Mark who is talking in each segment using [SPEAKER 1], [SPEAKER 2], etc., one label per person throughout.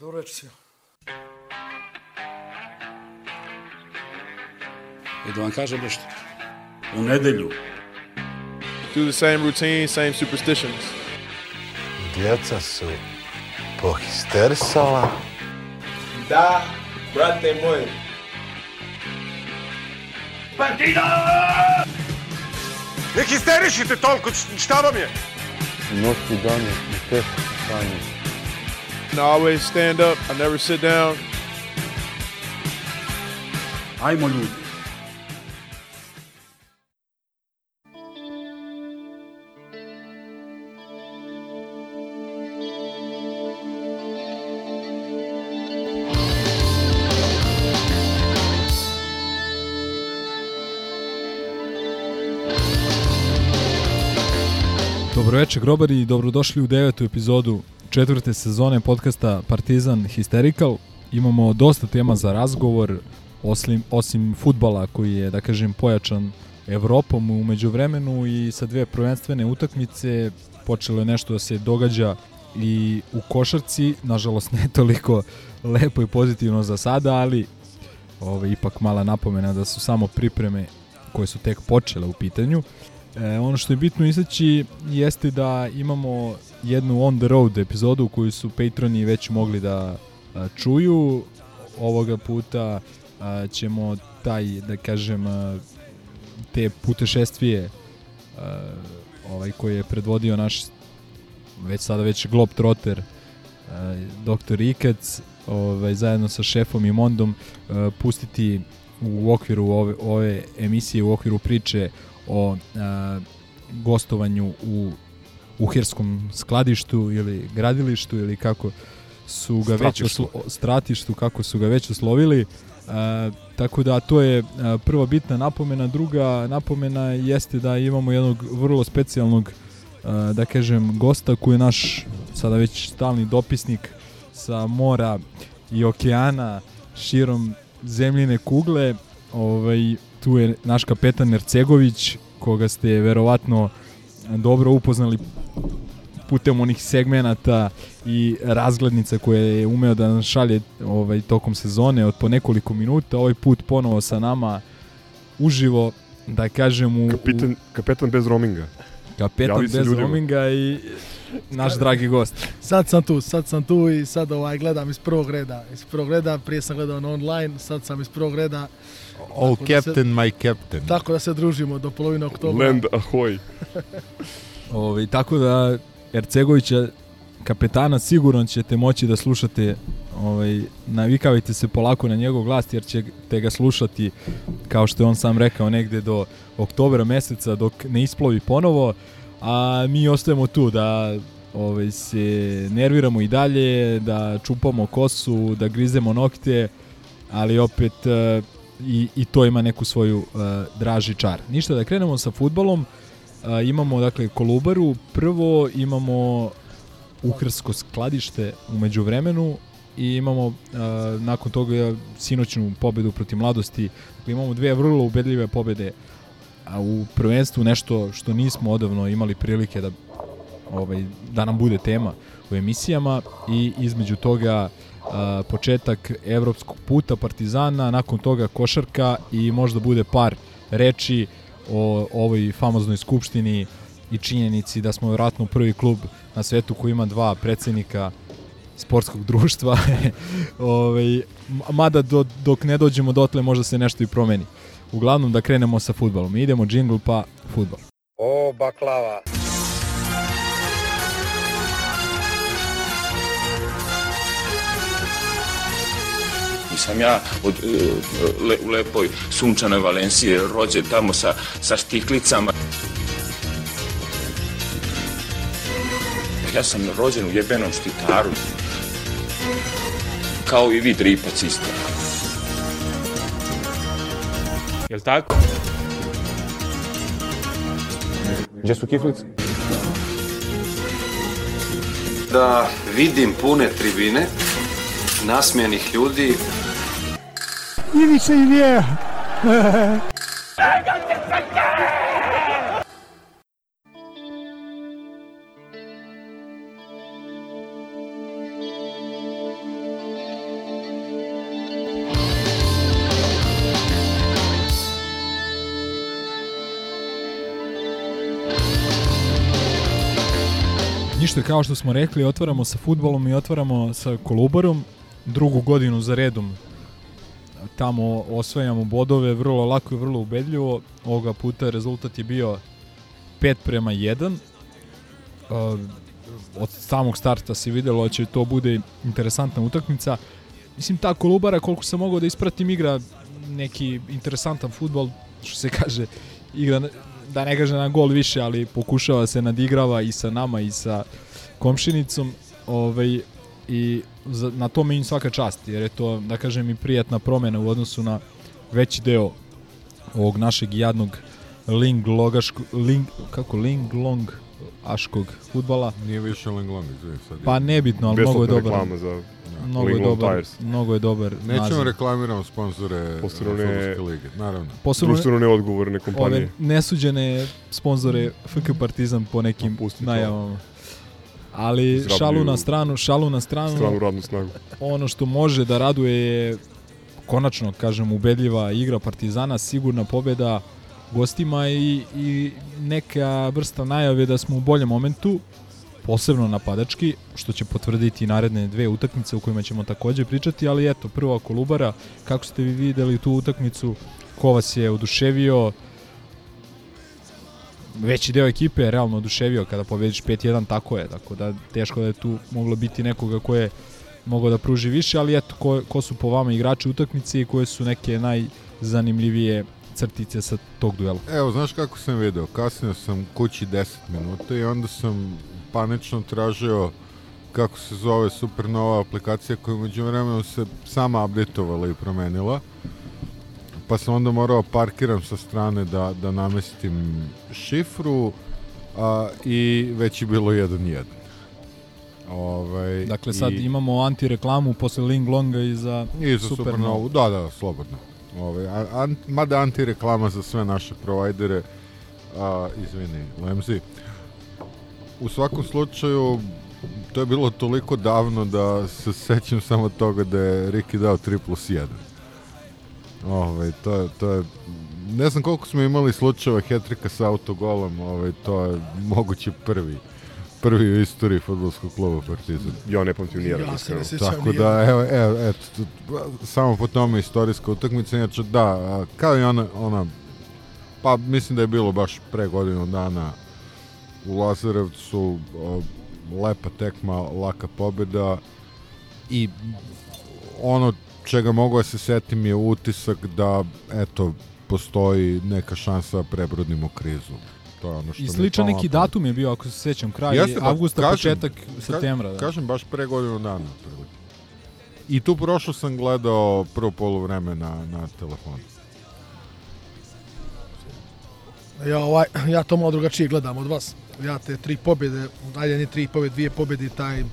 [SPEAKER 1] Добре, и си.
[SPEAKER 2] И да вам кажа нешто. У неделю.
[SPEAKER 3] Do the same routine, same superstitions.
[SPEAKER 4] Деца су похистерсала.
[SPEAKER 5] Да, брате мој.
[SPEAKER 4] Партида! Не хистеришите толку, шта вам
[SPEAKER 6] е? Ноќи дани, и те стање.
[SPEAKER 3] And I always stand up. I never sit down.
[SPEAKER 2] Ajmo ljudi.
[SPEAKER 7] Dobro večer grobari i dobrodošli u devetu epizodu četvrte sezone podcasta Partizan Hysterical. Imamo dosta tema za razgovor, osim, osim futbala koji je, da kažem, pojačan Evropom u međuvremenu i sa dve prvenstvene utakmice počelo je nešto da se događa i u košarci, nažalost ne toliko lepo i pozitivno za sada, ali ove, ipak mala napomena da su samo pripreme koje su tek počele u pitanju. E, ono što je bitno istaći jeste da imamo jednu on the road epizodu koju su patroni već mogli da a, čuju. Ovoga puta a, ćemo taj, da kažem, a, te putešestvije a, ovaj koji je predvodio naš već sada već Globetrotter a, doktor Ikac ovaj, zajedno sa šefom i Mondom a, pustiti u okviru ove, ove emisije, u okviru priče o a, gostovanju u uherskom skladištu ili gradilištu ili kako su ga već oslo, stratištu kako su ga već oslovili. A, tako da to je a, prva bitna napomena, druga napomena jeste da imamo jednog vrlo specijalnog a, da kažem gosta koji je naš sada već stalni dopisnik sa mora i okeana širom zemljine kugle. Ovaj tu je naš kapetan Ercegović, koga ste verovatno dobro upoznali putem onih segmenata i razglednica koje je umeo da nam šalje ovaj, tokom sezone od po nekoliko minuta. Ovaj put ponovo sa nama uživo, da kažem u...
[SPEAKER 8] Kapitan, kapetan bez roaminga.
[SPEAKER 7] Kapetan bez
[SPEAKER 8] ljudima.
[SPEAKER 7] roaminga i naš dragi gost.
[SPEAKER 1] Sad sam tu, sad sam tu i sad ovaj gledam iz prvog reda. Iz prvog reda, prije sam gledao na online, sad sam iz prvog reda.
[SPEAKER 6] Oh,
[SPEAKER 1] Tako da se-
[SPEAKER 6] captain, my captain.
[SPEAKER 1] Tako da se družimo do polovine oktobra.
[SPEAKER 8] Land ahoy.
[SPEAKER 7] Ovaj, tako da Ercegovića kapetana sigurno ćete moći da slušate ovaj, navikavajte se polako na njegov glas jer ćete ga slušati kao što je on sam rekao negde do oktobra meseca dok ne isplovi ponovo a mi ostajemo tu da ovaj, se nerviramo i dalje da čupamo kosu, da grizemo nokte ali opet eh, i, i to ima neku svoju uh, draži čar. Ništa da krenemo sa futbolom. A, imamo dakle Kolubaru, prvo imamo Uhrsko skladište u međuvremenu i imamo a, nakon toga sinoćnu pobedu protiv mladosti. Dakle, imamo dve vrlo ubedljive pobede a u prvenstvu nešto što nismo odavno imali prilike da ovaj da nam bude tema u emisijama i između toga početak evropskog puta Partizana, nakon toga košarka i možda bude par reči o ovoj famoznoj skupštini i činjenici da smo vjerojatno prvi klub na svetu koji ima dva predsednika sportskog društva. ovaj, m- mada do, dok ne dođemo dotle možda se nešto i promeni. Uglavnom da krenemo sa futbolom. Idemo džingl pa futbol.
[SPEAKER 4] O, baklava.
[SPEAKER 9] Nisam ja od, e, le, u lepoj sunčanoj Valenciji rođen tamo sa, sa štiklicama. Ja sam rođen u jebenom štitaru. Kao i vi dripac isto. Jel tako?
[SPEAKER 6] Gdje su kiflice?
[SPEAKER 10] da vidim pune tribine, nasmijenih ljudi. Ivica i Vjeja.
[SPEAKER 7] Ništa, kao što smo rekli, otvaramo sa futbolom i otvaramo sa Kolubarom drugu godinu za redom tamo osvajamo bodove vrlo lako i vrlo ubedljivo. Ovoga puta rezultat je bio 5 prema 1. Uh, od samog starta se videlo da će to bude interesantna utakmica. Mislim, ta Kolubara, koliko sam mogao da ispratim, igra neki interesantan futbol, što se kaže, igra, da ne kaže na gol više, ali pokušava se nadigrava i sa nama i sa komšinicom. Ovaj, I za, na tome im svaka čast, jer je to, da kažem, i prijatna promena u odnosu na veći deo ovog našeg jadnog ling logaško, ling, kako ling long aškog futbala.
[SPEAKER 8] Nije više ling long, izvijek sad.
[SPEAKER 7] Pa nebitno, ali mnogo je dobar.
[SPEAKER 3] reklama za
[SPEAKER 7] Mnogo je dobar,
[SPEAKER 3] Tires.
[SPEAKER 7] mnogo je dobar
[SPEAKER 8] Nećemo
[SPEAKER 7] naziv.
[SPEAKER 8] reklamiramo sponzore
[SPEAKER 3] Posebno ne-
[SPEAKER 8] Fudbalske lige, naravno.
[SPEAKER 7] Posebno
[SPEAKER 3] društveno neodgovorne
[SPEAKER 7] ove
[SPEAKER 3] kompanije.
[SPEAKER 7] nesuđene sponzore FK Partizan po nekim
[SPEAKER 3] Pa to.
[SPEAKER 7] najavama. Ali
[SPEAKER 3] Izrabljuju
[SPEAKER 7] šalu na stranu, šalu na stranu,
[SPEAKER 3] Stranu radnu snagu.
[SPEAKER 7] ono što može da raduje je konačno, kažem, ubedljiva igra Partizana, sigurna pobeda gostima i, i neka vrsta najave da smo u boljem momentu, posebno napadački, što će potvrditi naredne dve utakmice u kojima ćemo takođe pričati, ali eto, prva Kolubara, kako ste vi videli tu utakmicu, ko vas je oduševio, veći deo ekipe je realno oduševio kada pobediš 5-1, tako je, tako da teško da je tu moglo biti nekoga ko je mogao da pruži više, ali eto, ko, ko su po vama igrači utakmice i koje su neke najzanimljivije crtice sa tog duela?
[SPEAKER 8] Evo, znaš kako sam video? Kasnio sam kući 10 minuta i onda sam panično tražio kako se zove Supernova aplikacija koja među vremenu se sama updateovala i promenila. Pa sam onda morao parkiram sa strane da, da namestim šifru a, i već je bilo 1-1. Ovaj,
[SPEAKER 7] Dakle, sad
[SPEAKER 8] i-
[SPEAKER 7] imamo antireklamu posle Ling Longa i za,
[SPEAKER 8] I za
[SPEAKER 7] Supernovu.
[SPEAKER 8] Supernovu, da, da, slobodno. Ove, a, an, mada antireklama za sve naše provajdere, a, izvini, Lemzi. U svakom slučaju, to je bilo toliko davno da se sećam samo toga da je Riki dao 3 plus 1. Ove, to, je, to je, ne znam koliko smo imali slučajeva hetrika sa autogolom, ove, to je moguće prvi prvi u istoriji fudbalskog kluba Partizan.
[SPEAKER 3] Ja ne pamtim nijedan.
[SPEAKER 1] Ja se
[SPEAKER 3] iskreno.
[SPEAKER 1] ne
[SPEAKER 8] Tako da, evo, evo, eto, tu- samo po tome istorijska utakmica, inače da, kao i ona, ona, pa mislim da je bilo baš pre godinu dana u Lazarevcu, lepa tekma, laka pobjeda i ono čega mogu da se setim je utisak da, eto, postoji neka šansa da prebrodimo krizu. To je ono što
[SPEAKER 7] I sličan neki
[SPEAKER 8] pamet.
[SPEAKER 7] datum je bio, ako se sećam, kraj
[SPEAKER 8] Jeste, pa,
[SPEAKER 7] avgusta,
[SPEAKER 8] kažem,
[SPEAKER 7] početak septembra. Da.
[SPEAKER 8] Kažem, baš pre godinu dana. I tu prošlo sam gledao prvo polovreme na, na telefonu.
[SPEAKER 1] Ja, ovaj, ja to malo drugačije gledam od vas. Ja te tri pobjede, ajde ne tri pobjede, dvije pobjede, taj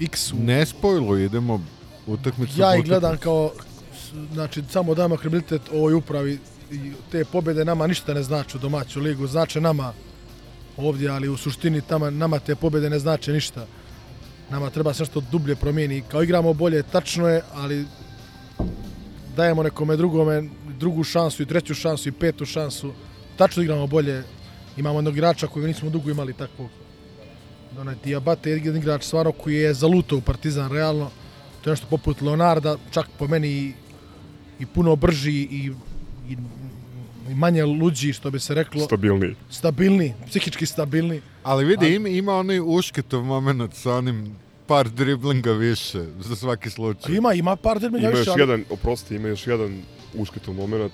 [SPEAKER 1] X u...
[SPEAKER 8] Ne spojlu, idemo utakmicu.
[SPEAKER 1] ja ih gledam kao, znači, samo damo kredibilitet ovoj upravi i te pobjede nama ništa ne znači u domaću ligu, znače nama ovdje, ali u suštini tamo, nama te pobjede ne znače ništa. Nama treba se nešto dublje promijeni. Kao igramo bolje, tačno je, ali dajemo nekome drugome drugu šansu i treću šansu i petu šansu. Tačno igramo bolje. Imamo jednog igrača kojeg nismo dugo imali takvog. Onaj Diabate je jedan igrač stvarno koji je zalutao u Partizan realno. To je nešto poput Leonarda, čak po meni i, i puno brži i, i, i manje luđi, što bi se reklo.
[SPEAKER 3] Stabilniji.
[SPEAKER 1] Stabilni, psihički stabilni.
[SPEAKER 8] Ali vidi, ima, ima onaj ušketov moment sa onim par driblinga više za svaki slučaj.
[SPEAKER 1] Ima, ima par termina
[SPEAKER 3] Ima još
[SPEAKER 1] više, ali-
[SPEAKER 3] jedan, oprosti, ima još jedan ušketov moment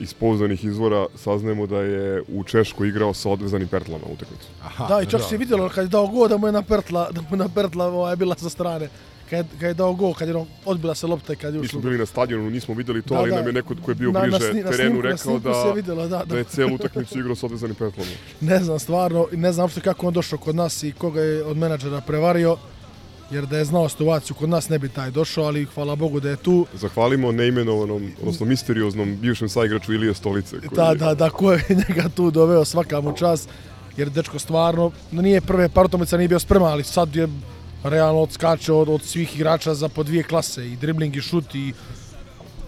[SPEAKER 3] iz pouzdanih izvora saznajemo da je u Češkoj igrao sa odvezanim pertlama utakmicu.
[SPEAKER 1] Da, i čak se vidjelo kad je dao gol da mu je na pertla, da mu je na pertla ovaj, bila sa strane. Kad, je- kad je dao gol, kad je odbila se lopta i kad je
[SPEAKER 3] Mi
[SPEAKER 1] ušlo.
[SPEAKER 3] smo bili na stadionu, nismo videli to,
[SPEAKER 1] Da,
[SPEAKER 3] ali
[SPEAKER 1] da.
[SPEAKER 3] nam je neko ko je bio
[SPEAKER 1] Na- na
[SPEAKER 3] bliže
[SPEAKER 1] na
[SPEAKER 3] terenu
[SPEAKER 1] snimku-
[SPEAKER 3] rekao da,
[SPEAKER 1] se da, da.
[SPEAKER 3] da je celu utakmicu igrao sa odvezanim pertlama.
[SPEAKER 1] Ne znam stvarno, ne znam uopšte kako on došao kod nas i koga je od menadžera prevario. Jer da je znao situaciju kod nas ne bi taj došao, ali hvala Bogu da je tu.
[SPEAKER 3] Zahvalimo neimenovanom, odnosno misterioznom bivšem saigraču Ilije Stolice. Koji
[SPEAKER 1] Da, da, da, ko je njega tu doveo svaka mu čast. Jer dečko stvarno, no nije prve par utakmica nije bio spreman, ali sad je realno odskačao od, od svih igrača za po dvije klase. I dribling i šut i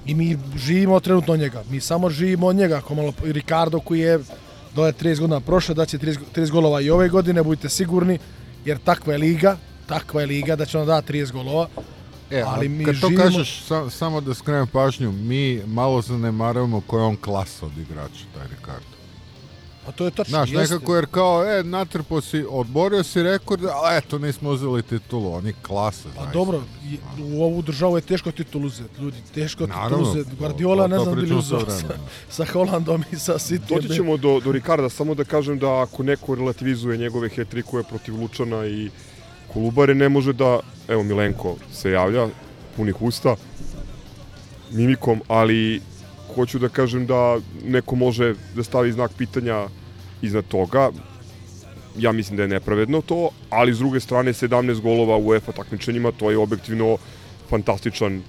[SPEAKER 1] I mi živimo trenutno od njega. Mi samo živimo od njega. Ako malo, i Ricardo koji je da je 30 godina prošle, da će 30, 30 golova i ove godine, budite sigurni, jer takva je liga, takva je liga da će on dati 30 golova.
[SPEAKER 8] E,
[SPEAKER 1] ali mi
[SPEAKER 8] kad
[SPEAKER 1] živimo...
[SPEAKER 8] to kažeš, sa, samo da skrenem pažnju, mi malo zanemarujemo koja je on klasa od igrača, taj Ricardo.
[SPEAKER 1] Pa to je tačno,
[SPEAKER 8] Znaš,
[SPEAKER 1] jeste.
[SPEAKER 8] nekako jer kao, e, natrpo si, odborio si rekord, a eto, nismo uzeli titulu, oni klasa,
[SPEAKER 1] Pa
[SPEAKER 8] znaš.
[SPEAKER 1] dobro, i- u ovu državu je teško titul uzeti, ljudi, teško
[SPEAKER 8] Naravno,
[SPEAKER 1] uzeti.
[SPEAKER 8] to-
[SPEAKER 1] Guardiola
[SPEAKER 8] to-
[SPEAKER 1] ne znam bili uzeo sa, sa Holandom i sa City.
[SPEAKER 3] Doći ćemo do, do Ricarda, samo da kažem da ako neko relativizuje njegove hetrikuje protiv Lučana i Kolubare, ne može da, evo Milenko se javlja, punih usta, mimikom, ali hoću da kažem da neko može da stavi znak pitanja iznad toga. Ja mislim da je nepravedno to, ali s druge strane 17 golova u UEFA takmičenjima, to je objektivno fantastičan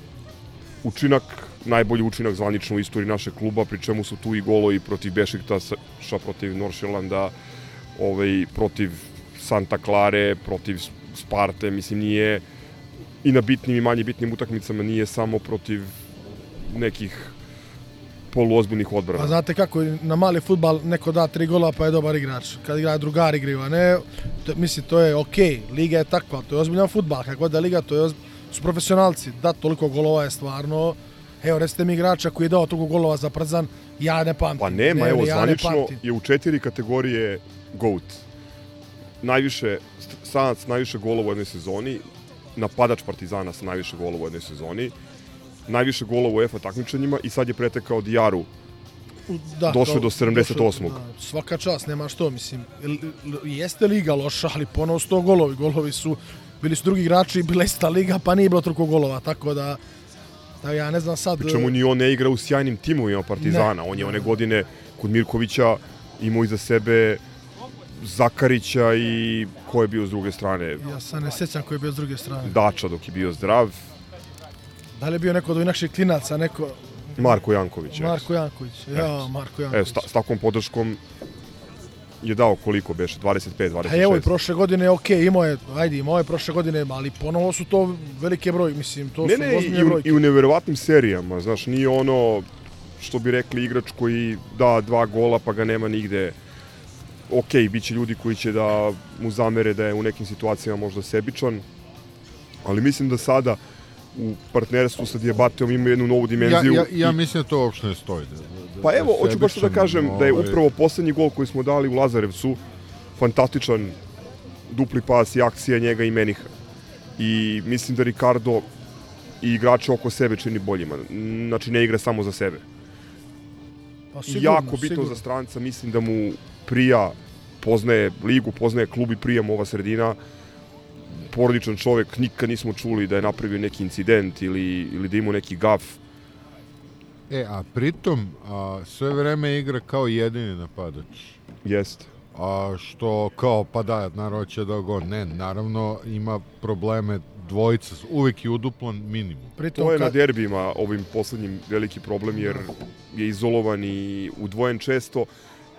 [SPEAKER 3] učinak, najbolji učinak zvanično u istoriji našeg kluba, pri čemu su tu i golovi protiv Bešiktaša, protiv Noršelanda, ovaj, protiv Santa Clare, protiv Sparte, mislim nije i na bitnim i manje bitnim utakmicama nije samo protiv nekih poluozbiljnih odbrana.
[SPEAKER 1] Pa znate kako, na mali futbal neko da tri gola pa je dobar igrač. Kad igra drugari igraju, a ne, to, mislim, to je okej, liga je takva, to je ozbiljan futbal, kako da liga, to je oz... su profesionalci, da toliko golova je stvarno, evo recite mi igrača koji je dao toliko golova za Przan, ja ne pamtim.
[SPEAKER 3] Pa nema,
[SPEAKER 1] ne,
[SPEAKER 3] evo,
[SPEAKER 1] ja
[SPEAKER 3] zvanično je u četiri kategorije GOAT. Najviše, st- stranac najviše golova u jednoj sezoni, napadač Partizana sa najviše golova u jednoj sezoni, najviše golova u UEFA takmičenjima i sad je pretekao Dijaru
[SPEAKER 1] da,
[SPEAKER 3] došao do 78.
[SPEAKER 1] da, svaka čast, nema što, mislim. Jeste liga loša, ali ponovo 100 golovi. Golovi su, bili su drugi igrači, bila je ista liga, pa nije bilo toliko golova, tako da, da ja ne znam sad...
[SPEAKER 3] Pri čemu ni on ne igra u sjajnim timovima Partizana.
[SPEAKER 1] Ne.
[SPEAKER 3] on je one godine kod Mirkovića imao iza sebe Zakarića i ko je bio s druge strane?
[SPEAKER 1] Ja sad ne sećam ko je bio s druge strane.
[SPEAKER 3] Dača dok je bio zdrav,
[SPEAKER 1] Da li je bio neko od naših klinaca, neko...
[SPEAKER 3] Marko Janković.
[SPEAKER 1] Marko Janković. Ja, Marko
[SPEAKER 3] E,
[SPEAKER 1] Janković.
[SPEAKER 3] s, ta- s takvom podrškom je dao koliko beše, 25, 26.
[SPEAKER 1] A evo i prošle godine, ok, imao je, ajde, imao je prošle godine, ali ponovo su to velike broj, mislim, to
[SPEAKER 3] ne,
[SPEAKER 1] su
[SPEAKER 3] ne,
[SPEAKER 1] ozbiljne brojke.
[SPEAKER 3] i u neverovatnim serijama, znaš, nije ono što bi rekli igrač koji da dva gola pa ga nema nigde. Ok, bit će ljudi koji će da mu zamere da je u nekim situacijama možda sebičan, ali mislim da sada u partnerstvu sa Diabateom ima jednu novu
[SPEAKER 8] Ja,
[SPEAKER 3] dimenziju.
[SPEAKER 8] ja, ja
[SPEAKER 3] i-
[SPEAKER 8] mislim da to uopšte ne stoji. Da, da,
[SPEAKER 3] Pa evo, hoću baš da kažem da je
[SPEAKER 8] ovaj,
[SPEAKER 3] upravo poslednji gol koji smo dali u Lazarevcu fantastičan dupli pas i akcija njega i Meniha. I mislim da Ricardo i igrače oko sebe čini boljima. Znači ne igra samo za sebe.
[SPEAKER 1] Pa,
[SPEAKER 3] jako bitno za stranca, mislim da mu prija, poznaje ligu, poznaje klub i prija mu ova sredina. Porodičan čovek, nikad nismo čuli da je napravio neki incident ili, ili da imao neki gaf.
[SPEAKER 8] E, a pritom, a, sve vreme igra kao jedini napadač.
[SPEAKER 3] Jeste.
[SPEAKER 8] A što kao, pa da, naravno će da go. Ne, naravno ima probleme dvojica, uvek je uduplan minimum.
[SPEAKER 1] Pritom,
[SPEAKER 3] To je
[SPEAKER 1] kad-
[SPEAKER 3] na derbima ovim poslednjim veliki problem jer je izolovan i udvojen često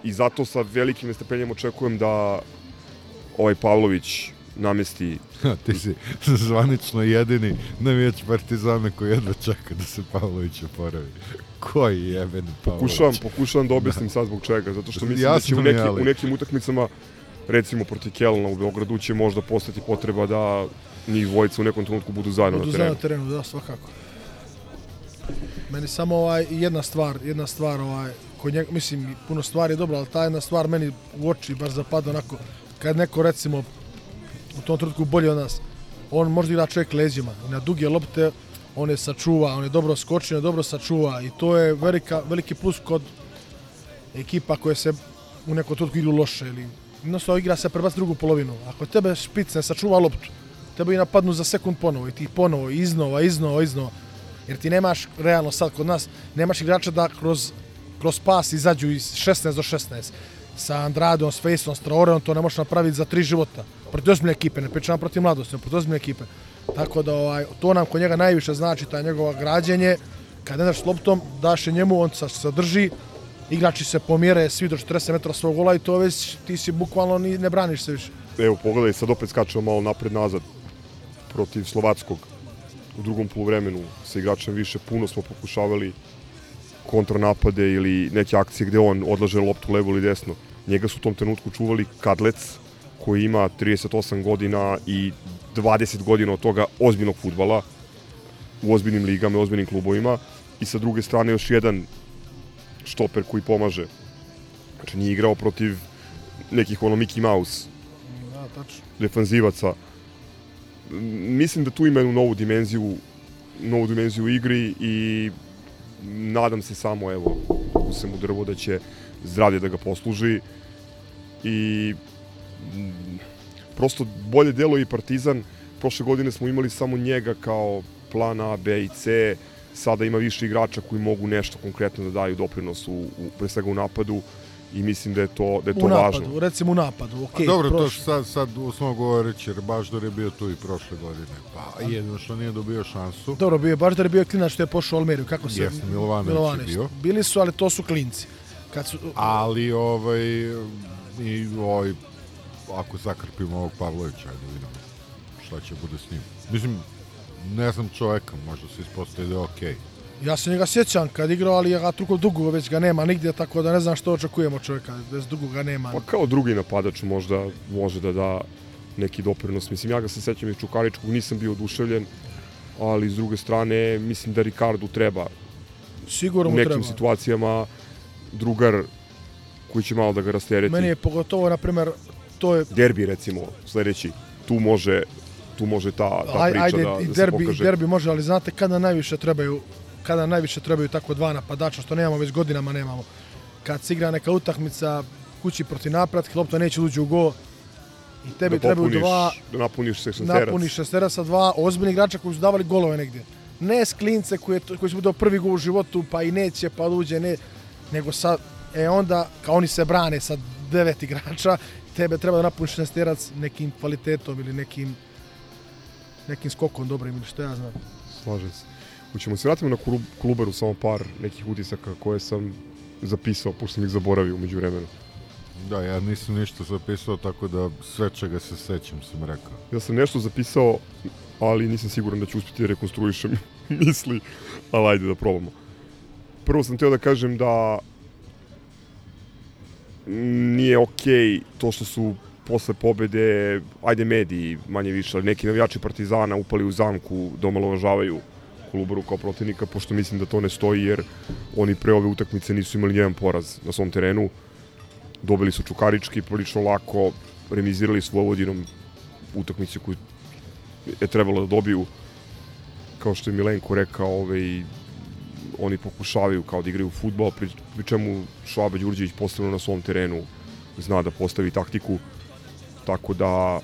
[SPEAKER 3] i zato sa velikim nestrpljenjem očekujem da ovaj Pavlović namesti
[SPEAKER 8] Ti si zvanično jedini navijač Partizana koji jedva čeka da se Pavlović oporavi. Koji jebeni Pavlović?
[SPEAKER 3] Pokušavam, pokušavam da objasnim sad zbog čega, zato što mislim da će
[SPEAKER 8] Jasno
[SPEAKER 3] u,
[SPEAKER 8] mi je,
[SPEAKER 3] neki, u nekim utakmicama, recimo protiv Kelna u Beogradu, će možda postati potreba da njih dvojica u nekom trenutku budu zajedno
[SPEAKER 1] Budu
[SPEAKER 3] na
[SPEAKER 1] zajedno
[SPEAKER 3] terenu.
[SPEAKER 1] na terenu, da, svakako. Meni samo ovaj, jedna stvar, jedna stvar, ovaj, kod njega, mislim, puno stvari je dobro, ali ta jedna stvar meni u oči baš zapada onako, kad neko recimo u tom trenutku bolje od nas, on možda igra čovjek leđima, na duge lopte on je sačuva, on je dobro skočio, dobro sačuva i to je velika, veliki plus kod ekipa koje se u nekom trenutku igru loše ili jednostavno igra se prebaci drugu polovinu. Ako tebe špic ne sačuva loptu, tebe i napadnu za sekund ponovo i ti ponovo iznova, iznova, iznova. Jer ti nemaš, realno sad kod nas, nemaš igrača da kroz, kroz pas izađu iz 16 do 16. Sa Andradom, s Fejsom, s Traoreom to ne možeš napraviti za tri života. Protiv ozbiljne ekipe, ne pričam protiv mladosti, nego protiv ozbiljne ekipe. Tako da ovaj, to nam kod njega najviše znači, ta njegova građenje. Kad ne daš s loptom, daš je njemu, on se sadrži, igrači se pomjere svi do 40 metara svog gola i to već ti si bukvalno ni, ne braniš se više.
[SPEAKER 3] Evo, pogledaj, sad opet skačemo malo napred-nazad protiv Slovackog u drugom poluvremenu sa igračem više. Puno smo pokušavali kontranapade ili neke akcije gde on odlaže loptu levo ili desno. Njega su u tom trenutku čuvali Kadlec, koji ima 38 godina i 20 godina od toga ozbiljnog futbala u ozbiljnim ligama, u ozbiljnim klubovima i sa druge strane još jedan štoper koji pomaže. Znači nije igrao protiv nekih ono Mickey Mouse
[SPEAKER 1] Da, tačno.
[SPEAKER 3] defanzivaca. Mislim da tu ima jednu novu dimenziju novu dimenziju u igri i nadam se samo, evo, se mu drvo da će zdravlje da ga posluži i mm, prosto bolje delo i Partizan. Prošle godine smo imali samo njega kao plan A, B i C. Sada ima više igrača koji mogu nešto konkretno da daju doprinos u, u pre svega u napadu i mislim da je to, da je to
[SPEAKER 1] u napadu,
[SPEAKER 3] važno.
[SPEAKER 1] recimo u napadu, okej.
[SPEAKER 8] A dobro, to
[SPEAKER 1] prošlo.
[SPEAKER 8] sad, sad uslovno govoreći, jer Baždar je bio tu i prošle godine. Pa jedino što nije dobio šansu.
[SPEAKER 1] Dobro, bio je baš da je bio klinac što je pošao u Almeriju, kako se...
[SPEAKER 8] Jeste, Milovanović je bio.
[SPEAKER 1] Bili su, ali to su klinci. Kad su,
[SPEAKER 8] Ali ovaj, i ovaj, ako zakrpimo ovog Pavlovića, ajde vidimo šta će bude s njim. Mislim, ne znam čoveka, možda se ispostavi da je okej.
[SPEAKER 1] ja se njega sjećam kad igrao, ali ja toliko dugo već ga nema nigdje, tako da ne znam što očekujemo od čovjeka, bez dugo ga nema.
[SPEAKER 3] Pa kao drugi napadač možda može da da neki doprinos. Mislim, ja ga se sećam iz Čukaričkog, nisam bio oduševljen, ali s druge strane, mislim da Ricardu treba
[SPEAKER 1] Sigurno
[SPEAKER 3] u
[SPEAKER 1] mu
[SPEAKER 3] nekim
[SPEAKER 1] treba.
[SPEAKER 3] situacijama drugar koji će malo da ga rastereti.
[SPEAKER 1] Meni je pogotovo, na primjer, to je
[SPEAKER 3] Derbi, recimo, sledeći, tu može tu može ta, ta priča
[SPEAKER 1] ajde,
[SPEAKER 3] da, da
[SPEAKER 1] derbi,
[SPEAKER 3] se pokaže.
[SPEAKER 1] derbi može, ali znate kada najviše trebaju kada najviše trebaju tako dva napadača, što nemamo već godinama nemamo. Kad se igra neka utakmica kući protiv napratke, lopta neće da uđe u go i tebi
[SPEAKER 3] da
[SPEAKER 1] trebaju dva,
[SPEAKER 3] Da napuniš šesterac.
[SPEAKER 1] napuniš šestera sa dva ozbiljni igrača koji su davali golove negdje. Ne sklince koji, je, koji su dao prvi gol u životu, pa i neće, pa uđe, ne, nego sad, e onda, kao oni se brane sa devet igrača, tebe treba da napuniš šesterac nekim kvalitetom ili nekim nekim skokom dobrim ili što ja znam.
[SPEAKER 3] Slažem se. Hoćemo se vratimo na klub, klubaru samo par nekih utisaka koje sam zapisao, pošto sam ih zaboravio umeđu vremenu.
[SPEAKER 8] Da, ja nisam ništa zapisao, tako da sve čega se sećam sam rekao.
[SPEAKER 3] Ja sam nešto zapisao, ali nisam siguran da ću uspjeti da rekonstruišem misli, ali ajde da probamo. Prvo sam teo da kažem da nije okej to što su posle pobede, ajde mediji manje više, ali neki navijači Partizana upali u zamku da omalovažavaju Kolubaru kao protivnika, pošto mislim da to ne stoji, jer oni pre ove utakmice nisu imali jedan poraz na svom terenu. Dobili su Čukarički prilično lako, remizirali s Vojvodinom utakmicu koju je trebalo da dobiju. Kao što je Milenko rekao, ovaj, oni pokušavaju kao da igraju futbol, pri, pri čemu Švaba Đurđević posebno na svom terenu zna da postavi taktiku, tako da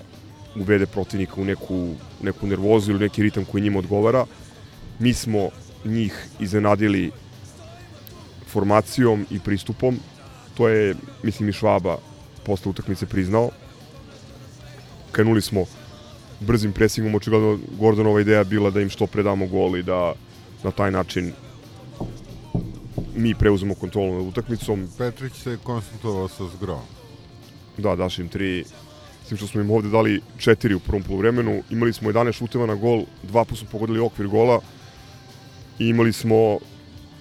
[SPEAKER 3] uvede protivnika u neku, neku nervozu ili neki ritam koji njima odgovara. Mi smo njih iznenadili formacijom i pristupom. To je, mislim, i Švaba posle utakmice priznao. Krenuli smo brzim presingom, očigledno Gordonova ideja bila da im što pre damo gol i da na taj način mi preuzemo kontrolu nad utakmicom.
[SPEAKER 8] Petrić se je konsultovao sa Zgrom.
[SPEAKER 3] Da, daš im tri, s tim što smo im ovde dali četiri u prvom polovremenu. Imali smo 11 šuteva na gol, dva put smo pogodili okvir gola i imali smo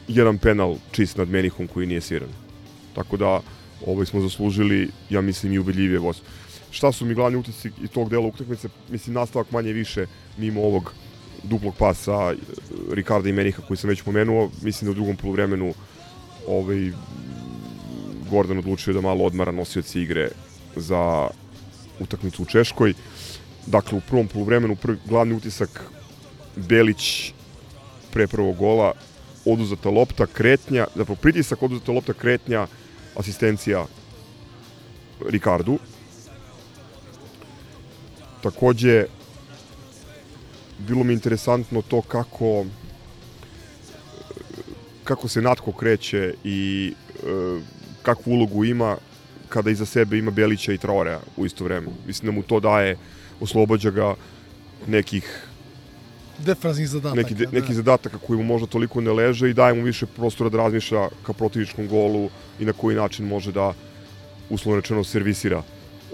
[SPEAKER 3] jedan penal čist nad Menihom koji nije sviran. Tako da ovaj smo zaslužili, ja mislim, i ubedljivije voz. Šta su mi glavni utisci iz tog dela utakmice? Mislim, nastavak manje više mimo ovog duplog pasa eh, Ricarda i Meniha koji sam već pomenuo. Mislim da u drugom polovremenu ovaj, Gordon odlučio da malo odmara nosioci igre za utakmicu u Češkoj. Dakle, u prvom poluvremenu prvi, glavni utisak Belić pre prvog gola, oduzeta lopta, kretnja, zapravo pritisak, oduzeta lopta, kretnja, asistencija Ricardu. Takođe, bilo mi interesantno to kako kako se Natko kreće i e, kakvu ulogu ima kada iza sebe ima Belića i Traorea u isto vreme. Mislim da mu to daje, oslobađa ga nekih
[SPEAKER 1] Defanzivnih zadataka.
[SPEAKER 3] neki, de,
[SPEAKER 1] da.
[SPEAKER 3] neki zadataka koji mu možda toliko ne leže i daje mu više prostora da razmišlja ka protivničkom golu i na koji način može da uslovno rečeno servisira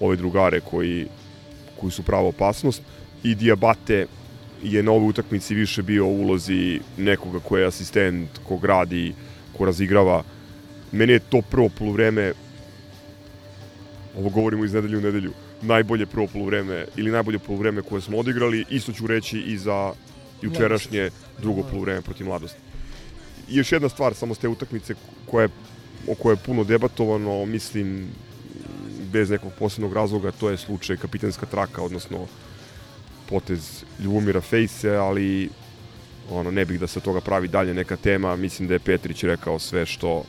[SPEAKER 3] ove drugare koji, koji su prava opasnost i Diabate je na ovoj utakmici više bio u ulozi nekoga ko je asistent, ko gradi, ko razigrava. Meni je to prvo polovreme ovo govorimo iz nedelju u nedelju, najbolje prvo poluvreme ili najbolje poluvreme koje smo odigrali, isto ću reći i za jučerašnje drugo poluvreme protiv mladosti. I još jedna stvar, samo s te utakmice koja je, o kojoj je puno debatovano, mislim, bez nekog posebnog razloga, to je slučaj kapitenska traka, odnosno potez Ljubomira Fejse, ali ono, ne bih da se toga pravi dalje neka tema, mislim da je Petrić rekao sve što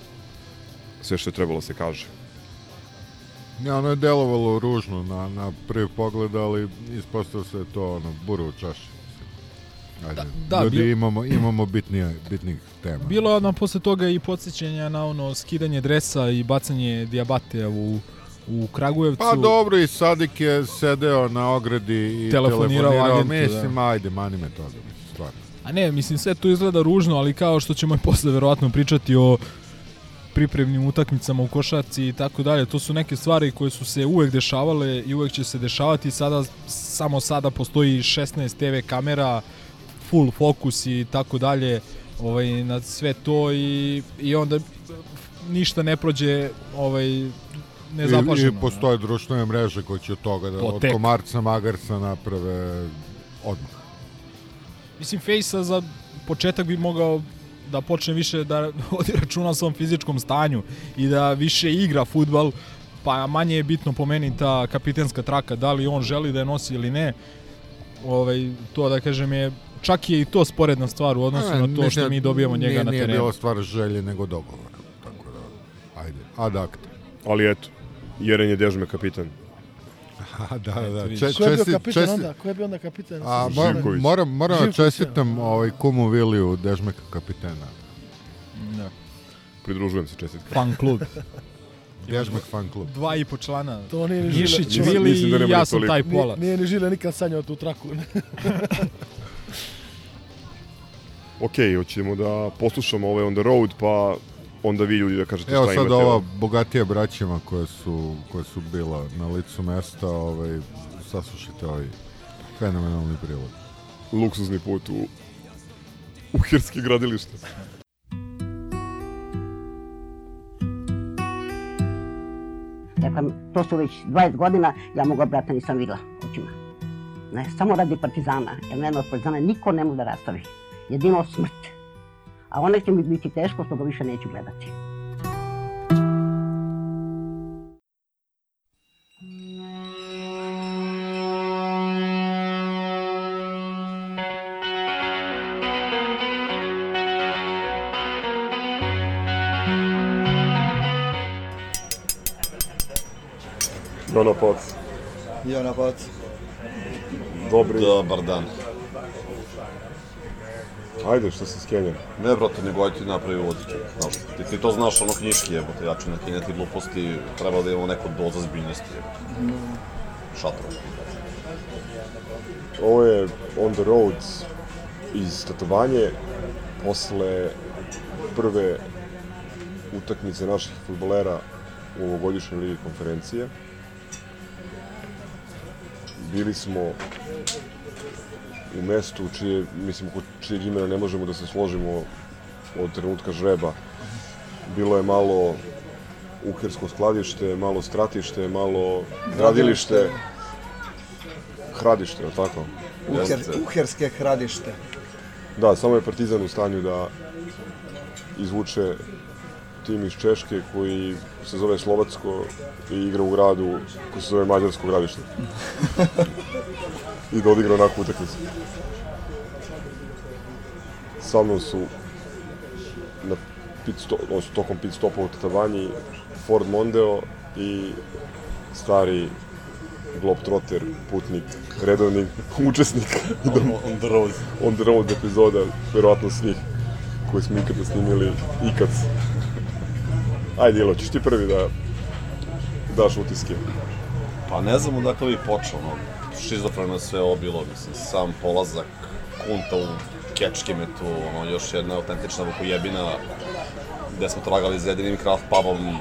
[SPEAKER 3] sve što je trebalo da se kaže.
[SPEAKER 8] Ja, ono je delovalo ružno na, na prvi pogled, ali ispostavio se da to ono, bura u čaši. Ajde, da,
[SPEAKER 7] da,
[SPEAKER 8] ljudi
[SPEAKER 7] bil-
[SPEAKER 8] imamo, imamo bitnije, bitnih tema.
[SPEAKER 7] Bilo je odmah posle toga i podsjećanja na ono skidanje dresa i bacanje diabate u, u Kragujevcu.
[SPEAKER 8] Pa dobro, i Sadik je sedeo na ogradi i
[SPEAKER 7] Telefonirao
[SPEAKER 8] telefonirao.
[SPEAKER 7] agentu,
[SPEAKER 8] Mislim,
[SPEAKER 7] da.
[SPEAKER 8] ajde, mani me toga, stvarno.
[SPEAKER 7] A ne, mislim, sve to izgleda ružno, ali kao što ćemo i posle verovatno pričati o pripremnim utakmicama u košarci i tako dalje, to su neke stvari koje su se uvek dešavale i uvek će se dešavati. Sada, samo sada postoji 16 TV kamera, full fokus i tako dalje ovaj, na sve to i, i onda ništa ne prođe ovaj, nezapaženo.
[SPEAKER 8] I postoje društvene mreže koje će od toga da od komarca magarca naprave odmah.
[SPEAKER 7] Mislim, Fejsa za početak bi mogao da počne više da vodi računa o svom fizičkom stanju i da više igra futbal, pa manje je bitno po meni ta kapitenska traka, da li on želi da je nosi ili ne. Ovaj, to da kažem je, čak je i to sporedna stvar u odnosu
[SPEAKER 8] A,
[SPEAKER 7] na to što
[SPEAKER 8] nije-
[SPEAKER 7] mi dobijamo njega
[SPEAKER 8] nije,
[SPEAKER 7] na
[SPEAKER 8] Nije
[SPEAKER 7] terenu.
[SPEAKER 8] bilo stvar želje nego dogovora. Tako da, ajde, ad acta.
[SPEAKER 3] Ali eto, Jeren je Dežme kapitan.
[SPEAKER 8] A, da, da, če,
[SPEAKER 1] Ko je bio kapitan
[SPEAKER 8] česti,
[SPEAKER 1] onda? Ko je bio onda kapitan?
[SPEAKER 8] A,
[SPEAKER 1] Sad
[SPEAKER 8] moram,
[SPEAKER 3] Živković.
[SPEAKER 8] moram, moram da
[SPEAKER 1] Živković,
[SPEAKER 8] čestitam ovaj, kumu Viliju Dežmeka kapitena.
[SPEAKER 7] Da.
[SPEAKER 3] Pridružujem se čestitke.
[SPEAKER 7] Fan klub.
[SPEAKER 8] Dežmek fan klub.
[SPEAKER 7] Dva i po člana.
[SPEAKER 1] To nije ni Žile.
[SPEAKER 7] Mišić, Vili
[SPEAKER 3] da
[SPEAKER 7] i ja sam taj
[SPEAKER 1] Nije,
[SPEAKER 7] pola.
[SPEAKER 1] nije ni Žile nikad sanjao tu traku.
[SPEAKER 3] Ok, hoćemo da poslušamo ove on the road, pa onda vi ljudi da kažete
[SPEAKER 8] Evo
[SPEAKER 3] šta
[SPEAKER 8] sad
[SPEAKER 3] imate.
[SPEAKER 8] ova bogatija braćima koje su, koje su bila na licu mesta, ovaj, saslušajte ovaj fenomenalni prilog.
[SPEAKER 3] Luksuzni put u, u Hirski gradilište.
[SPEAKER 11] Rekla, to su već 20 godina, ja moga brata nisam videla očima. Ne, samo radi partizana, jer mene od partizana niko ne može da rastavi. Jedino smrt. а оне ќе ми биде тешко што го више неќе гледати.
[SPEAKER 3] Јона Поц.
[SPEAKER 12] Јона Поц.
[SPEAKER 3] Добри.
[SPEAKER 12] Добар дан.
[SPEAKER 3] Ajde, što se skenjam?
[SPEAKER 12] Ne, brate, nego ajde ti napravi uvod. Znaš, ti, ti to znaš, ono knjiški jebote, ja ću na kineti gluposti, treba da imamo neku doza zbiljnosti jebote. Šatro.
[SPEAKER 3] Ovo je on the road iz tatovanje posle prve utakmice naših futbolera u ovogodišnjoj ligi konferencije. Bili smo u mestu čije, mislim, kod čijeg imena ne možemo da se složimo od trenutka žreba. Bilo je malo uhersko skladište, malo stratište, malo gradilište, hradište, je tako?
[SPEAKER 13] Uher, uherske hradište.
[SPEAKER 3] Da, samo je Partizan u stanju da izvuče tim iz Češke koji se zove Slovacko i igra u gradu koji se zove Mađarsko gradište. I da odigra onakvu utakmicu. Sa mnom su na pit stop, odnosno tokom pit stopa u Tatavanji Ford Mondeo i stari Globetrotter, putnik, redovni učesnik
[SPEAKER 12] On the road.
[SPEAKER 3] on the road epizoda, verovatno svih koje smo ikada snimili, ikad. Ajde, Ilo, ćeš ti prvi da daš utiske.
[SPEAKER 12] Pa ne znam odakle bi počeo, ono, šizofreno sve ovo bilo, mislim, sam polazak, kunta u kečke me tu, ono, još jedna autentična vukojebina, gde smo tragali s jedinim craft pubom,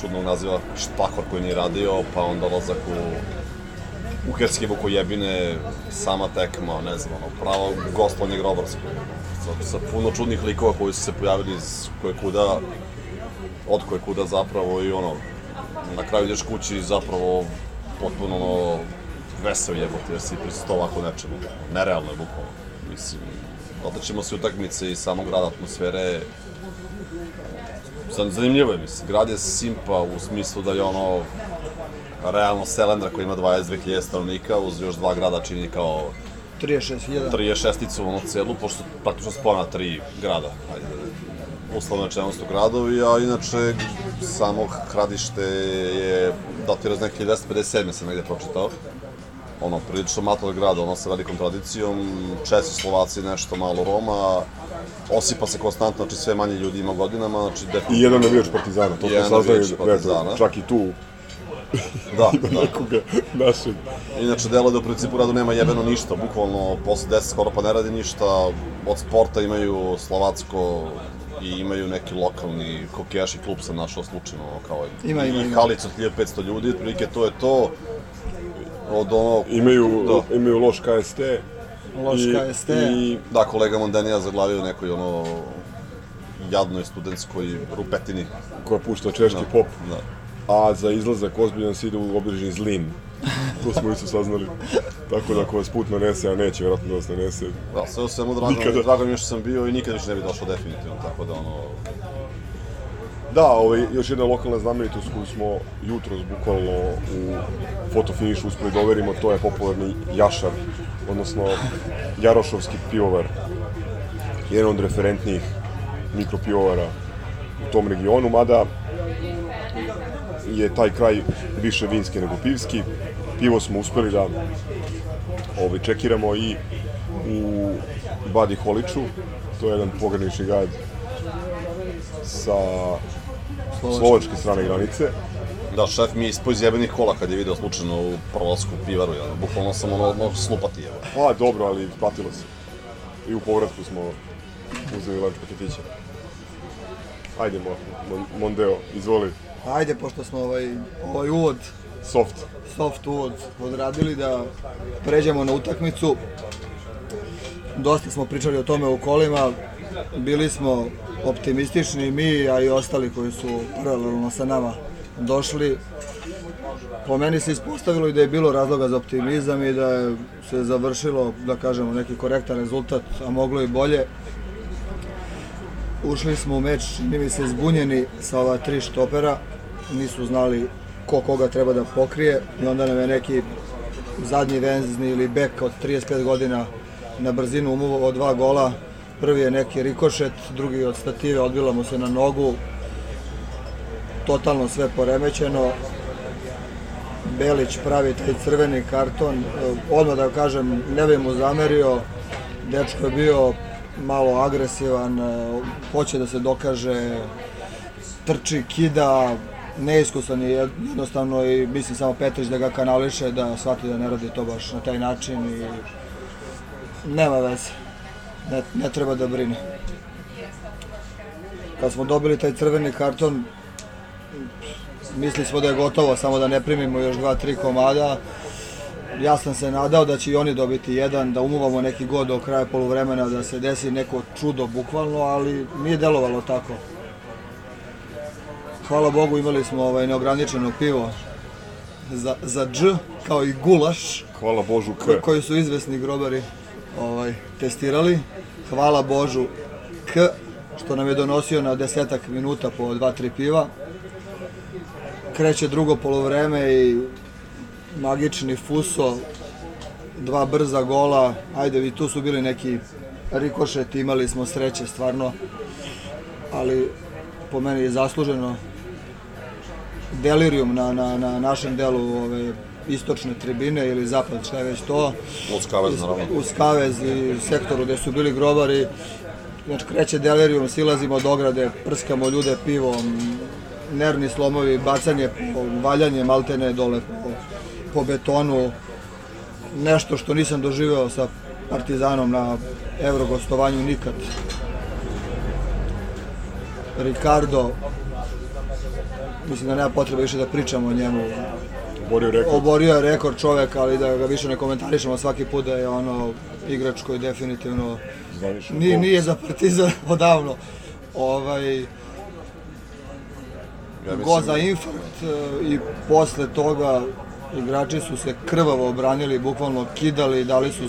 [SPEAKER 12] čudnog naziva štakor koji nije radio, pa onda dolazak u uherske vukojebine, sama tekma, ne znam, ono, pravo gostovanje grobarsko, sa, sa puno čudnih likova koji su se pojavili iz koje kuda, od koje kuda zapravo i ono, na kraju ideš kući zapravo potpuno ono, vesel jebote, jer si prisuto ovako nečemu. Nerealno je bukvalno. Mislim, otačemo se utakmice i samog grada atmosfere. Zan- Zanimljivo je, mislim. Grad je simpa u smislu da je ono realno Selendra koji ima 22.000 stanovnika uz još dva grada čini kao
[SPEAKER 13] 36.000.
[SPEAKER 12] 36-icu ono celu, pošto praktično spojena tri grada. Ajde, uslovno rečeno su gradovi, a inače samo Hradište je datira iz neke 1957. sam negde pročitao. Ono, prilično mator grad, ono sa velikom tradicijom, Česi, Slovaci, nešto malo Roma, osipa se konstantno, znači sve manje ljudi ima godinama, znači
[SPEAKER 3] I jedan navijač Partizana, to
[SPEAKER 12] I
[SPEAKER 3] smo saznali, eto, čak i tu
[SPEAKER 12] Da,
[SPEAKER 3] ima
[SPEAKER 12] da.
[SPEAKER 3] nekoga našeg.
[SPEAKER 12] Inače, delo da u principu radu nema jebeno ništa, bukvalno posle 10 skoro pa ne radi ništa, od sporta imaju Slovacko i imaju neki lokalni kokejaši klub sam našao slučajno, kao
[SPEAKER 13] Ima, ima,
[SPEAKER 12] i
[SPEAKER 13] ima.
[SPEAKER 12] halica od 1500 ljudi, otprilike to je to, od ono...
[SPEAKER 3] Imaju,
[SPEAKER 12] Da.
[SPEAKER 3] imaju loš KST.
[SPEAKER 13] Loš
[SPEAKER 3] i,
[SPEAKER 13] KST.
[SPEAKER 3] I
[SPEAKER 12] Da, kolega Mondenija zaglavio nekoj ono jadnoj studentskoj rupetini.
[SPEAKER 3] koja pušta češki
[SPEAKER 12] Da,
[SPEAKER 3] pop.
[SPEAKER 12] Da.
[SPEAKER 3] A za izlazak ozbiljan se ide u obližnji Zlin. To smo isto saznali. Tako da ako vas put nanese, a neće vjerojatno da vas nanese.
[SPEAKER 12] Da, sve u svemu drago,
[SPEAKER 3] Nikada.
[SPEAKER 12] drago mi što sam bio i nikad više ne bi došao definitivno, tako da ono...
[SPEAKER 3] Da, ovaj, još jedna lokalna znamenitost koju smo jutros bukvalno u fotofinišu uspeli da overimo, to je popularni Jašar, odnosno Jarošovski pivovar. Jedan od referentnijih mikropivovara u tom regionu, mada je taj kraj više vinski nego pivski. Pivo smo uspeli da ovaj, čekiramo i u Badi Holiču, to je jedan pogranični grad sa slovačke strane granice.
[SPEAKER 12] Da, šef mi je ispao iz jebenih kola kad je video slučajno u prolasku pivaru, ja, bukvalno sam ono, ono slupati, evo.
[SPEAKER 3] Pa, dobro, ali isplatilo se. I u povratku smo uzeli lanč paketića. Ajde, Mo, Mon, Mondeo, izvoli.
[SPEAKER 13] Ajde, pošto smo ovaj, ovaj uvod,
[SPEAKER 3] Soft.
[SPEAKER 13] soft uvod odradili, da pređemo na utakmicu. Dosta smo pričali o tome u kolima, bili smo optimistični mi, a i ostali koji su paralelno sa nama došli. Po meni se ispostavilo i da je bilo razloga za optimizam i da je se završilo, da kažemo, neki korektan rezultat, a moglo i bolje. Ušli smo u meč, mi se, zbunjeni sa ova tri štopera. Nisu znali ko koga treba da pokrije i onda nam je neki zadnji venzni ili bek od 35 godina na brzinu umuvao dva gola. Prvi je neki rikošet, drugi od stative, odbila mu se na nogu. Totalno sve poremećeno. Belić pravi taj crveni karton. E, Odmah da kažem, ne bi mu zamerio. Dečko je bio malo agresivan, e, hoće da se dokaže, trči, kida, neiskusan je jednostavno i mislim samo Petrić da ga kanališe, da shvati da ne radi to baš na taj način i nema veze. Ne, ne treba da brine. Kad smo dobili taj crveni karton, mislili smo da je gotovo, samo da ne primimo još dva, tri komada. Ja sam se nadao da će i oni dobiti jedan, da umuvamo neki god do kraja poluvremena, da se desi neko čudo bukvalno, ali nije delovalo tako. Hvala Bogu imali smo ovaj neograničeno pivo za, za dž, kao i gulaš.
[SPEAKER 3] Hvala Božu K.
[SPEAKER 13] ko- koji su izvesni grobari ovaj, testirali. Hvala Božu K, što nam je donosio na desetak minuta po dva, tri piva. Kreće drugo polovreme i magični fuso, dva brza gola, ajde i tu su bili neki rikošeti, imali smo sreće stvarno, ali po meni je zasluženo delirium na, na, na našem delu ove istočne tribine ili zapad, šta je već to.
[SPEAKER 12] Uz kavez, naravno.
[SPEAKER 13] Uz kavez i sektoru gde su bili grobari. Znači, kreće delirium, silazimo od ograde, prskamo ljude pivom, nervni slomovi, bacanje, valjanje maltene dole po, po betonu. Nešto što nisam doživeo sa Partizanom na Eurogostovanju nikad. Ricardo, mislim da nema potrebe više da pričamo o njemu.
[SPEAKER 3] Oborio rekord.
[SPEAKER 13] Oborio je rekord čovek, ali da ga više ne komentarišemo svaki put da je ono igrač koji definitivno
[SPEAKER 3] Zvanično
[SPEAKER 13] nije, nije za Partizan odavno. Ovaj,
[SPEAKER 12] Ja mislim-
[SPEAKER 13] go za infarkt e, i posle toga igrači su se krvavo obranili, bukvalno kidali, dali su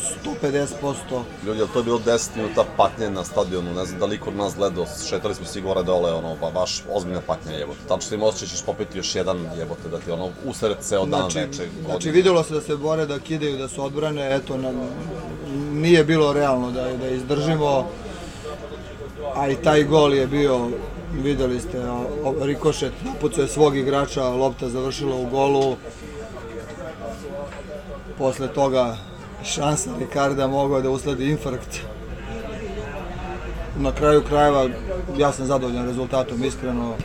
[SPEAKER 13] 150%.
[SPEAKER 12] Ljudi, to je bilo 10 minuta patnje na stadionu, ne znam da li kod nas gledao, šetali smo svi gore dole, ono, ba, baš ozbiljna patnja jebote. Tačno im osjećaj ćeš popiti još jedan jebote, da ti ono usred ceo dan
[SPEAKER 13] Znači,
[SPEAKER 12] veče,
[SPEAKER 13] znači
[SPEAKER 12] godine.
[SPEAKER 13] videlo se da se bore, da kidaju, da se odbrane, eto, nam, nije bilo realno da, da izdržimo, a i taj gol je bio, videli ste, rikošet napucao je svog igrača, lopta završila u golu, posle toga šansa Ricarda mogao da usledi infarkt. Na kraju krajeva, ja sam zadovoljan rezultatom, iskreno,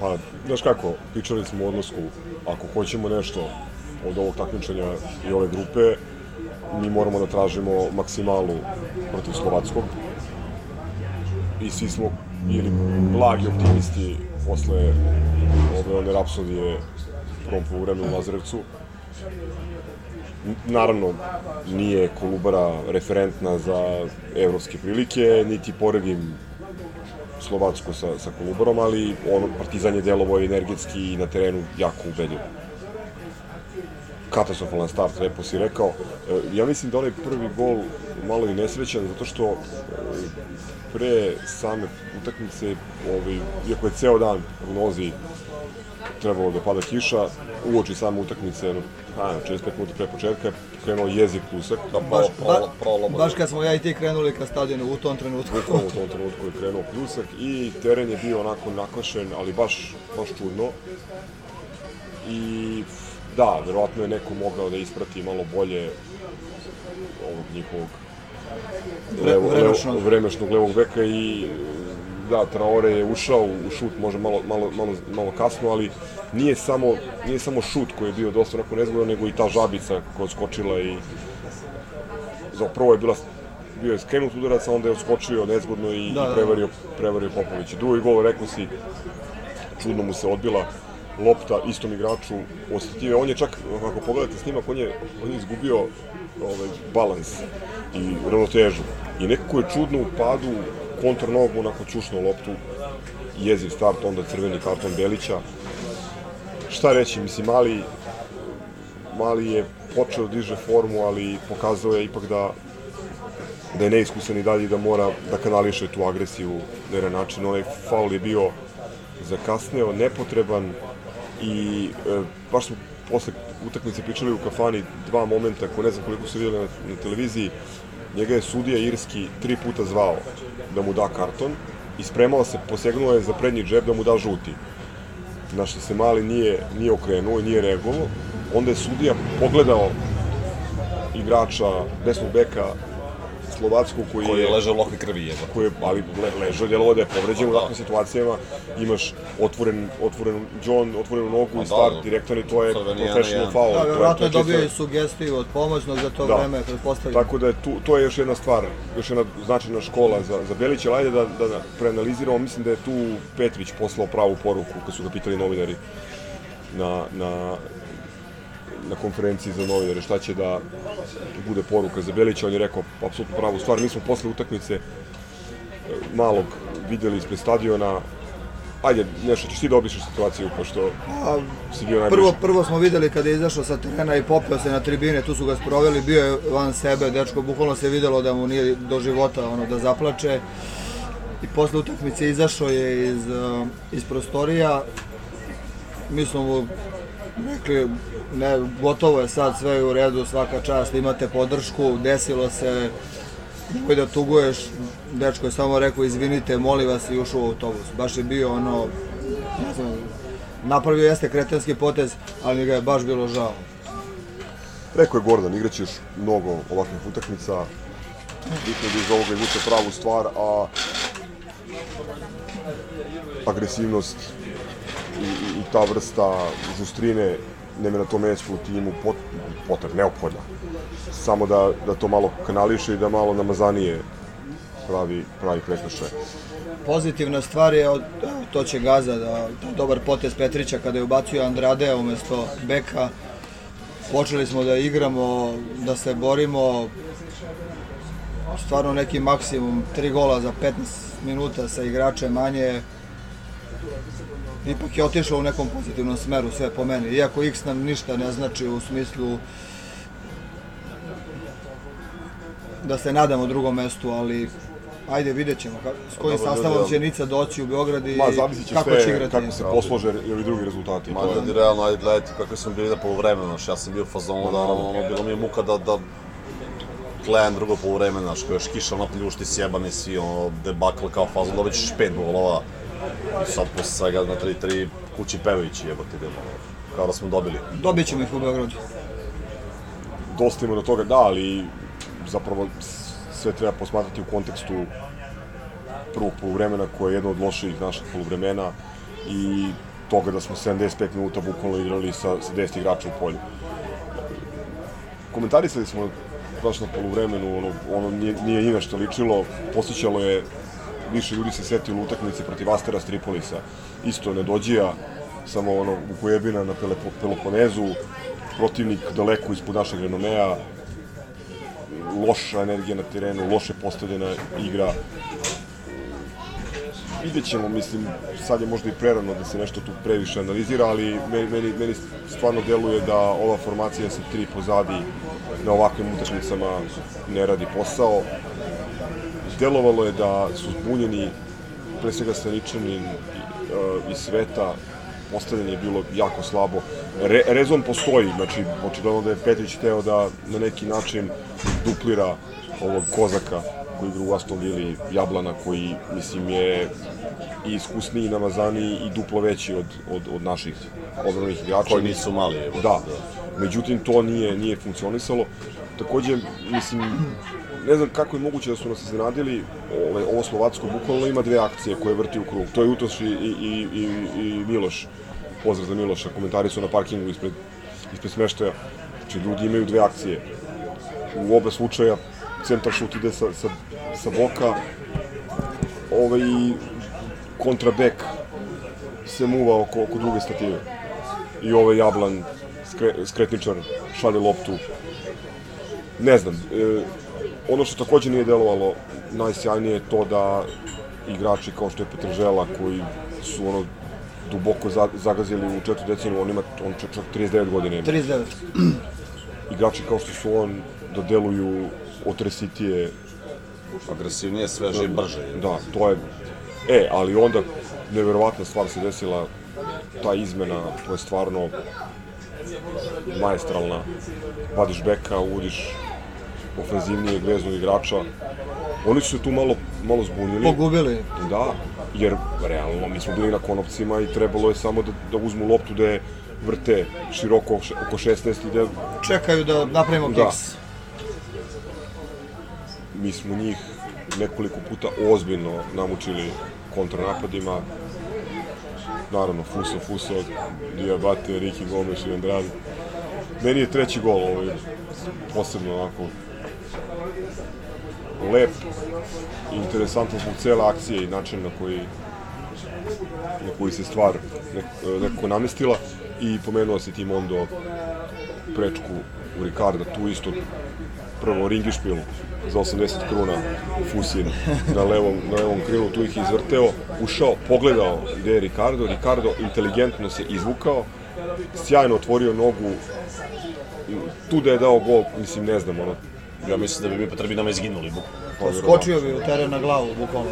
[SPEAKER 3] Pa, znaš kako, pričali smo o odnosku, ako hoćemo nešto od ovog takmičenja i ove grupe, mi moramo da tražimo maksimalu protiv Slovackog. I svi smo bili blagi optimisti posle ove one rapsodije u prvom poluvremenu u Lazarevcu. Naravno, nije Kolubara referentna za evropske prilike, niti poredim Slovacku sa, sa Kolubarom, ali ono, Partizan je delovo energetski i na terenu jako ubedljivo. Katastrofalan start, lepo si rekao. E, Ja mislim da onaj prvi gol malo i nesrećan, zato što e, pre same utakmice, ovaj, iako je ceo dan u nozi trebalo da pada kiša, uoči same utakmice, no, pa, 45 minuta pre početka, krenuo jezik plusak. Da,
[SPEAKER 13] baš, ba, baš kad smo ja i ti krenuli ka stadionu u tom trenutku.
[SPEAKER 3] Bukvalno u tom trenutku je krenuo pljusak i teren je bio onako nakvašen, ali baš, baš čudno. I da, verovatno je neko mogao da isprati malo bolje ovog njihovog levo,
[SPEAKER 13] vremešnog.
[SPEAKER 3] levo, vremešnog levog beka i da, Traore je ušao u šut možda malo, malo, malo, malo kasno, ali nije samo, nije samo šut koji je bio dosta onako nezgodan, nego i ta žabica koja je skočila i za prvo je bila bio je skrenut udarac, a onda je odskočio nezgodno i,
[SPEAKER 13] Da,
[SPEAKER 3] i
[SPEAKER 13] da, da.
[SPEAKER 3] prevario, prevario Popović. Drugi gol, rekao si, čudno mu se odbila lopta istom igraču osetljive. On je čak, ako pogledate snimak, on je, on je izgubio ovaj, balans i ravnotežu. I nekako je čudno u padu kontra nogu, onako čušno loptu, jeziv start, onda crveni karton Belića. Šta reći, mislim, mali, mali je počeo da diže formu, ali pokazao je ipak da da je neiskusan i dalje da mora da kanališe tu agresiju na jedan način. Onaj faul je bio zakasneo, nepotreban i e, baš smo posle utakmice pričali u kafani dva momenta, ko ne znam koliko su vidjeli na, na televiziji, njega je sudija Irski tri puta zvao da mu da karton i spremao se, posegnuo je za prednji džep da mu da žuti. Na što se mali nije, nije okrenuo i nije reagovao. Onda je sudija pogledao igrača desnog beka Slovackog koji,
[SPEAKER 12] Koji je ležao u lokvi krvi, jeba.
[SPEAKER 3] Koji je, ali le, ležao je djelovo da je povređen u takvim situacijama. Imaš otvoren, otvoren John, otvorenu nogu
[SPEAKER 12] Pa
[SPEAKER 3] i start
[SPEAKER 12] da.
[SPEAKER 3] direktan i to je professional
[SPEAKER 12] na
[SPEAKER 3] foul.
[SPEAKER 13] Da,
[SPEAKER 3] To je-
[SPEAKER 13] vjerojatno
[SPEAKER 3] to
[SPEAKER 13] je dobio i sugestiju od pomoćnog za to
[SPEAKER 3] Da.
[SPEAKER 13] vreme, pretpostavljam.
[SPEAKER 3] Tako da je tu, to je još jedna stvar, još jedna značajna škola za, za Belića, ajde da, da, da preanaliziramo, mislim da je tu Petrić poslao pravu poruku kad su ga pitali novinari na, na, na konferenciji za novinare šta će da bude poruka za Belića, on je rekao apsolutno pravu stvar, mi smo posle utakmice e, malog videli ispred stadiona, ajde, nešto ćeš ti da obišeš situaciju, pošto
[SPEAKER 13] A,
[SPEAKER 3] si bio najbliži.
[SPEAKER 13] Prvo, prvo smo videli kada je izašao sa terena i popeo se na tribine, tu su ga sproveli, bio je van sebe, dečko, bukvalno se videlo da mu nije do života ono, da zaplače. I posle utakmice izašao je iz, uh, iz prostorija, mi smo mu rekli, ne, gotovo je sad, sve u redu, svaka čast, imate podršku, desilo se, nemoj da tuguješ, dečko je samo rekao, izvinite, molim vas i ušao u autobus. Baš je bio ono, ne znam, napravio jeste kretenski potez, ali mi ga je baš bilo žao.
[SPEAKER 3] Rekao je Gordon, igraćeš mnogo ovakvih utakmica, bitno da iz ovoga izvuče pravu stvar, a agresivnost i, i, i ta vrsta žustrine nem je na tom mestu u timu pot, potreb, neophodna. Samo da, da to malo kanališe i da malo namazanije pravi, pravi prekršaj.
[SPEAKER 13] Pozitivna stvar je, od, evo, to će Gaza, da, da dobar potez Petrića kada je ubacio Andradea umesto Beka. Počeli smo da igramo, da se borimo, stvarno neki maksimum, tri gola za 15 minuta sa igračem manje. Ipak je otišlo u nekom pozitivnom smeru sve po meni. Iako X nam ništa ne znači u smislu da se nadamo drugom mestu, ali ajde vidjet ćemo s kojim
[SPEAKER 12] Dobro,
[SPEAKER 13] sastavom
[SPEAKER 12] ljudi,
[SPEAKER 13] će Nica doći u Beograd i
[SPEAKER 3] Ma,
[SPEAKER 13] kako
[SPEAKER 3] sve
[SPEAKER 13] će igrati.
[SPEAKER 3] kako se poslože i ovi drugi rezultati.
[SPEAKER 12] Ma,
[SPEAKER 3] je-
[SPEAKER 12] ljudi, realno, ajde, gledajte kako smo bili na polovremenu, znaš, ja sam bio u fazonu da, ono, ono, bilo mi je muka da, da gledam drugo polovreme, znaš, kao još kiša ono pljušti sjebani svi, ono, debakl kao fazon, dobit ćeš pet golova, i sad posle svega na 3-3 kući pevajući, jebote, idemo, kao da smo dobili.
[SPEAKER 13] Dobit ćemo ih u Beogradu.
[SPEAKER 3] dosta ima do toga, da, ali zapravo sve treba posmatrati u kontekstu prvog poluvremena koje je jedno od loših naših poluvremena i toga da smo 75 minuta bukvalno igrali sa, sa 10 igrača u polju. Komentarisali smo baš na poluvremenu, ono, ono nije, nije ni na što ličilo, posjećalo je, više ljudi se setilo utakmice protiv Astera Stripolisa, isto nedođija, samo ono, Vukojebina na Peloponezu, protivnik daleko ispod našeg renomea, loša energija na terenu, loše postavljena igra. Vidjet ćemo, mislim, sad je možda i prerano da se nešto tu previše analizira, ali meni, meni stvarno deluje da ova formacija sa tri pozadi na ovakvim utakmicama ne radi posao. Delovalo je da su zbunjeni pre svega Staničanin i, uh, i Sveta, postavljanje je bilo jako slabo. Re, rezon postoji, znači očigledno da je Petrić hteo da na neki način duplira ovog Kozaka koji igra u Aston Villa Jablana koji mislim je i iskusniji i namazaniji i duplo veći od, od, od naših odbranih igrača.
[SPEAKER 12] Koji nisu mali, evo.
[SPEAKER 3] Da, međutim to nije, nije funkcionisalo. Takođe, mislim, ne znam kako je moguće da su nas iznenadili, ovo, ovo Slovacko bukvalno ima dve akcije koje vrti u krug. To je Utoš i, i, i, i, i Miloš. Pozdrav za Miloša, komentari su na parkingu ispred, ispred smeštaja. Znači, ljudi imaju dve akcije. U oba slučaja centar šut ide sa, sa, sa boka, ovaj kontra bek se muva oko, oko druge stative. I ovaj Jablan, skre, skretničar, šalje loptu. Ne znam, e, ono što takođe nije delovalo najsjajnije je to da igrači kao što je Petržela koji su ono duboko za, zagazili u četvrtu decenu, on ima on čak, čak 39 godina ima.
[SPEAKER 13] 39.
[SPEAKER 3] Igrači kao što su on da deluju otresitije
[SPEAKER 12] Agresivnije, sveže i brže.
[SPEAKER 3] Da, to je E, ali onda neverovatna stvar se desila ta izmena, to je stvarno maestralna. Vadiš beka, uvodiš ofenzivnijeg veznog igrača. Oni su se tu malo, malo zbunili.
[SPEAKER 13] Pogubili.
[SPEAKER 3] Da, jer realno mi smo bili na konopcima i trebalo je samo da, da uzmu loptu da je vrte široko oko 16 i da...
[SPEAKER 13] Čekaju da napravimo
[SPEAKER 3] Da.
[SPEAKER 13] kiks.
[SPEAKER 3] Mi smo njih nekoliko puta ozbiljno namučili kontranapadima. Naravno, Fuso, Fuso, Diabate, Ricky Gomes i Andrade. Meni je treći gol ovaj, posebno onako lep, interesantan zbog cele akcije i način na koji na koji se stvar nek- nekako namestila. I pomenuo se tim Mondo prečku u Ricarda, tu isto prvo ringišpil za 80 kruna Fusin na levom, na levom krilu, tu ih izvrteo, ušao, pogledao gde je Ricardo, Ricardo inteligentno se izvukao, sjajno otvorio nogu, tu da je dao gol, mislim, ne znam, ono,
[SPEAKER 12] Ja mislim da bi mi po tribinama izginuli, bukvalno.
[SPEAKER 13] Skočio bi u teren na glavu, bukvalno.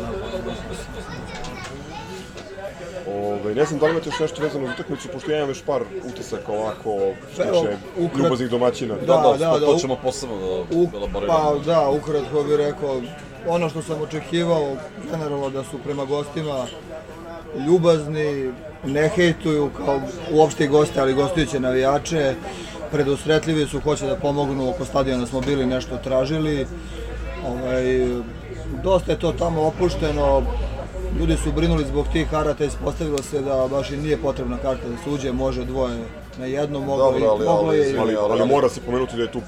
[SPEAKER 3] Ove, ne znam da li imate još nešto vezano za utakmicu, pošto ja imam još par utisaka ovako, što
[SPEAKER 13] Pa
[SPEAKER 3] tiče
[SPEAKER 13] ukrat-
[SPEAKER 3] ljubaznih domaćina.
[SPEAKER 13] Da, da, da,
[SPEAKER 12] to
[SPEAKER 13] u-
[SPEAKER 12] ćemo posebno da
[SPEAKER 13] U,
[SPEAKER 12] elaboriramo.
[SPEAKER 13] pa da, ukratko bih rekao, ono što sam očekivao, generalno da su prema gostima ljubazni, ne hejtuju kao uopšte i goste, ali gostujuće navijače, predusretljivi su, hoće da pomognu, oko stadiona smo bili nešto tražili, ovaj, dosta je to tamo opušteno, ljudi su brinuli zbog tih karata, ispostavilo se da baš i nije potrebna karta da se uđe, može dvoje na jednu, moglo,
[SPEAKER 12] Dobro,
[SPEAKER 13] i,
[SPEAKER 12] ali-
[SPEAKER 13] moglo
[SPEAKER 12] ali,
[SPEAKER 13] je i-
[SPEAKER 12] izvini,
[SPEAKER 3] Ali, ali mora se pomenuti da je tu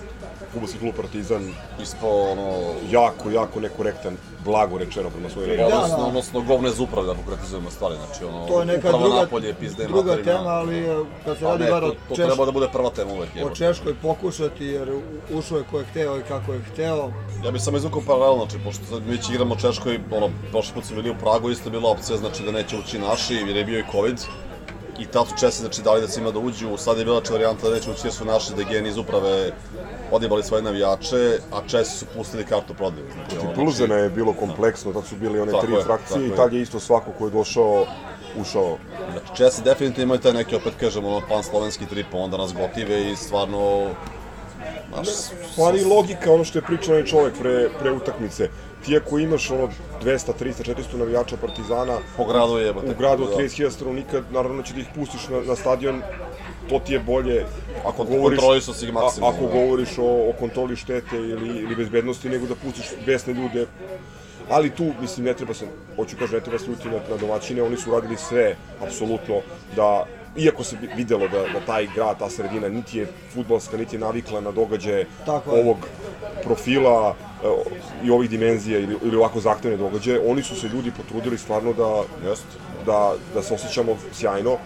[SPEAKER 3] futbolski klub Partizan
[SPEAKER 12] ispao ono
[SPEAKER 3] jako, jako nekorektan, blago rečeno prema svojim
[SPEAKER 13] Da,
[SPEAKER 12] odnosno,
[SPEAKER 13] da.
[SPEAKER 12] odnosno govne uprave da konkretizujemo stvari, znači ono,
[SPEAKER 13] To je neka druga,
[SPEAKER 12] napolje, pizde,
[SPEAKER 13] druga
[SPEAKER 12] materina.
[SPEAKER 13] tema, ali e, kad se
[SPEAKER 12] A
[SPEAKER 13] radi bar
[SPEAKER 12] to,
[SPEAKER 13] o,
[SPEAKER 12] to
[SPEAKER 13] Češ,
[SPEAKER 12] treba da bude prva tema uvek.
[SPEAKER 13] o. Češkoj pokušati, jer ušao je ko je hteo i kako je hteo.
[SPEAKER 12] Ja bih samo izvukao paralel, znači, pošto sad mi igramo Češkoj, ono, prošli put smo bili u Pragu, isto je bila opcija, znači da neće ući naši, jer je bio i COVID. I tad su Česi znači dali da se ima da uđu, sad je bila če varijanta da neće ući jer su naši degeni iz uprave odjebali svoje navijače, a Česi su pustili kartu prodaju. Znači,
[SPEAKER 3] Protiv
[SPEAKER 12] ono,
[SPEAKER 3] Pilzena je bilo kompleksno, tad su bili one
[SPEAKER 12] Tako
[SPEAKER 3] tri
[SPEAKER 12] je,
[SPEAKER 3] frakcije i tad je isto svako ko je došao, ušao.
[SPEAKER 12] Znači, Česi definitivno imaju taj neki, opet kažem, ono, pan slovenski trip, pa onda nas gotive i stvarno...
[SPEAKER 3] Pa ni logika, ono što je pričao onaj čovek pre, pre utakmice. Ti ako imaš ono 200, 300, 400 navijača Partizana
[SPEAKER 12] Po gradu je, jebote.
[SPEAKER 3] u gradu od
[SPEAKER 12] Da.
[SPEAKER 3] 30.000 stanovnika, naravno će da ih pustiš na, na stadion, to ti je bolje ako govoriš,
[SPEAKER 12] si maksimalno,
[SPEAKER 3] ako
[SPEAKER 12] da.
[SPEAKER 3] govoriš o, o kontroli štete ili, ili bezbednosti, nego da pustiš besne ljude Ali tu, mislim, ne treba se, hoću kažem, ne treba se ljuti na, na domaćine, oni su radili sve, apsolutno, da, iako se vi- videlo da, da taj grad, ta sredina, niti je futbalska, niti je navikla na događaje
[SPEAKER 13] Tako je.
[SPEAKER 3] ovog profila e, i ovih dimenzija ili, ili ovako zahtevne događaje, oni su se ljudi potrudili stvarno da, da, da se osjećamo sjajno.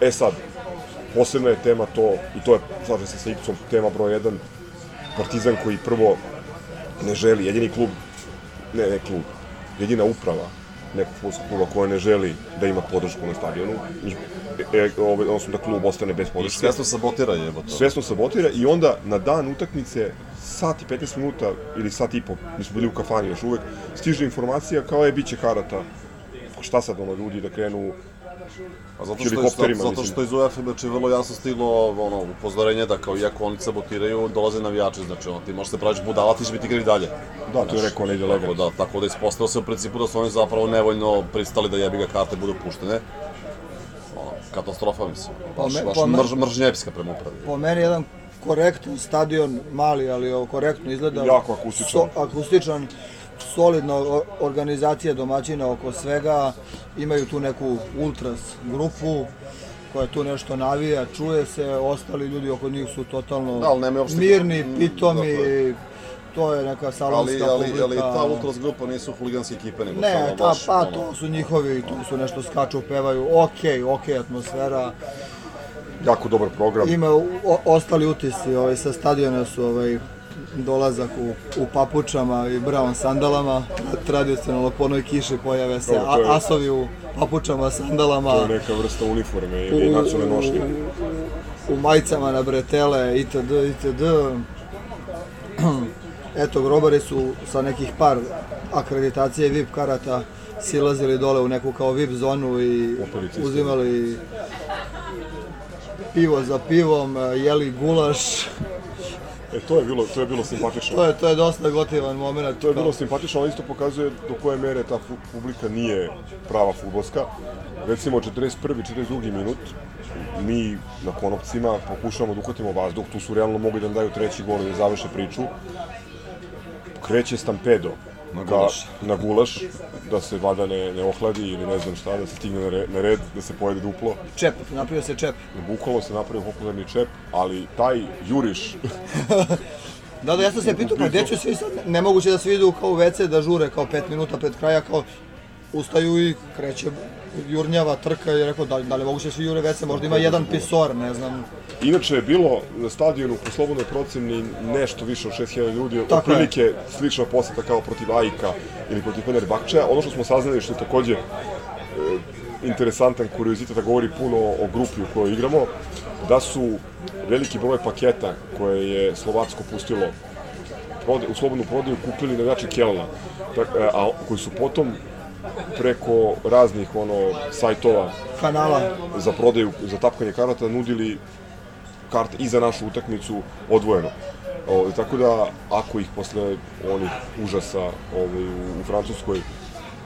[SPEAKER 3] E sad, posebna je tema to, i to je, slažem se sa Ipsom, tema broj 1, Partizan koji prvo ne želi, jedini klub, ne, ne klub, jedina uprava nekog futbolskog kluba koja ne želi da ima podršku na stadionu, i, e, ove, odnosno da klub ostane bez
[SPEAKER 12] I
[SPEAKER 3] podrške.
[SPEAKER 12] svesno sabotira jebote.
[SPEAKER 3] Svesno sabotira i onda na dan utakmice sat i 15 minuta ili sat i po, mi smo bili u kafani još uvek, stiže informacija kao je biće karata. Pa šta sad ono ljudi da krenu
[SPEAKER 12] A zato što, je,
[SPEAKER 3] helikopterima,
[SPEAKER 12] zato, zato što iz UEFA znači vrlo jasno stiglo ono, upozorenje da kao iako oni sabotiraju, dolaze navijači, znači ono, ti možeš se praviš budala, ti će biti igrali dalje.
[SPEAKER 3] Da, to je rekao onaj
[SPEAKER 12] Tako
[SPEAKER 3] delegat.
[SPEAKER 12] da, tako da ispostavilo se u principu da su oni zapravo nevoljno pristali da jebi ga karte budu puštene. Ono, katastrofa mislim. Baš,
[SPEAKER 13] me-
[SPEAKER 12] baš mrž, mržnjepska prema upravi.
[SPEAKER 13] Po meni jedan korektan stadion, mali, ali ovo korektno izgleda.
[SPEAKER 3] Jako akustičan.
[SPEAKER 13] So, akustičan, solidna organizacija domaćina oko svega. Imaju tu neku ultras grupu koja tu nešto navija, čuje se, ostali ljudi oko njih su totalno
[SPEAKER 12] Da, ali nemaju uopšte-
[SPEAKER 13] mirni,
[SPEAKER 12] Mm,
[SPEAKER 13] pitomi, to je neka
[SPEAKER 12] Ali,
[SPEAKER 13] salonska
[SPEAKER 12] ali,
[SPEAKER 13] publika.
[SPEAKER 12] ali ta ultras grupa nisu huliganske ekipe, nego
[SPEAKER 13] Ne,
[SPEAKER 12] samo
[SPEAKER 13] ta,
[SPEAKER 12] baš,
[SPEAKER 13] pa
[SPEAKER 12] ono,
[SPEAKER 13] to su njihovi, tu su nešto skaču, pevaju, okej, okej atmosfera.
[SPEAKER 3] jako dobar program.
[SPEAKER 13] Ima o, ostali utisci ovaj, sa stadiona su ovaj, dolazak u, u papučama i brown sandalama, tradicionalno po onoj kiši pojave se
[SPEAKER 3] Dobro, je-
[SPEAKER 13] asovi u papučama, sandalama,
[SPEAKER 3] To je neka vrsta uniforme ili nacionalne nošnje.
[SPEAKER 13] u majicama na bretele itd. itd. Eto, grobari su sa nekih par akreditacije VIP karata silazili dole u neku kao VIP zonu i uzimali pivo za pivom, jeli gulaš.
[SPEAKER 3] E, to je bilo, to je bilo simpatično.
[SPEAKER 13] To je, to je dosta gotivan moment.
[SPEAKER 3] To je bilo simpatično, ali isto pokazuje do koje mere ta publika nije prava futbolska. Recimo, 41. 42. minut, mi na konopcima pokušavamo da uhvatimo vazduh, tu su realno mogli da nam daju treći gol i da završe priču. Kreće stampedo
[SPEAKER 12] Na
[SPEAKER 3] da-
[SPEAKER 12] gulaš.
[SPEAKER 3] na gulaš, da se vada ne, ne ohladi ili ne znam šta, da se stigne na, re, na red, da se pojede duplo.
[SPEAKER 13] Čep, napravio se čep.
[SPEAKER 3] Bukvalno se napravio popularni čep, ali taj juriš
[SPEAKER 13] Da, da, ja sam se pitao, pa gdje će svi sad, nemoguće da svi idu kao u WC da žure kao 5 minuta pred kraja, kao ustaju i kreće jurnjava, trka i rekao da, da li moguće svi jure WC, možda ima jedan pisor, ne znam.
[SPEAKER 3] Inače je bilo na stadionu po slobodnoj proceni nešto više od 6000 ljudi,
[SPEAKER 13] Tako je.
[SPEAKER 3] otprilike slična poseta kao protiv Ajka ili protiv Fenerbahčeja. Ono što smo saznali što je takođe e, interesantan kuriozitet, da govori puno o grupi u kojoj igramo, da su veliki broj paketa koje je Slovacko pustilo prode, u slobodnu prodaju kupili navijači Kelna, e, a koji su potom preko raznih ono sajtova
[SPEAKER 13] Kanala.
[SPEAKER 3] za prodaju, za tapkanje karata nudili karte i za našu utakmicu odvojeno. O, tako da, ako ih posle onih užasa ovaj, u, u Francuskoj,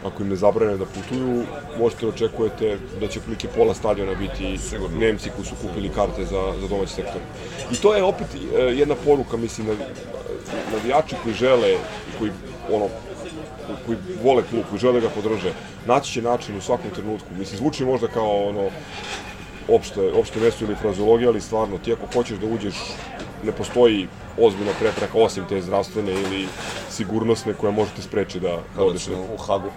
[SPEAKER 3] ako im ne zabrane da putuju, možete da očekujete da će prilike pola stadiona biti Sigurno. Nemci koji su kupili karte za, za domaći sektor. I to je opet e, jedna poruka, mislim, na, navijači koji žele, koji ono, koji vole klub, koji žele da ga podrže, naći će način u svakom trenutku. Mislim, zvuči možda kao ono, opšte, opšte mesto ili frazologija, ali stvarno, ti ako hoćeš da uđeš, ne postoji ozbiljna prepreka osim te zdravstvene ili sigurnosne koja može te spreči da, da odeš na...
[SPEAKER 12] u Hagu.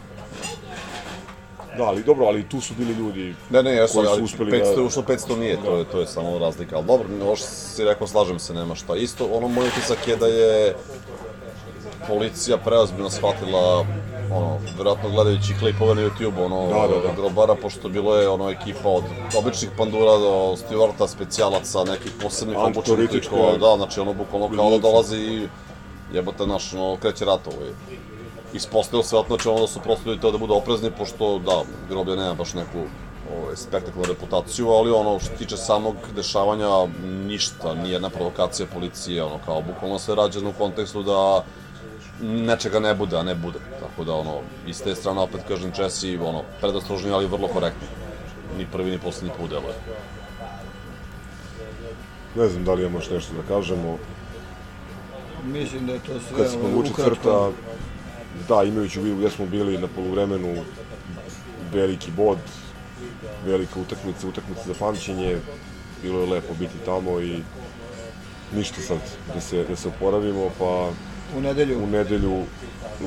[SPEAKER 3] Da, ali dobro, ali tu su bili ljudi
[SPEAKER 12] Ne, ne, jesu,
[SPEAKER 3] koji su uspeli
[SPEAKER 12] 500
[SPEAKER 3] da...
[SPEAKER 12] ušlo, 500 nije, to je, to je samo razlika. Ali dobro, ovo što si rekao, slažem se, nema šta. Isto, ono, moj utisak je da je policija preozbiljno shvatila ono, verovatno gledajući klipove na YouTube, ono,
[SPEAKER 3] Da, da, da.
[SPEAKER 12] grobara, pošto bilo je ono ekipa od običnih pandura do stewarta, specijalaca, nekih posebnih obučenih
[SPEAKER 3] Antituristička.
[SPEAKER 12] likova, da, znači ono, bukvalno kao da dolazi i jebote naš, ono, kreće rat ovaj. Ispostavilo se znači ono da su prosto ljudi da budu oprezni, pošto, da, groblje nema baš neku ovaj, spektakularnu reputaciju, ali ono što se tiče samog dešavanja, ništa, nijedna provokacija policije, ono, kao bukvalno sve rađeno u kontekstu da nečega ne bude, a ne bude. Tako da, ono, iz te strane, opet kažem, Česi, ono, predostrožni, ali vrlo korektni. Ni prvi, ni poslednji put deluje.
[SPEAKER 3] Ne znam da li imamo još nešto da kažemo.
[SPEAKER 13] Mislim da je to sve
[SPEAKER 3] Kad se povuče crta, da, imajući u vidu gde smo bili na poluvremenu, veliki bod, velika utakmica, utakmica za pamćenje, bilo je lepo biti tamo i ništa sad, da se, da se oporavimo, pa
[SPEAKER 13] U nedelju.
[SPEAKER 3] u nedelju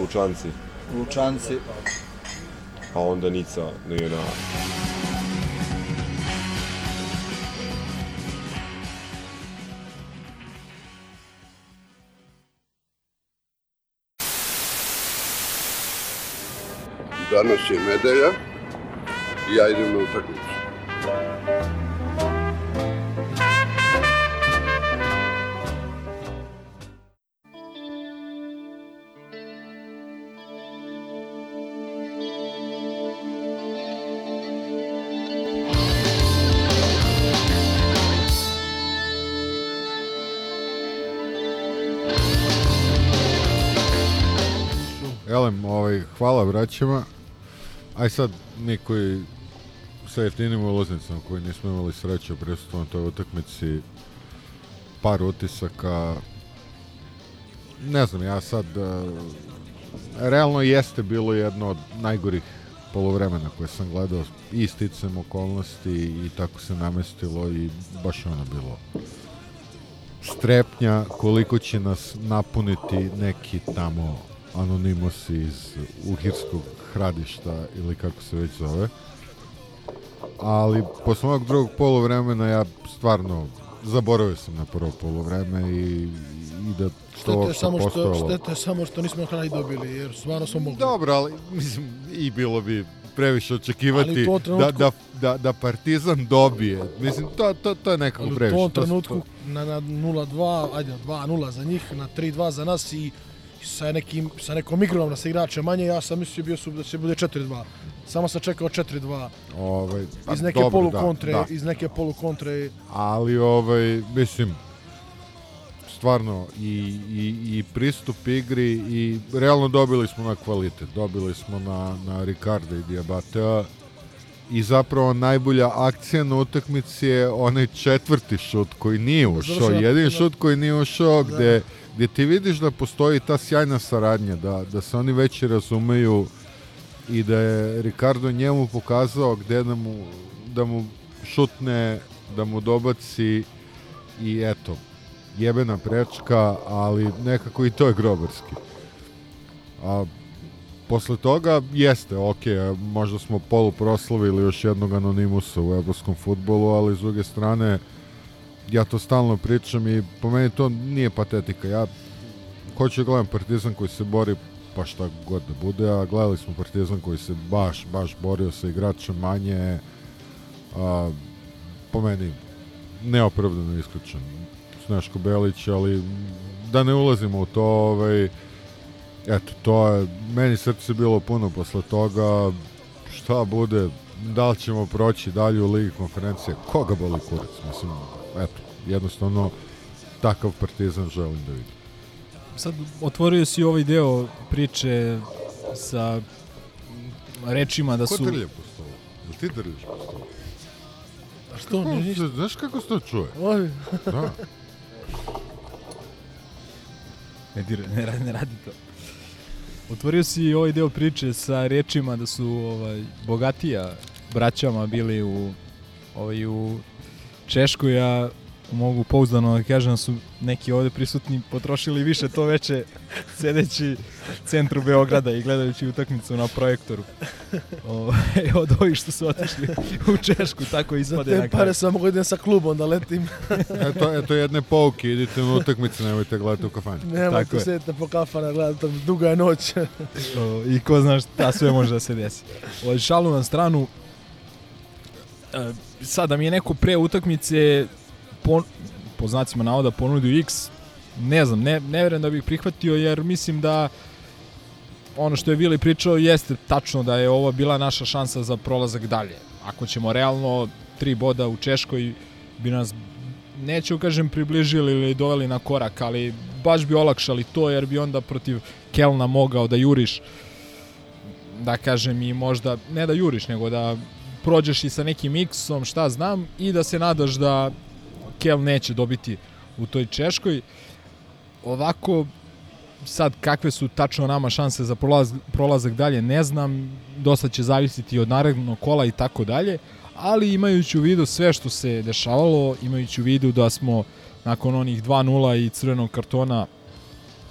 [SPEAKER 3] Lučanci,
[SPEAKER 13] Lučanci.
[SPEAKER 3] a onda Nica na JNA.
[SPEAKER 14] Danas je nedelja i ja idem na utakmicu.
[SPEAKER 8] Ovaj, hvala braćama. Aj sad, mi koji sa jeftinim ulaznicama, koji nismo imali sreće u prisustvu na toj utakmici, par utisaka. Ne znam, ja sad... eh, realno jeste bilo jedno od najgorih polovremena koje sam gledao i sticam okolnosti i tako se namestilo i baš ono bilo strepnja koliko će nas napuniti neki tamo anonimusi iz Uhirskog hradišta ili kako se već zove. Ali posle ovog drugog polovremena ja stvarno zaboravio sam na prvo polovreme i, i da to
[SPEAKER 1] Štete je
[SPEAKER 8] uopšte
[SPEAKER 1] samo što,
[SPEAKER 8] postojalo.
[SPEAKER 1] štete je samo što nismo na kraju dobili, jer stvarno smo mogli.
[SPEAKER 8] Dobro, ali mislim i bilo bi previše očekivati da,
[SPEAKER 1] trenutku-
[SPEAKER 8] da, da, da Partizan dobije. Mislim, to, to, to je nekako
[SPEAKER 1] Ali u
[SPEAKER 8] previše.
[SPEAKER 1] tom
[SPEAKER 8] To
[SPEAKER 1] trenutku na, na 0-2, ajde 2-0 za njih, na 3-2 za nas i sa, nekim, sa nekom igrom da se igrače manje, ja sam mislio bio su, da će bude 4-2. Samo sam čekao 4-2.
[SPEAKER 8] Ovaj, pa
[SPEAKER 1] Iz neke
[SPEAKER 8] dobro,
[SPEAKER 1] polu
[SPEAKER 8] da,
[SPEAKER 1] kontre,
[SPEAKER 8] da.
[SPEAKER 1] iz neke polu kontre.
[SPEAKER 8] ali ovaj, mislim, stvarno i, i, i pristup igri i realno dobili smo na kvalitet, dobili smo na, na Ricarda i Diabatea i zapravo najbolja akcija na utakmici je onaj četvrti šut koji nije ušao, jedini
[SPEAKER 1] da.
[SPEAKER 8] šut koji nije ušao gde, gde ti vidiš da postoji ta sjajna saradnja, da, da se oni već razumeju i da je Ricardo njemu pokazao gde da mu, da mu šutne, da mu dobaci i eto, jebena prečka, ali nekako i to je grobarski. A posle toga jeste, ok, možda smo polu proslavili još jednog anonimusa u evropskom futbolu, ali s druge strane ja to stalno pričam i po meni to nije patetika. Ja hoću da gledam Partizan koji se bori pa šta god da bude, a gledali smo Partizan koji se baš, baš borio sa igračem manje, a, po meni neopravdano isključen Sneško Belić, ali da ne ulazimo u to, ovaj, eto, to je, meni srce bilo puno posle toga, šta bude, da li ćemo proći dalje u Ligi konferencije, koga boli kurac, mislim, eto, jednostavno, takav partizan želim da vidim.
[SPEAKER 7] Sad otvorio si ovaj deo priče sa rečima da
[SPEAKER 8] Ko
[SPEAKER 7] su...
[SPEAKER 8] drlje po stolu? Jel ti drljaš po stolu?
[SPEAKER 1] A što,
[SPEAKER 8] Kako
[SPEAKER 1] nije
[SPEAKER 8] se-? Znaš kako se to čuje?
[SPEAKER 1] Oj.
[SPEAKER 8] Da.
[SPEAKER 7] Ne, dir, ne, radi, ne radi to. Otvorio si ovaj deo priče sa rečima da su ovaj, bogatija braćama bili u, ovaj, u Češkoj, a mogu pouzdano da kažem da su neki ovde prisutni potrošili više to veče sedeći u centru Beograda i gledajući utakmicu na projektoru. o, od ovih što su otišli u Češku, tako ispade
[SPEAKER 1] Za
[SPEAKER 7] na
[SPEAKER 1] te
[SPEAKER 7] kraju.
[SPEAKER 1] pare samo mogu idem sa klubom da letim.
[SPEAKER 8] eto, eto jedne pouke, idite na utakmice, nemojte gledati u kafani.
[SPEAKER 1] Nemojte sedite po kafana gledati, duga je noć.
[SPEAKER 7] O, I ko zna šta sve može da se desi. Od šalu na stranu, sad da mi je neko pre utakmice po, po znacima navoda ponudio X, ne znam, ne, ne verujem da bih prihvatio jer mislim da ono što je Vili pričao jeste tačno da je ovo bila naša šansa za prolazak dalje. Ako ćemo realno tri boda u Češkoj bi nas neću kažem približili ili doveli na korak, ali baš bi olakšali to jer bi onda protiv Kelna mogao da juriš da kažem i možda ne da juriš nego da prođeš i sa nekim X-om, šta znam, i da se nadaš da Kel neće dobiti u toj Češkoj. Ovako, sad kakve su tačno nama šanse za prolaz, prolazak dalje, ne znam, dosta će zavisiti od narednog kola i tako dalje, ali imajući u vidu sve što se dešavalo, imajući u vidu da smo nakon onih 2-0 i crvenog kartona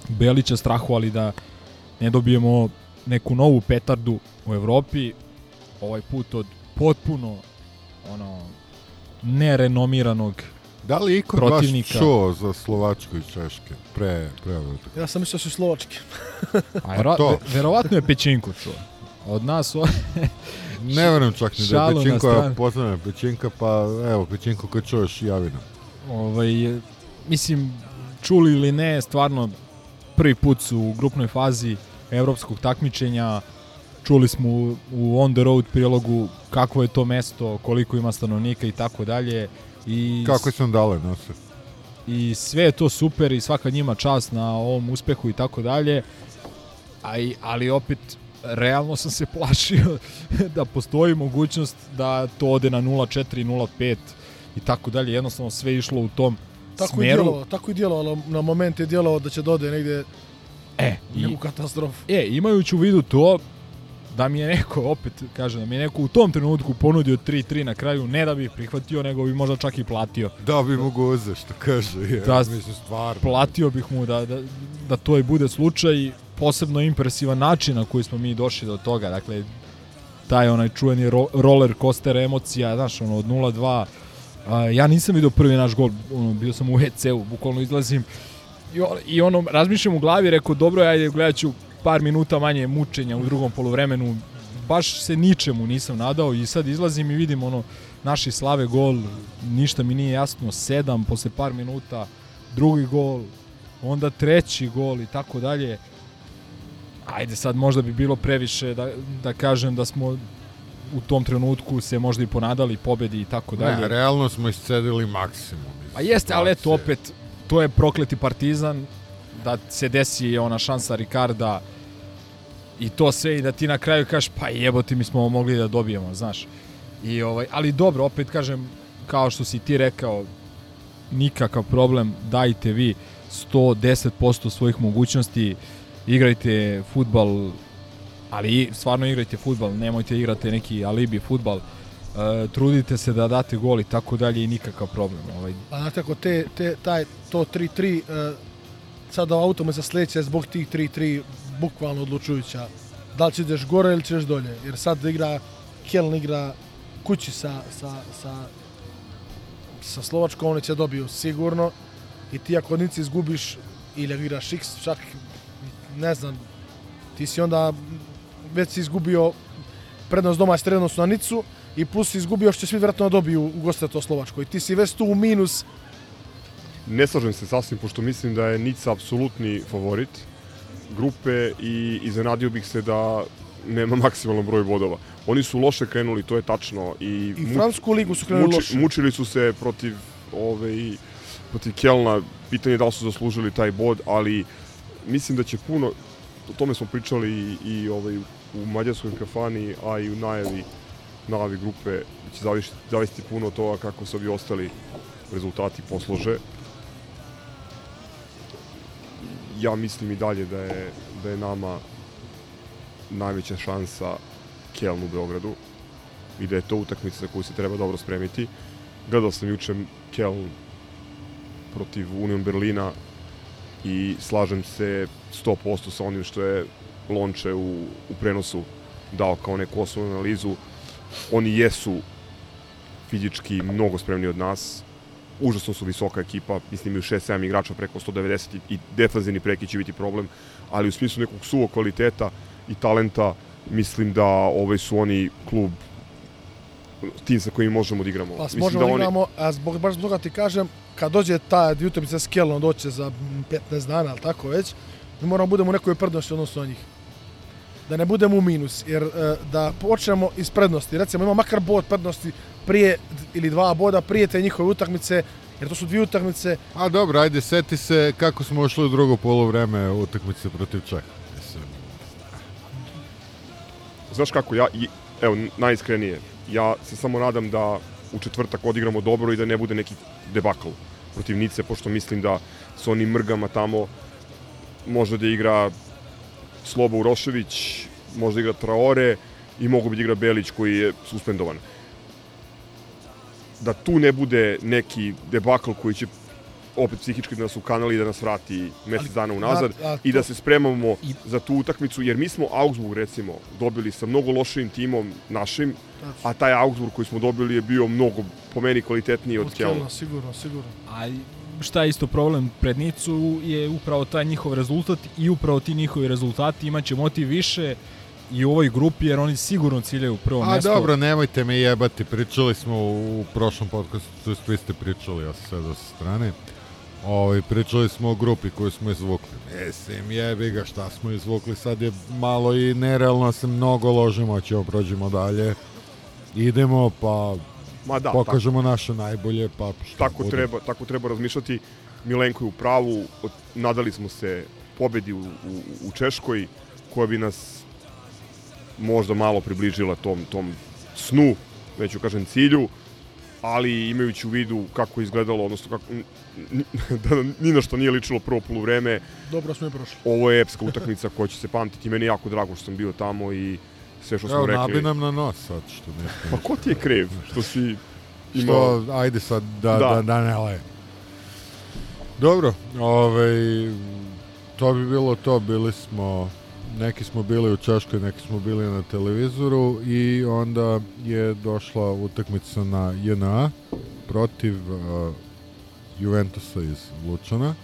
[SPEAKER 7] Belića strahovali da ne dobijemo neku novu petardu u Evropi, ovaj put od potpuno ono nerenomiranog
[SPEAKER 8] Da li iko
[SPEAKER 7] protivnika.
[SPEAKER 8] baš čuo za Slovačku i Češke pre, pre?
[SPEAKER 1] Ja sam mislio da su slovački.
[SPEAKER 7] A vero,
[SPEAKER 8] to.
[SPEAKER 7] ve- verovatno je Pećinko čuo. Od nas o...
[SPEAKER 8] Ne verujem čak ni da je
[SPEAKER 7] na
[SPEAKER 8] Pečinko, ja
[SPEAKER 7] stranu.
[SPEAKER 8] pozdravljam Pečinka, pa evo, Pečinko kad čuješ javi nam.
[SPEAKER 7] ovaj, mislim, čuli ili ne, stvarno prvi put su u grupnoj fazi evropskog takmičenja, čuli smo u, u on the road prilogu kakvo je to mesto, koliko ima stanovnika i tako dalje. I
[SPEAKER 8] Kako sam dale nose?
[SPEAKER 7] i sve je to super i svaka njima čast na ovom uspehu i tako dalje. A i, ali opet realno sam se plašio da postoji mogućnost da to ode na 0.4, 0.5 i tako dalje. Jednostavno sve je išlo u tom
[SPEAKER 1] Tako i
[SPEAKER 7] smeru.
[SPEAKER 1] djelovalo, tako i djelovalo. Na moment je djelovalo da će dode negdje
[SPEAKER 7] E,
[SPEAKER 1] u
[SPEAKER 7] i,
[SPEAKER 1] neku katastrofu.
[SPEAKER 7] e, imajući u vidu to, da mi je neko, opet kažem, da mi je neko u tom trenutku ponudio 3-3 na kraju, ne da bih prihvatio, nego bi možda čak i platio.
[SPEAKER 8] Da bi mogu uze, što kaže. Je,
[SPEAKER 7] Da,
[SPEAKER 8] mislim, stvarno.
[SPEAKER 7] platio bih mu da, da, da to i bude slučaj, posebno impresivan način na koji smo mi došli do toga, dakle, taj onaj čuveni ro, roller coaster emocija, znaš, ono, od 0-2, a, ja nisam vidio prvi naš gol, ono, bio sam u WC-u, bukvalno izlazim i, on, i ono, razmišljam u glavi, rekao, dobro, ajde, gledat ću par minuta manje mučenja u drugom poluvremenu, baš se ničemu nisam nadao i sad izlazim i vidim ono, naši slave gol, ništa mi nije jasno, sedam posle par minuta, drugi gol, onda treći gol i tako dalje. Ajde sad možda bi bilo previše da, da kažem da smo u tom trenutku se možda i ponadali pobedi i tako dalje.
[SPEAKER 8] Ne, realno smo iscedili maksimum. iz
[SPEAKER 7] Pa jeste, ali eto opet, to je prokleti partizan, da se desi ona šansa Ricarda i to sve i da ti na kraju kažeš pa jebote mi smo mogli da dobijemo, znaš. I ovaj, ali dobro, opet kažem, kao što si ti rekao, nikakav problem, dajte vi 110% svojih mogućnosti, igrajte futbal, ali stvarno igrajte futbal, nemojte igrate neki alibi futbal, e, trudite se da date gol i tako dalje i nikakav problem. Ovaj,
[SPEAKER 1] A znate ako te, te, taj, to 3-3, uh, sada autome za sledeće zbog tih 3-3 bukvalno odlučujuća. Da li ćeš ideš gore ili ćeš dolje. Jer sad igra, Keln igra kući sa, sa, sa, sa Slovačkom, oni će dobiju sigurno. I ti ako nici izgubiš ili igraš X, čak ne znam, ti si onda već si izgubio prednost domaće prednost na Nicu i plus si izgubio što će svi vjerojatno dobiju u goste to Slovačkoj. Ti si već tu u minus
[SPEAKER 3] Ne slažem se sasvim, pošto mislim da je Nica apsolutni favorit grupe i iznenadio bih se da nema maksimalan broj bodova. Oni su loše krenuli, to je tačno. I,
[SPEAKER 1] I Francusku ligu su krenuli
[SPEAKER 3] muči,
[SPEAKER 1] loše.
[SPEAKER 3] Mučili su se protiv, ove, protiv Kelna, pitanje je da li su zaslužili taj bod, ali mislim da će puno, o tome smo pričali i, i ovaj, u mađarskoj kafani, a i u najavi, najavi grupe, da će zavisiti, zavisiti puno od toga kako se ovi ostali rezultati poslože. Ja mislim i dalje da je, da je nama najveća šansa Keln u Beogradu i da je to utakmica za koju se treba dobro spremiti. Gledao sam juče Keln protiv Union Berlina i slažem se 100% sa onim što je Lonče u, u prenosu dao kao neku osnovnu analizu. Oni jesu fizički mnogo spremni od nas, užasno su visoka ekipa, mislim imaju 6-7 igrača preko 190 i, defanzivni preki će biti problem, ali u smislu nekog suvog kvaliteta i talenta mislim da ovaj su oni klub tim sa kojim možemo da igramo.
[SPEAKER 1] Pa
[SPEAKER 3] mislim
[SPEAKER 1] možemo
[SPEAKER 3] da
[SPEAKER 1] da
[SPEAKER 3] oni,
[SPEAKER 1] igramo, a zbog, baš zbog ti kažem, kad dođe ta dvije utakmice s Kelom, doće za 15 dana, ali tako već, mi moramo da budemo u nekoj prednosti odnosno na njih. Da ne budemo u minus, jer e, da počnemo iz prednosti, recimo ima makar bod prednosti prije ili dva boda prije te njihove utakmice, jer to su dvije utakmice.
[SPEAKER 8] A dobro, ajde, seti se kako smo ušli u drugo polovreme utakmice protiv Čeha. Mislim,
[SPEAKER 3] znaš kako, ja, i, evo, najiskrenije, ja se samo nadam da u četvrtak odigramo dobro i da ne bude neki debakl protiv Nice, pošto mislim da sa onim mrgama tamo može da igra Slobo Urošević, može da igra Traore i mogu bi da igra Belić koji je suspendovan. Da tu ne bude neki debakl koji će opet psihički da nas ukanali i da nas vrati mesec dana unazad
[SPEAKER 1] a- a
[SPEAKER 3] i da se spremamo za tu utakmicu, jer mi smo Augsburg recimo dobili sa mnogo lošijim timom našim, a taj Augsburg koji smo dobili je bio mnogo po meni kvalitetniji od,
[SPEAKER 1] Od.
[SPEAKER 3] Kelna,
[SPEAKER 1] sigurno, sigurno.
[SPEAKER 7] A šta je isto problem pred Nicu je upravo taj njihov rezultat i upravo ti njihovi rezultati imaće motiv više i u ovoj grupi jer oni sigurno ciljaju u prvo
[SPEAKER 8] A
[SPEAKER 7] mesto.
[SPEAKER 8] dobro, nemojte me jebati, pričali smo u, u prošlom podcastu, to jest vi ste pričali, ja sam sedao sa strane. Ovaj, pričali smo o grupi koju smo izvukli. Mislim, jebi ga šta smo izvukli, sad je malo i nerealno se mnogo ložimo, ćemo prođemo dalje. Idemo pa
[SPEAKER 3] Ma da,
[SPEAKER 8] pokažemo naše najbolje, pa šta
[SPEAKER 3] tako
[SPEAKER 8] bude.
[SPEAKER 3] treba, tako treba razmišljati. Milenko je u pravu, nadali smo se pobedi u, u, u Češkoj, koja bi nas možda malo približila tom, tom snu, neću kažem cilju, ali imajući u vidu kako je izgledalo, odnosno kako, da ni na što nije ličilo prvo poluvreme,
[SPEAKER 1] Dobro smo i prošli.
[SPEAKER 3] ovo je epska utakmica koja će se pamtiti. Meni je jako drago što sam bio tamo i sve što smo
[SPEAKER 8] Evo,
[SPEAKER 3] rekli.
[SPEAKER 8] nabi nam na nos sad što ne
[SPEAKER 3] Pa ko ti je kriv što si imao...
[SPEAKER 8] Što, ajde sad da,
[SPEAKER 3] Da.
[SPEAKER 8] da. da, ne leje. Dobro, ovaj, to bi bilo to, bili smo, neki smo bili u Češkoj, neki smo bili na televizoru i onda je došla utakmica na JNA protiv uh, Juventusa iz Lučana.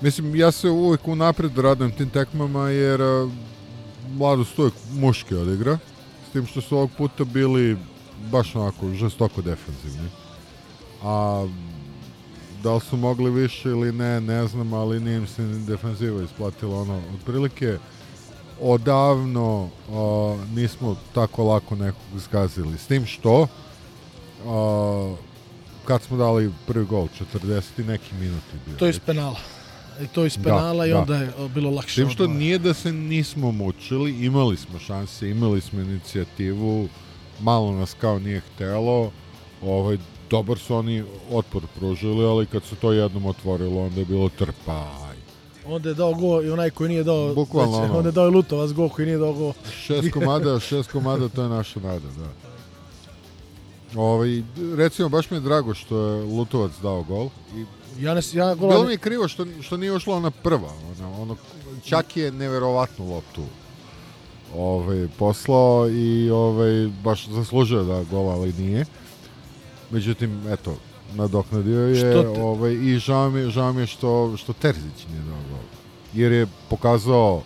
[SPEAKER 8] Mislim, ja se uvijek unapred radujem tim tekmama jer uh, mladost uvijek muški odigra, s tim što su ovog puta bili baš onako žestoko defensivni. A da li su mogli više ili ne, ne znam, ali nije im se ni defenziva isplatila ono, otprilike odavno a, nismo tako lako nekog zgazili. S tim što a, kad smo dali prvi gol, 40 i neki minuti bio.
[SPEAKER 1] To je iz penala. I to iz penala i
[SPEAKER 8] da.
[SPEAKER 1] onda je o, bilo lakše.
[SPEAKER 8] S tim što
[SPEAKER 1] odmah.
[SPEAKER 8] nije da se nismo mučili, imali smo šanse, imali smo inicijativu, malo nas kao nije htelo, ovaj, dobar su oni otpor pružili, ali kad se to jednom otvorilo, onda je bilo trpaj.
[SPEAKER 1] Onda je dao go i onaj koji nije dao...
[SPEAKER 8] Bukvalno ono.
[SPEAKER 1] Onda je dao i Lutovac go koji nije dao go.
[SPEAKER 8] Šest komada, šest komada, to je naša nada, da. Ovaj, recimo, baš mi je drago što je Lutovac dao gol. I
[SPEAKER 1] Ja, ne, ja gola
[SPEAKER 8] Bilo mi je krivo što, što nije ušla ona prva. Ona, ono, čak je neverovatnu loptu ovaj, poslao i ovaj, baš zaslužio da gola, ali nije. Međutim, eto, nadoknadio je
[SPEAKER 1] Što te-
[SPEAKER 8] ovaj, i žao mi, je- žao mi je što, što Terzić nije dao gol. Jer je pokazao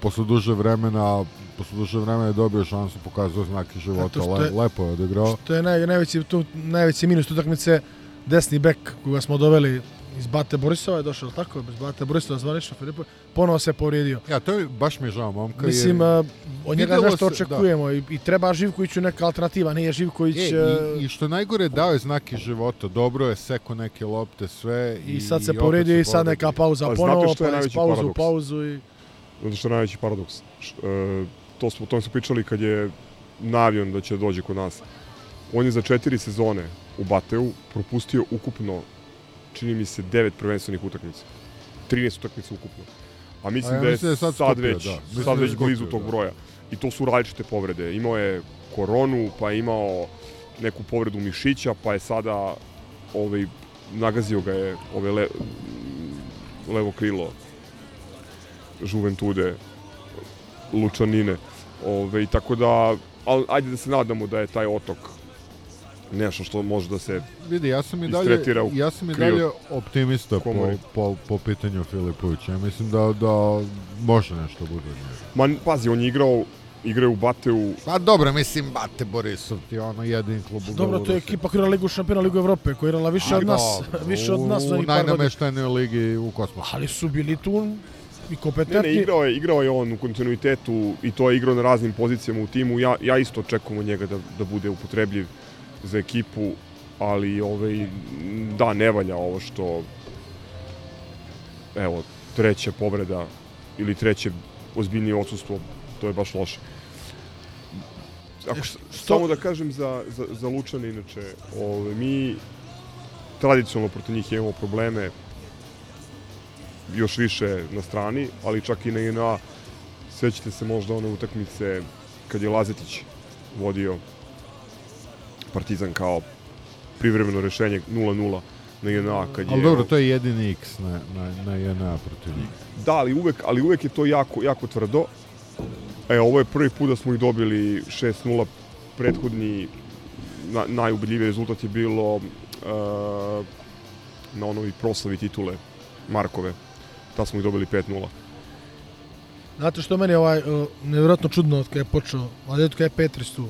[SPEAKER 8] posle duže vremena posle duže vremena je dobio šansu, pokazao znake života,
[SPEAKER 1] što
[SPEAKER 8] le,
[SPEAKER 1] je-
[SPEAKER 8] lepo je odigrao.
[SPEAKER 1] To je naj, najveći, tu, najveći minus utakmice desni bek koga smo doveli iz Bate Borisova je došao, tako? Bez Bate Borisova zvanično Filipo, ponovo se povrijedio.
[SPEAKER 8] Ja, to je, baš mi je žao momka.
[SPEAKER 1] Mislim,
[SPEAKER 8] jer-
[SPEAKER 1] a, od njega nešto
[SPEAKER 8] da.
[SPEAKER 1] očekujemo i, i treba Živkoviću neka alternativa, nije Živković...
[SPEAKER 8] E, i, I što najgore dao je znake života, dobro je seko neke lopte, sve.
[SPEAKER 1] I sad se povrijedio i sad neka pauza
[SPEAKER 3] A znate
[SPEAKER 1] ponovo, pa iz pauzu
[SPEAKER 3] paradoks?
[SPEAKER 1] pauzu i...
[SPEAKER 3] Zato što je najveći paradoks. E, to smo, o tome smo pričali kad je navion da će dođe kod nas. On je za četiri sezone u Bateu propustio ukupno, čini mi se, devet prvenstvenih utakmica. 13 utakmica ukupno. A mislim
[SPEAKER 8] A ja
[SPEAKER 3] da je
[SPEAKER 8] mislim da je sad
[SPEAKER 3] sad, već,
[SPEAKER 8] da. Mislim
[SPEAKER 3] sad
[SPEAKER 8] da
[SPEAKER 3] već blizu tog
[SPEAKER 8] da.
[SPEAKER 3] broja. I to su različite povrede. Imao je koronu, pa je imao neku povredu mišića, pa je sada ovaj, nagazio ga je ove le, levo krilo Juventude Lučanine. Ove, tako da, ali ajde da se nadamo da je taj otok nešto što može da se
[SPEAKER 8] Vidi, ja sam i dalje, ja sam i dalje optimista po, po, po pitanju Filipovića. Ja mislim da, da može nešto bude. od njega.
[SPEAKER 3] Ma, pazi, on je igrao, igrao je u Bateu,
[SPEAKER 8] Pa dobro, mislim, Bate Borisov ti je ono jedin klub u
[SPEAKER 1] Dobro, to je ekipa koja je Ligu šampiona Ligu Evrope, koja je igrala više
[SPEAKER 8] A
[SPEAKER 1] od nas,
[SPEAKER 8] dobro,
[SPEAKER 1] više od nas
[SPEAKER 8] u, u najnameštenijoj ligi u kosmosu.
[SPEAKER 1] Ali su bili tu i
[SPEAKER 3] Ne,
[SPEAKER 1] kompetentni.
[SPEAKER 3] ne, igrao je, igrao je on u kontinuitetu i to je igrao na raznim pozicijama u timu. Ja, ja isto očekujem od njega da, da bude upotrebljiv za ekipu, ali ovaj, da, ne valja ovo što evo, treća povreda ili treće ozbiljnije odsustvo, to je baš loše. Ako, s- samo da kažem za, za, za Lučane, inače, ovaj, mi tradicionalno protiv njih imamo probleme još više na strani, ali čak i na INA sećate se možda one utakmice kad je Lazetić vodio Partizan kao privremeno rešenje 0-0 na INA kad je
[SPEAKER 8] Ali dobro, to je jedini X na, na, na JNA protiv njih.
[SPEAKER 3] Da, ali uvek, ali uvek je to jako, jako tvrdo. E, ovo je prvi put da smo ih dobili 6-0. Prethodni na, najubedljiviji rezultat je bilo uh, na onoj proslavi titule Markove. Ta smo ih dobili 5-0.
[SPEAKER 1] Znate što meni je ovaj, uh, nevjerojatno čudno od kada je počeo, ali eto kada je Petris tu.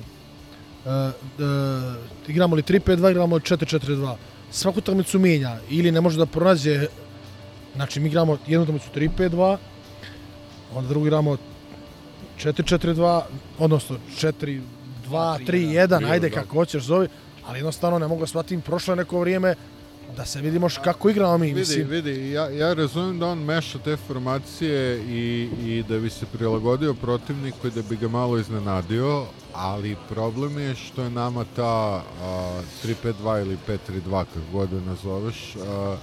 [SPEAKER 1] Uh, uh, igramo li 3-5-2, igramo li 4-4-2. Svaku utakmicu mijenja ili ne može da pronađe, znači mi igramo jednu utakmicu 3-5-2, onda drugu igramo 4-4-2, odnosno 4-2-3-1, ajde
[SPEAKER 3] da.
[SPEAKER 1] kako hoćeš zove, ali jednostavno ne mogu da shvatim, prošlo je neko vrijeme da se vidimo kako igramo mi.
[SPEAKER 8] Vidi,
[SPEAKER 1] Mislim,
[SPEAKER 8] vidi, ja, ja razumijem da on meša te formacije i, i da bi se prilagodio protivniku i da bi ga malo iznenadio, ali problem je što je nama ta a, 3-5-2 ili 5-3-2, kako god da nazoveš, a,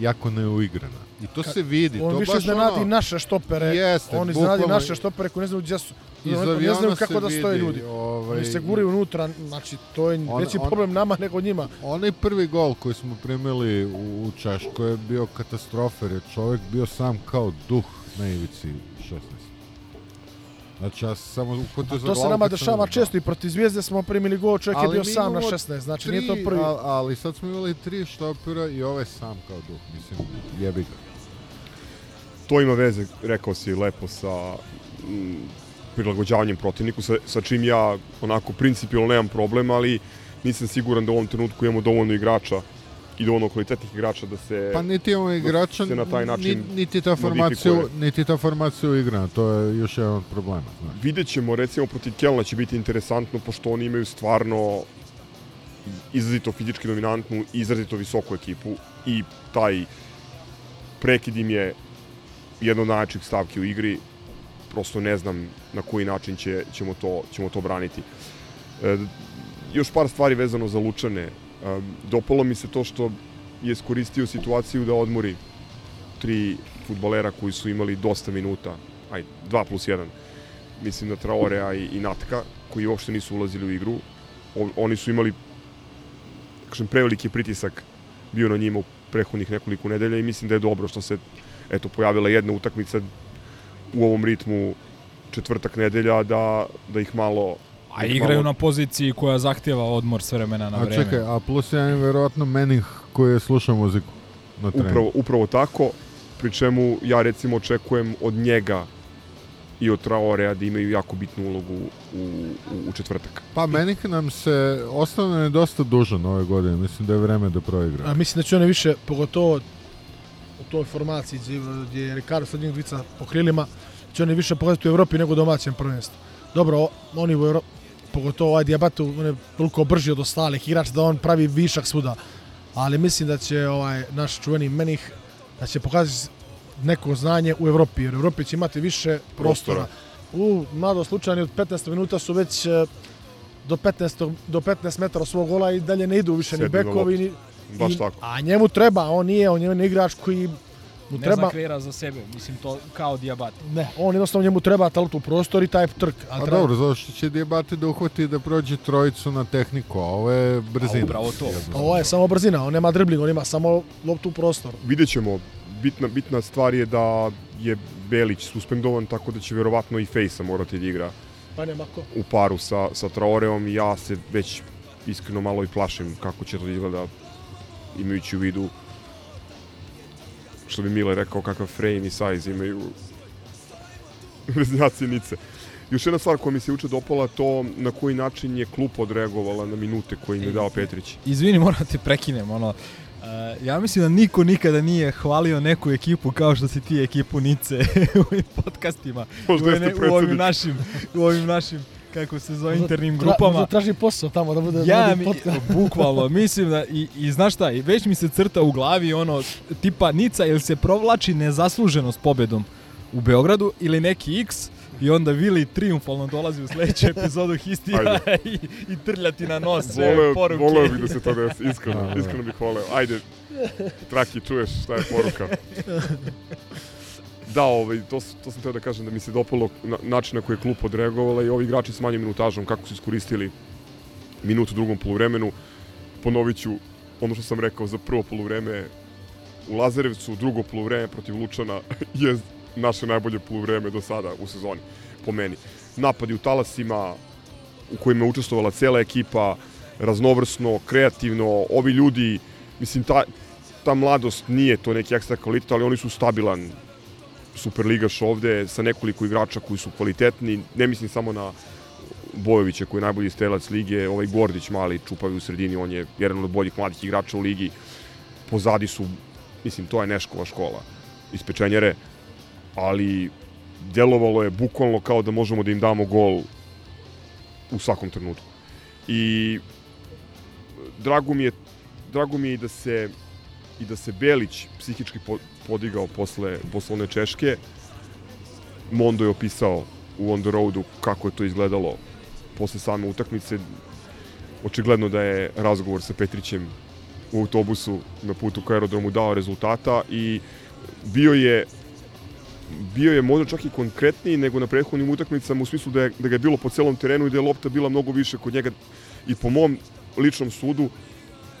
[SPEAKER 8] jako neuigrana. I to
[SPEAKER 1] Ka-
[SPEAKER 8] se vidi.
[SPEAKER 1] on
[SPEAKER 8] to
[SPEAKER 1] više
[SPEAKER 8] baš
[SPEAKER 1] iznenadi
[SPEAKER 8] ono,
[SPEAKER 1] naše štopere.
[SPEAKER 8] Jeste,
[SPEAKER 1] on iznenadi naše štopere koji ne znaju gdje su.
[SPEAKER 8] Iz
[SPEAKER 1] ne, ne
[SPEAKER 8] aviona
[SPEAKER 1] znaju kako da stoje
[SPEAKER 8] vidi,
[SPEAKER 1] ljudi.
[SPEAKER 8] ovaj,
[SPEAKER 1] Oni se guraju unutra, znači to je
[SPEAKER 8] On-
[SPEAKER 1] veći
[SPEAKER 8] on-
[SPEAKER 1] problem nama nego njima.
[SPEAKER 8] Onaj prvi gol koji smo primili u, u Češkoj je bio katastrofa jer je čovjek bio sam kao duh na ivici 16. Znači ja sam samo uhvatio za
[SPEAKER 1] To se nama dešava često i protiv Zvijezde smo primili gol, čovjek je
[SPEAKER 8] Ali
[SPEAKER 1] bio
[SPEAKER 8] mi
[SPEAKER 1] sam na
[SPEAKER 8] imamo
[SPEAKER 1] 16, znači
[SPEAKER 8] tri,
[SPEAKER 1] nije to prvi.
[SPEAKER 8] al- ali sad smo imali tri štopera i ovaj sam kao duh, mislim, jebi ga.
[SPEAKER 3] To ima veze, rekao si lepo, sa mm, prilagođavanjem protivniku, sa, sa čim ja onako principijalno nemam problem, ali nisam siguran da u ovom trenutku imamo dovoljno igrača i dovoljno kvalitetnih igrača da se
[SPEAKER 8] Pa niti imamo igrača,
[SPEAKER 3] se na taj način
[SPEAKER 8] ni- niti ta formacija, niti ta formacija igra, to je još jedan od problema. Znači.
[SPEAKER 3] Vidjet ćemo, recimo, protiv Kelna će biti interesantno, pošto oni imaju stvarno izrazito fizički dominantnu i izrazito visoku ekipu i taj prekid im je jedna od najjačih stavki u igri. Prosto ne znam na koji način će, ćemo, to, ćemo to braniti. E, još par stvari vezano za Lučane. Dopalo mi se to što je iskoristio situaciju da odmori tri futbolera koji su imali dosta minuta, aj, 2 plus 1, mislim na Traorea i, i Natka, koji uopšte nisu ulazili u igru. O, oni su imali, kažem, preveliki pritisak bio na njima u prethodnih nekoliko nedelja i mislim da je dobro što se eto, pojavila jedna utakmica u ovom ritmu četvrtak nedelja da, da ih malo
[SPEAKER 7] A igraju
[SPEAKER 3] malo-
[SPEAKER 7] na poziciji koja zahtjeva odmor s vremena na
[SPEAKER 8] A
[SPEAKER 7] vreme.
[SPEAKER 8] čekaj, a plus jedan je verovatno Manning koji je slušao muziku na treningu.
[SPEAKER 3] Upravo, upravo tako, pri čemu ja recimo očekujem od njega i od Traorea da imaju jako bitnu ulogu u, u, u četvrtak.
[SPEAKER 8] Pa Manning nam se, osnovno je dosta dužan ove godine, mislim da je vreme da proigra.
[SPEAKER 1] A mislim da će one više, pogotovo u toj formaciji gdje, je Ricardo sad njih dvica po krilima, će oni više pokazati u Evropi nego domaćem prvenstvu. Dobro, oni u Evropi, pogotovo ovaj Diabatu, on je toliko brži od ostalih igrača da on pravi višak svuda. Ali mislim da će ovaj naš čuveni Menih da će pokazati neko znanje u Evropi, jer u Evropi će imati više prostora. U mlado slučajni od 15 minuta su već e, do 15, do 15 metara svog gola i dalje ne idu više ni
[SPEAKER 3] Sebi na
[SPEAKER 1] bekovi, ni,
[SPEAKER 3] Baš
[SPEAKER 1] i-
[SPEAKER 3] tako.
[SPEAKER 1] A njemu treba, on nije, on je igrač koji mu
[SPEAKER 7] Ne
[SPEAKER 1] treba...
[SPEAKER 7] zna kreira za sebe, mislim to kao dijabat.
[SPEAKER 1] Ne, on jednostavno njemu treba talentu u prostor i taj trk.
[SPEAKER 8] A
[SPEAKER 1] Ali treba-
[SPEAKER 8] dobro, zašto će Diabate da uhvati da prođe trojicu na tehniku, a ovo je brzina.
[SPEAKER 7] upravo to.
[SPEAKER 1] Ovo je samo brzina, on nema dribling, on ima samo loptu u prostor.
[SPEAKER 3] Vidjet ćemo, bitna, bitna stvar je da je Belić suspendovan, tako da će verovatno i Fejsa morati da igra
[SPEAKER 1] Pa nema ko.
[SPEAKER 3] u paru sa, sa Traoreom i ja se već iskreno malo i plašim kako će to da izgleda imajući u vidu što bi Mile rekao kakav frame i size imaju veznjaci Nice. Još jedna stvar koja mi se uče dopala to na koji način je klub odreagovala na minute koje im je dao Petrić.
[SPEAKER 7] Izvini, moram da te prekinem, ono, Uh, ja mislim da niko nikada nije hvalio neku ekipu kao što si ti ekipu Nice u podcastima.
[SPEAKER 3] Možda
[SPEAKER 7] u,
[SPEAKER 3] jeste
[SPEAKER 7] ne, u ovim
[SPEAKER 3] predsednik.
[SPEAKER 7] našim, u ovim našim kako se zove, internim
[SPEAKER 1] Tra-
[SPEAKER 7] grupama.
[SPEAKER 1] možda traži posao tamo da bude
[SPEAKER 7] Ja, mi,
[SPEAKER 1] podcast.
[SPEAKER 7] bukvalno, mislim da, i, i znaš šta, i već mi se crta u glavi ono, tipa Nica, ili se provlači nezasluženo s pobedom u Beogradu ili neki X, i onda Vili triumfalno dolazi u sledeću epizodu Histija i, i trljati na nos sve
[SPEAKER 3] Voleo,
[SPEAKER 7] poruke.
[SPEAKER 3] voleo bih da se to desi, iskreno, iskreno bih voleo. Ajde, Traki, čuješ šta je poruka? Da, ovaj, to, to sam teo da kažem da mi se dopalo na, način na koji je klub odreagovala i ovi igrači s manjim minutažom, kako su iskoristili minut u drugom poluvremenu. Ponovit ću ono što sam rekao za prvo poluvreme u Lazarevcu, drugo poluvreme protiv Lučana je naše najbolje poluvreme do sada u sezoni, po meni. Napadi u talasima, u kojima je učestvovala cela ekipa, raznovrsno, kreativno, ovi ljudi, mislim, ta, ta mladost nije to neki ekstra kvalitet, ali oni su stabilan superligaš ovde sa nekoliko igrača koji su kvalitetni, ne mislim samo na Bojovića koji je najbolji strelac lige, ovaj Gordić mali čupavi u sredini, on je jedan od boljih mladih igrača u ligi. Pozadi su, mislim, to je Neškova škola iz Pečenjere, ali delovalo je bukvalno kao da možemo da im damo gol u svakom trenutku. I drago mi je drago mi je i da se i da se Belić psihički podigao posle, posle one Češke. Mondo je opisao u On the Roadu kako je to izgledalo posle same utakmice. Očigledno da je razgovor sa Petrićem u autobusu na putu ka aerodromu dao rezultata i bio je bio je možda čak i konkretniji nego na prethodnim utakmicama u smislu da, je, da ga je bilo po celom terenu i da je lopta bila mnogo više kod njega i po mom ličnom sudu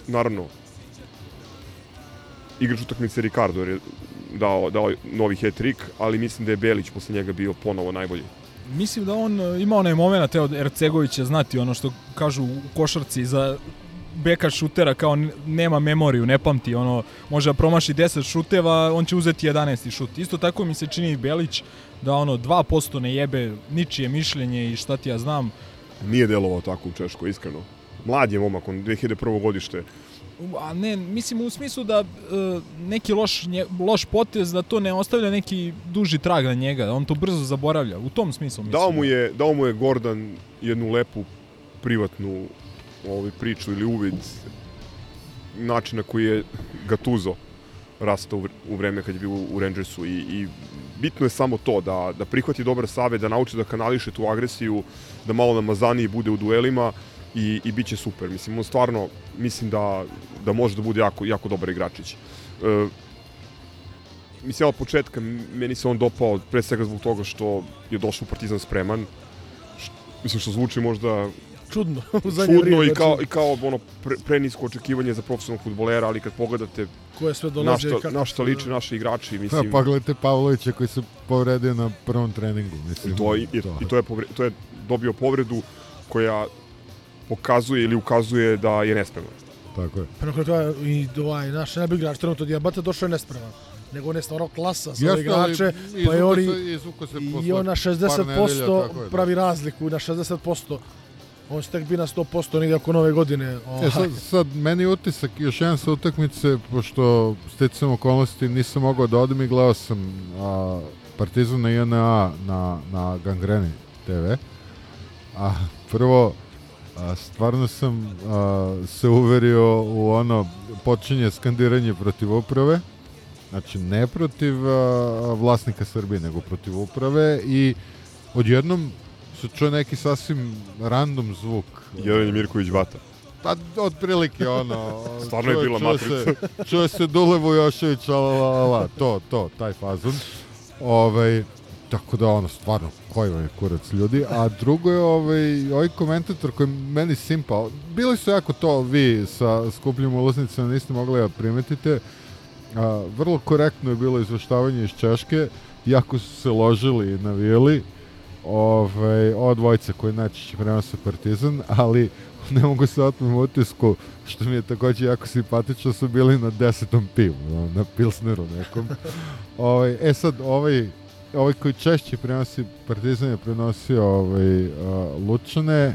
[SPEAKER 3] naravno igrač utakmice Ricardo je dao, dao novi hat-trick, ali mislim da je Belić posle njega bio ponovo najbolji.
[SPEAKER 7] Mislim da on e, ima onaj moment od Ercegovića znati ono što kažu u košarci za beka šutera kao nema memoriju, ne pamti, ono može da promaši 10 šuteva, on će uzeti 11. šut. Isto tako mi se čini i Belić da ono 2% ne jebe ničije mišljenje i šta ti ja znam.
[SPEAKER 3] Nije delovao tako u Češkoj, iskreno. Mlad je momak, on 2001. godište.
[SPEAKER 7] A ne, mislim u smislu da e, neki loš, nje, loš potez da to ne ostavlja neki duži trag na njega, on to brzo zaboravlja. U tom smislu mislim.
[SPEAKER 3] Dao mu je, dao mu je Gordon jednu lepu privatnu ovaj, priču ili uvid način na koji je Gattuso rastao u u vreme kad je bio u Rangersu i, i bitno je samo to da, da prihvati dobar savjet, da nauči da kanališe tu agresiju, da malo namazaniji bude u duelima i, i bit će super. Mislim, on stvarno, mislim da, da može da bude jako, jako dobar igračić. E, mislim, od početka meni se on dopao pre svega zbog toga što je došao u Partizan spreman. Š, mislim, što zvuči možda
[SPEAKER 1] Čudno, u zadnje
[SPEAKER 3] čudno
[SPEAKER 1] vrijeme,
[SPEAKER 3] i kao,
[SPEAKER 1] znači.
[SPEAKER 3] i kao ono pre, prenisko očekivanje za profesionalnog futbolera, ali kad pogledate
[SPEAKER 1] Koje sve
[SPEAKER 3] na
[SPEAKER 1] dolaze i
[SPEAKER 3] šta,
[SPEAKER 1] kako
[SPEAKER 3] na šta
[SPEAKER 1] sve-
[SPEAKER 3] liče naši igrači,
[SPEAKER 8] Da,
[SPEAKER 3] mislim,
[SPEAKER 8] pa gledajte Pavlovića koji se povredio na prvom treningu. Mislim,
[SPEAKER 3] i to, i, i, i to, je povre, to je dobio povredu koja pokazuje ili ukazuje da je nespreman.
[SPEAKER 8] Tako je.
[SPEAKER 1] Pa kraju toga i ovaj naš najbolji igrač trenutno Diabate došao je nespreman. Nego on je stvarno klasa za ove
[SPEAKER 8] Jeste, ali
[SPEAKER 1] igrače, pa je oni
[SPEAKER 8] se- se
[SPEAKER 1] i on na
[SPEAKER 8] par nedelja,
[SPEAKER 1] 60%
[SPEAKER 8] tako je, da.
[SPEAKER 1] pravi razliku, na 60%. On će tek bi na 100% negdje oko nove godine.
[SPEAKER 8] E,
[SPEAKER 1] Ovaj.
[SPEAKER 8] sad, sad, meni je utisak još jedan sa utakmice, pošto sticam okolnosti nisam mogao da odem i gledao sam a, Partizan na JNA na, na Gangreni TV. A prvo, a, stvarno sam a, se uverio u ono počinje skandiranje protiv uprave, znači ne protiv a, vlasnika Srbije, nego protiv uprave i odjednom se čuje neki sasvim random zvuk.
[SPEAKER 3] Jedan je Mirković Bata.
[SPEAKER 8] Pa, otprilike ono...
[SPEAKER 3] Stvarno je bila
[SPEAKER 8] čuje
[SPEAKER 3] matrica.
[SPEAKER 8] Se, čuje se Dule Vujošević, la, la, la, to, to, taj fazon. Ovaj, tako da, ono, stvarno, koji vam je kurac ljudi. A drugo je ovaj, ovaj komentator koji meni simpao. Bili su jako to, vi sa skupljim ulaznicama niste mogli da primetite. A, vrlo korektno je bilo izveštavanje iz Češke, jako su se ložili i navijeli, ovaj, od dvojice koji najčešće prenose Partizan, ali ne mogu se otmem utisku, što mi je takođe jako simpatično, su bili na desetom pivu, na, Pilsneru nekom. ovaj, e sad, ovaj, ovaj koji češće prenosi Partizan je prenosio ovaj, uh, Lučane,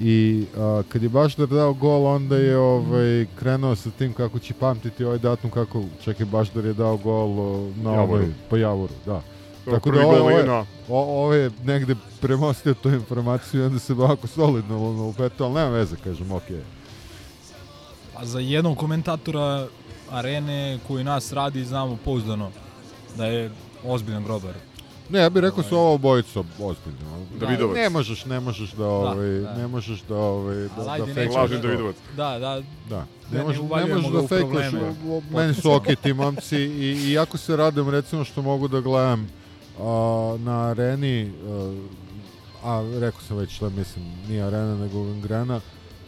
[SPEAKER 8] i uh, kad je Bašdar dao gol, onda je ovaj, krenuo sa tim kako će pamtiti ovaj datum, kako, čekaj, Bašdar je dao gol uh, na
[SPEAKER 3] Javoru.
[SPEAKER 8] ovaj, po Javoru, da. Tako da ovo, je, ovo je negde premostio tu informaciju i onda se ovako solidno upeto, ali nema veze, kažem, okej.
[SPEAKER 7] A za jednog komentatora arene koji nas radi znamo pouzdano da je ozbiljan grobar.
[SPEAKER 8] Ne, ja bih rekao su ovo obojica ozbiljno.
[SPEAKER 3] Davidovac.
[SPEAKER 8] Ne možeš, ne možeš da, ovaj,
[SPEAKER 7] da.
[SPEAKER 8] ne možeš da, ovaj, da, da
[SPEAKER 7] nećemo
[SPEAKER 3] Lažni. Davidovac.
[SPEAKER 7] Da, da.
[SPEAKER 8] Da.
[SPEAKER 7] Ne,
[SPEAKER 8] Ne,
[SPEAKER 7] ne
[SPEAKER 8] možeš, ne možeš da
[SPEAKER 7] u-
[SPEAKER 8] meni su ok ti momci i, i jako se radujem recimo što mogu da gledam a, na areni, a, a rekao sam već šta mislim, nije arena nego gangrena,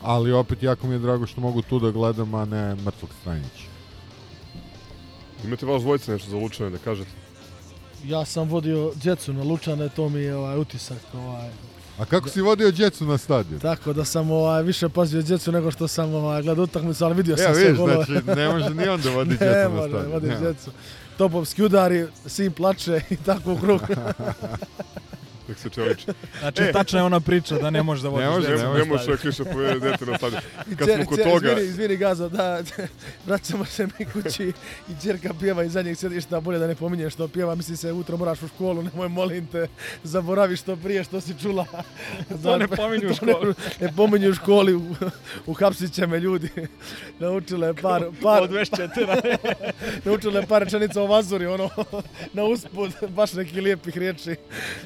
[SPEAKER 8] ali opet jako mi je drago što mogu tu da gledam, a ne mrtvog Stranića.
[SPEAKER 3] Imate vas dvojica nešto za lučane da kažete?
[SPEAKER 1] Ja sam vodio djecu na Lučane, to mi je ovaj utisak. Ovaj.
[SPEAKER 8] A kako si vodio djecu na stadion?
[SPEAKER 1] Tako da sam ovaj, više pazio djecu nego što sam ovaj, gledao utakmicu, ali vidio sam
[SPEAKER 8] Evo
[SPEAKER 1] sve
[SPEAKER 8] vidiš,
[SPEAKER 1] golove.
[SPEAKER 8] znači ne može ni onda vodi djecu
[SPEAKER 1] Ne
[SPEAKER 8] na
[SPEAKER 1] može,
[SPEAKER 8] stadion.
[SPEAKER 1] vodiš
[SPEAKER 8] Ne.
[SPEAKER 1] djecu. Topovski udari, sin plače i tako u krug.
[SPEAKER 3] Nek se čeliče.
[SPEAKER 7] Znači,
[SPEAKER 3] E.
[SPEAKER 7] tačna je ona priča da ne možeš da vodiš decu
[SPEAKER 3] Ne,
[SPEAKER 7] na
[SPEAKER 3] ne može
[SPEAKER 7] stadion.
[SPEAKER 3] čovjek više povede dete na stadion. Kad smo kod toga,
[SPEAKER 1] Izvini, izvini Gazo, da, vraćamo se mi kući i čerka pjeva iz zadnjeg sedišta, bolje da ne pominješ što pjeva, misli se utro moraš u školu, nemoj molim te, zaboravi što prije što si čula.
[SPEAKER 7] To ne pominju u
[SPEAKER 1] To ne-
[SPEAKER 7] školi.
[SPEAKER 1] Ne, pominju u školi, u, uhapsit će me ljudi. Naučile par, par,
[SPEAKER 7] Odvešćete na...
[SPEAKER 1] naučile par rečenica o Vazuri, ono, na usput, baš neki lijepih riječi.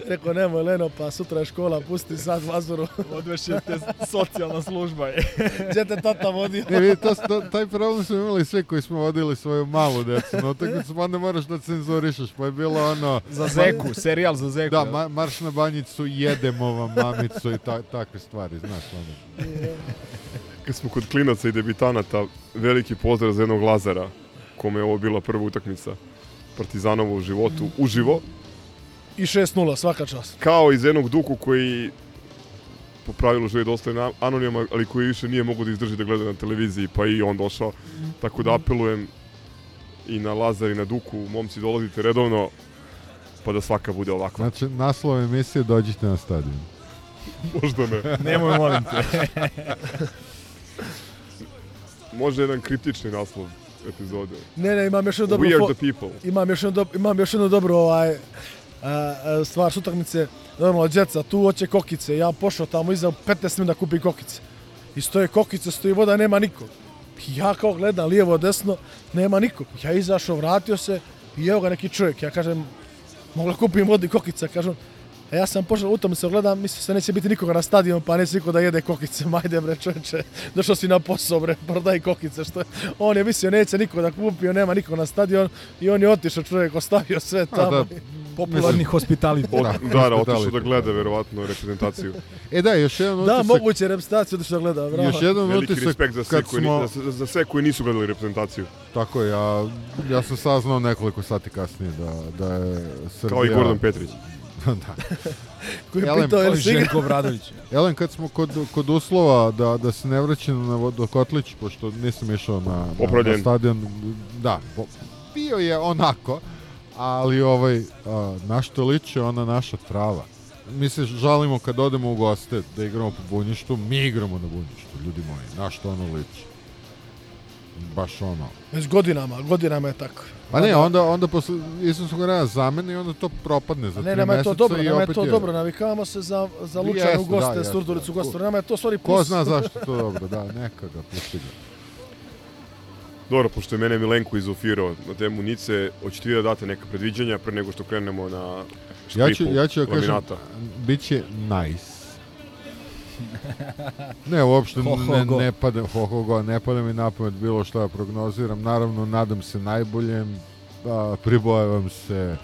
[SPEAKER 1] Rekao, nemoj Leno, pa sutra je škola, pusti sad Vazuru.
[SPEAKER 7] Odvešćete socijalna služba. je.
[SPEAKER 1] Gdje te tata vodio?
[SPEAKER 8] Ne, vidi, to, to, taj problem smo imali svi koji smo vodili svoju malu decu na utakmicu, pa onda moraš da cenzurišeš, pa je bilo ono...
[SPEAKER 7] Za Zeku, serijal za Zeku.
[SPEAKER 8] Da, ma, marš na banjicu, jedemo vam mamicu i ta, takve stvari, znaš ono.
[SPEAKER 3] kad smo kod klinaca i debitanata, veliki pozdrav za jednog Lazara, kome je ovo bila prva utakmica Partizanova u životu, uživo,
[SPEAKER 1] I 6-0, svaka čast.
[SPEAKER 3] kao iz jednog duku koji po pravilu želi da ostane na- anoniman, ali koji više nije mogu da izdrži da gleda na televiziji, pa i on došao. Tako da apelujem i na Lazar i na Duku, momci dolazite redovno, pa da svaka bude ovakva.
[SPEAKER 8] Znači, naslov emisije dođite na stadion.
[SPEAKER 3] Možda ne.
[SPEAKER 7] Nemoj, molim te.
[SPEAKER 3] Možda jedan kritični naslov epizode.
[SPEAKER 1] Ne, ne, imam još jednu dobru
[SPEAKER 3] We are the people.
[SPEAKER 1] Imam još jednu, dob- imam još jednu dobru ovaj, stvar s utakmice. Normalno, djeca, tu hoće kokice. Ja pošao tamo iza 15 minuta da kupim kokice. I stoje kokice, stoji voda, nema niko. I ja kao gledam lijevo, desno, nema niko. Ja izašao, vratio se i evo ga neki čovjek. Ja kažem, mogla kupim vodi kokica, kažem, a ja sam pošao u tome se gledam, mislim se neće biti nikoga na stadionu, pa neće niko da jede kokice, majde bre čovječe, došao si na posao bre, prodaj kokice, što je, on je mislio neće niko da kupio, nema niko na stadion i on je otišao čovjek, ostavio sve tamo.
[SPEAKER 8] da,
[SPEAKER 7] Popularni hospitalitet.
[SPEAKER 3] Od,
[SPEAKER 8] Da,
[SPEAKER 3] da, da, otišao da gleda verovatno reprezentaciju.
[SPEAKER 8] E da, još jedan
[SPEAKER 1] Da,
[SPEAKER 8] utisak.
[SPEAKER 1] moguće reprezentaciju otišao da gleda, bravo.
[SPEAKER 8] Još jedan
[SPEAKER 3] Veliki
[SPEAKER 8] utisak
[SPEAKER 3] respekt za sve,
[SPEAKER 8] kad
[SPEAKER 3] koji,
[SPEAKER 8] smo...
[SPEAKER 3] za, za sve koji nisu gledali reprezentaciju.
[SPEAKER 8] Tako je, ja, ja sam saznao nekoliko sati kasnije da, da je Srbija...
[SPEAKER 3] Kao i Gordon Petrić.
[SPEAKER 8] da.
[SPEAKER 1] Koji je
[SPEAKER 8] Elem,
[SPEAKER 1] pitao, igra?
[SPEAKER 7] Željko Obradović.
[SPEAKER 8] Elen, kad smo kod, kod uslova da, da se ne vraćam na Vodokotlić, pošto nisam išao na, na, na stadion, da, po- bio je onako, ali ovaj, a, na što liči ona naša trava. Mi se žalimo kad odemo u goste da igramo po bunjištu, mi igramo na bunjištu, ljudi moji, na što ono liči. Baš ono.
[SPEAKER 1] Već godinama, godinama je tako.
[SPEAKER 8] Pa ne, onda, onda posle Isusnog rana zamene i onda to propadne za
[SPEAKER 1] ne, nama je to dobro,
[SPEAKER 8] i
[SPEAKER 1] nama je to dobro, navikavamo se za, za Lučane
[SPEAKER 8] Jeste,
[SPEAKER 1] u goste,
[SPEAKER 8] da,
[SPEAKER 1] Surduricu u
[SPEAKER 8] da.
[SPEAKER 1] goste, nama je to stvari
[SPEAKER 8] Ko
[SPEAKER 1] plus.
[SPEAKER 8] zna zašto je to dobro, da, neka ga, pusti ga.
[SPEAKER 3] Dobro, pošto je mene Milenko izofirao na temu Nice, hoćete vi da date neka predviđanja pre nego što krenemo na štripu
[SPEAKER 8] Ja ću, ja ću da kažem,
[SPEAKER 3] laminata?
[SPEAKER 8] bit će nice. Ne, uopšte
[SPEAKER 7] Ho, ho,
[SPEAKER 8] ne, ne pada, ho, ho, go, ne pada mi na pamet bilo šta da prognoziram. Naravno, nadam se najboljem, a, pribojavam se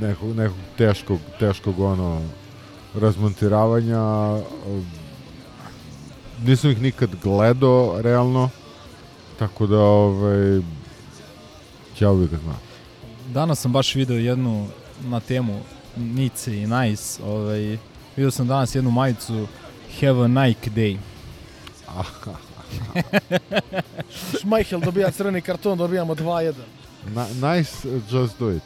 [SPEAKER 8] nekog, nekog teškog, teškog ono, razmontiravanja. Nisam ih nikad gledao, realno. Tako da, ovaj, bi ga znao.
[SPEAKER 7] Danas sam baš video jednu na temu Nice i Nice. Ovaj, video sam danas jednu majicu Have a Nike Day.
[SPEAKER 1] Šmajhel dobija crveni karton, dobijamo 2-1.
[SPEAKER 8] Na, nice, uh, just do it.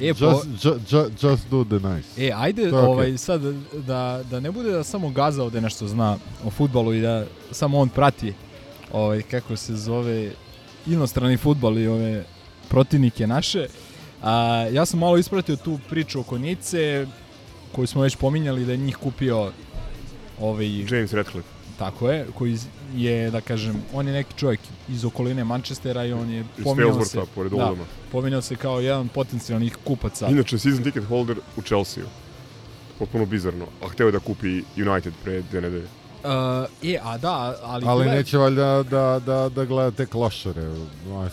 [SPEAKER 7] E,
[SPEAKER 8] just,
[SPEAKER 7] po-
[SPEAKER 8] ju, ju, just do the nice.
[SPEAKER 7] E, ajde
[SPEAKER 8] okej.
[SPEAKER 7] ovaj, sad da, da ne bude da samo Gaza ovde nešto zna o futbalu i da samo on prati ovaj, kako se zove inostrani futbal i ove protivnike naše. A, ja sam malo ispratio tu priču oko Nice koju smo već pominjali da je njih kupio ovaj,
[SPEAKER 3] James Radcliffe.
[SPEAKER 7] Tako je, koji je, da kažem, on je neki čovjek iz okoline Manchestera i on je pominjao se,
[SPEAKER 3] pored
[SPEAKER 7] da,
[SPEAKER 3] Oldhama.
[SPEAKER 7] pominjao se kao jedan potencijalnih kupaca.
[SPEAKER 3] Inače, season ticket holder u Chelsea. Potpuno bizarno. A hteo je da kupi United pre dve nedelje.
[SPEAKER 7] Uh, e, a da, ali...
[SPEAKER 8] Ali
[SPEAKER 7] gledaj-
[SPEAKER 8] neće valjda da, da, da gleda te klošare.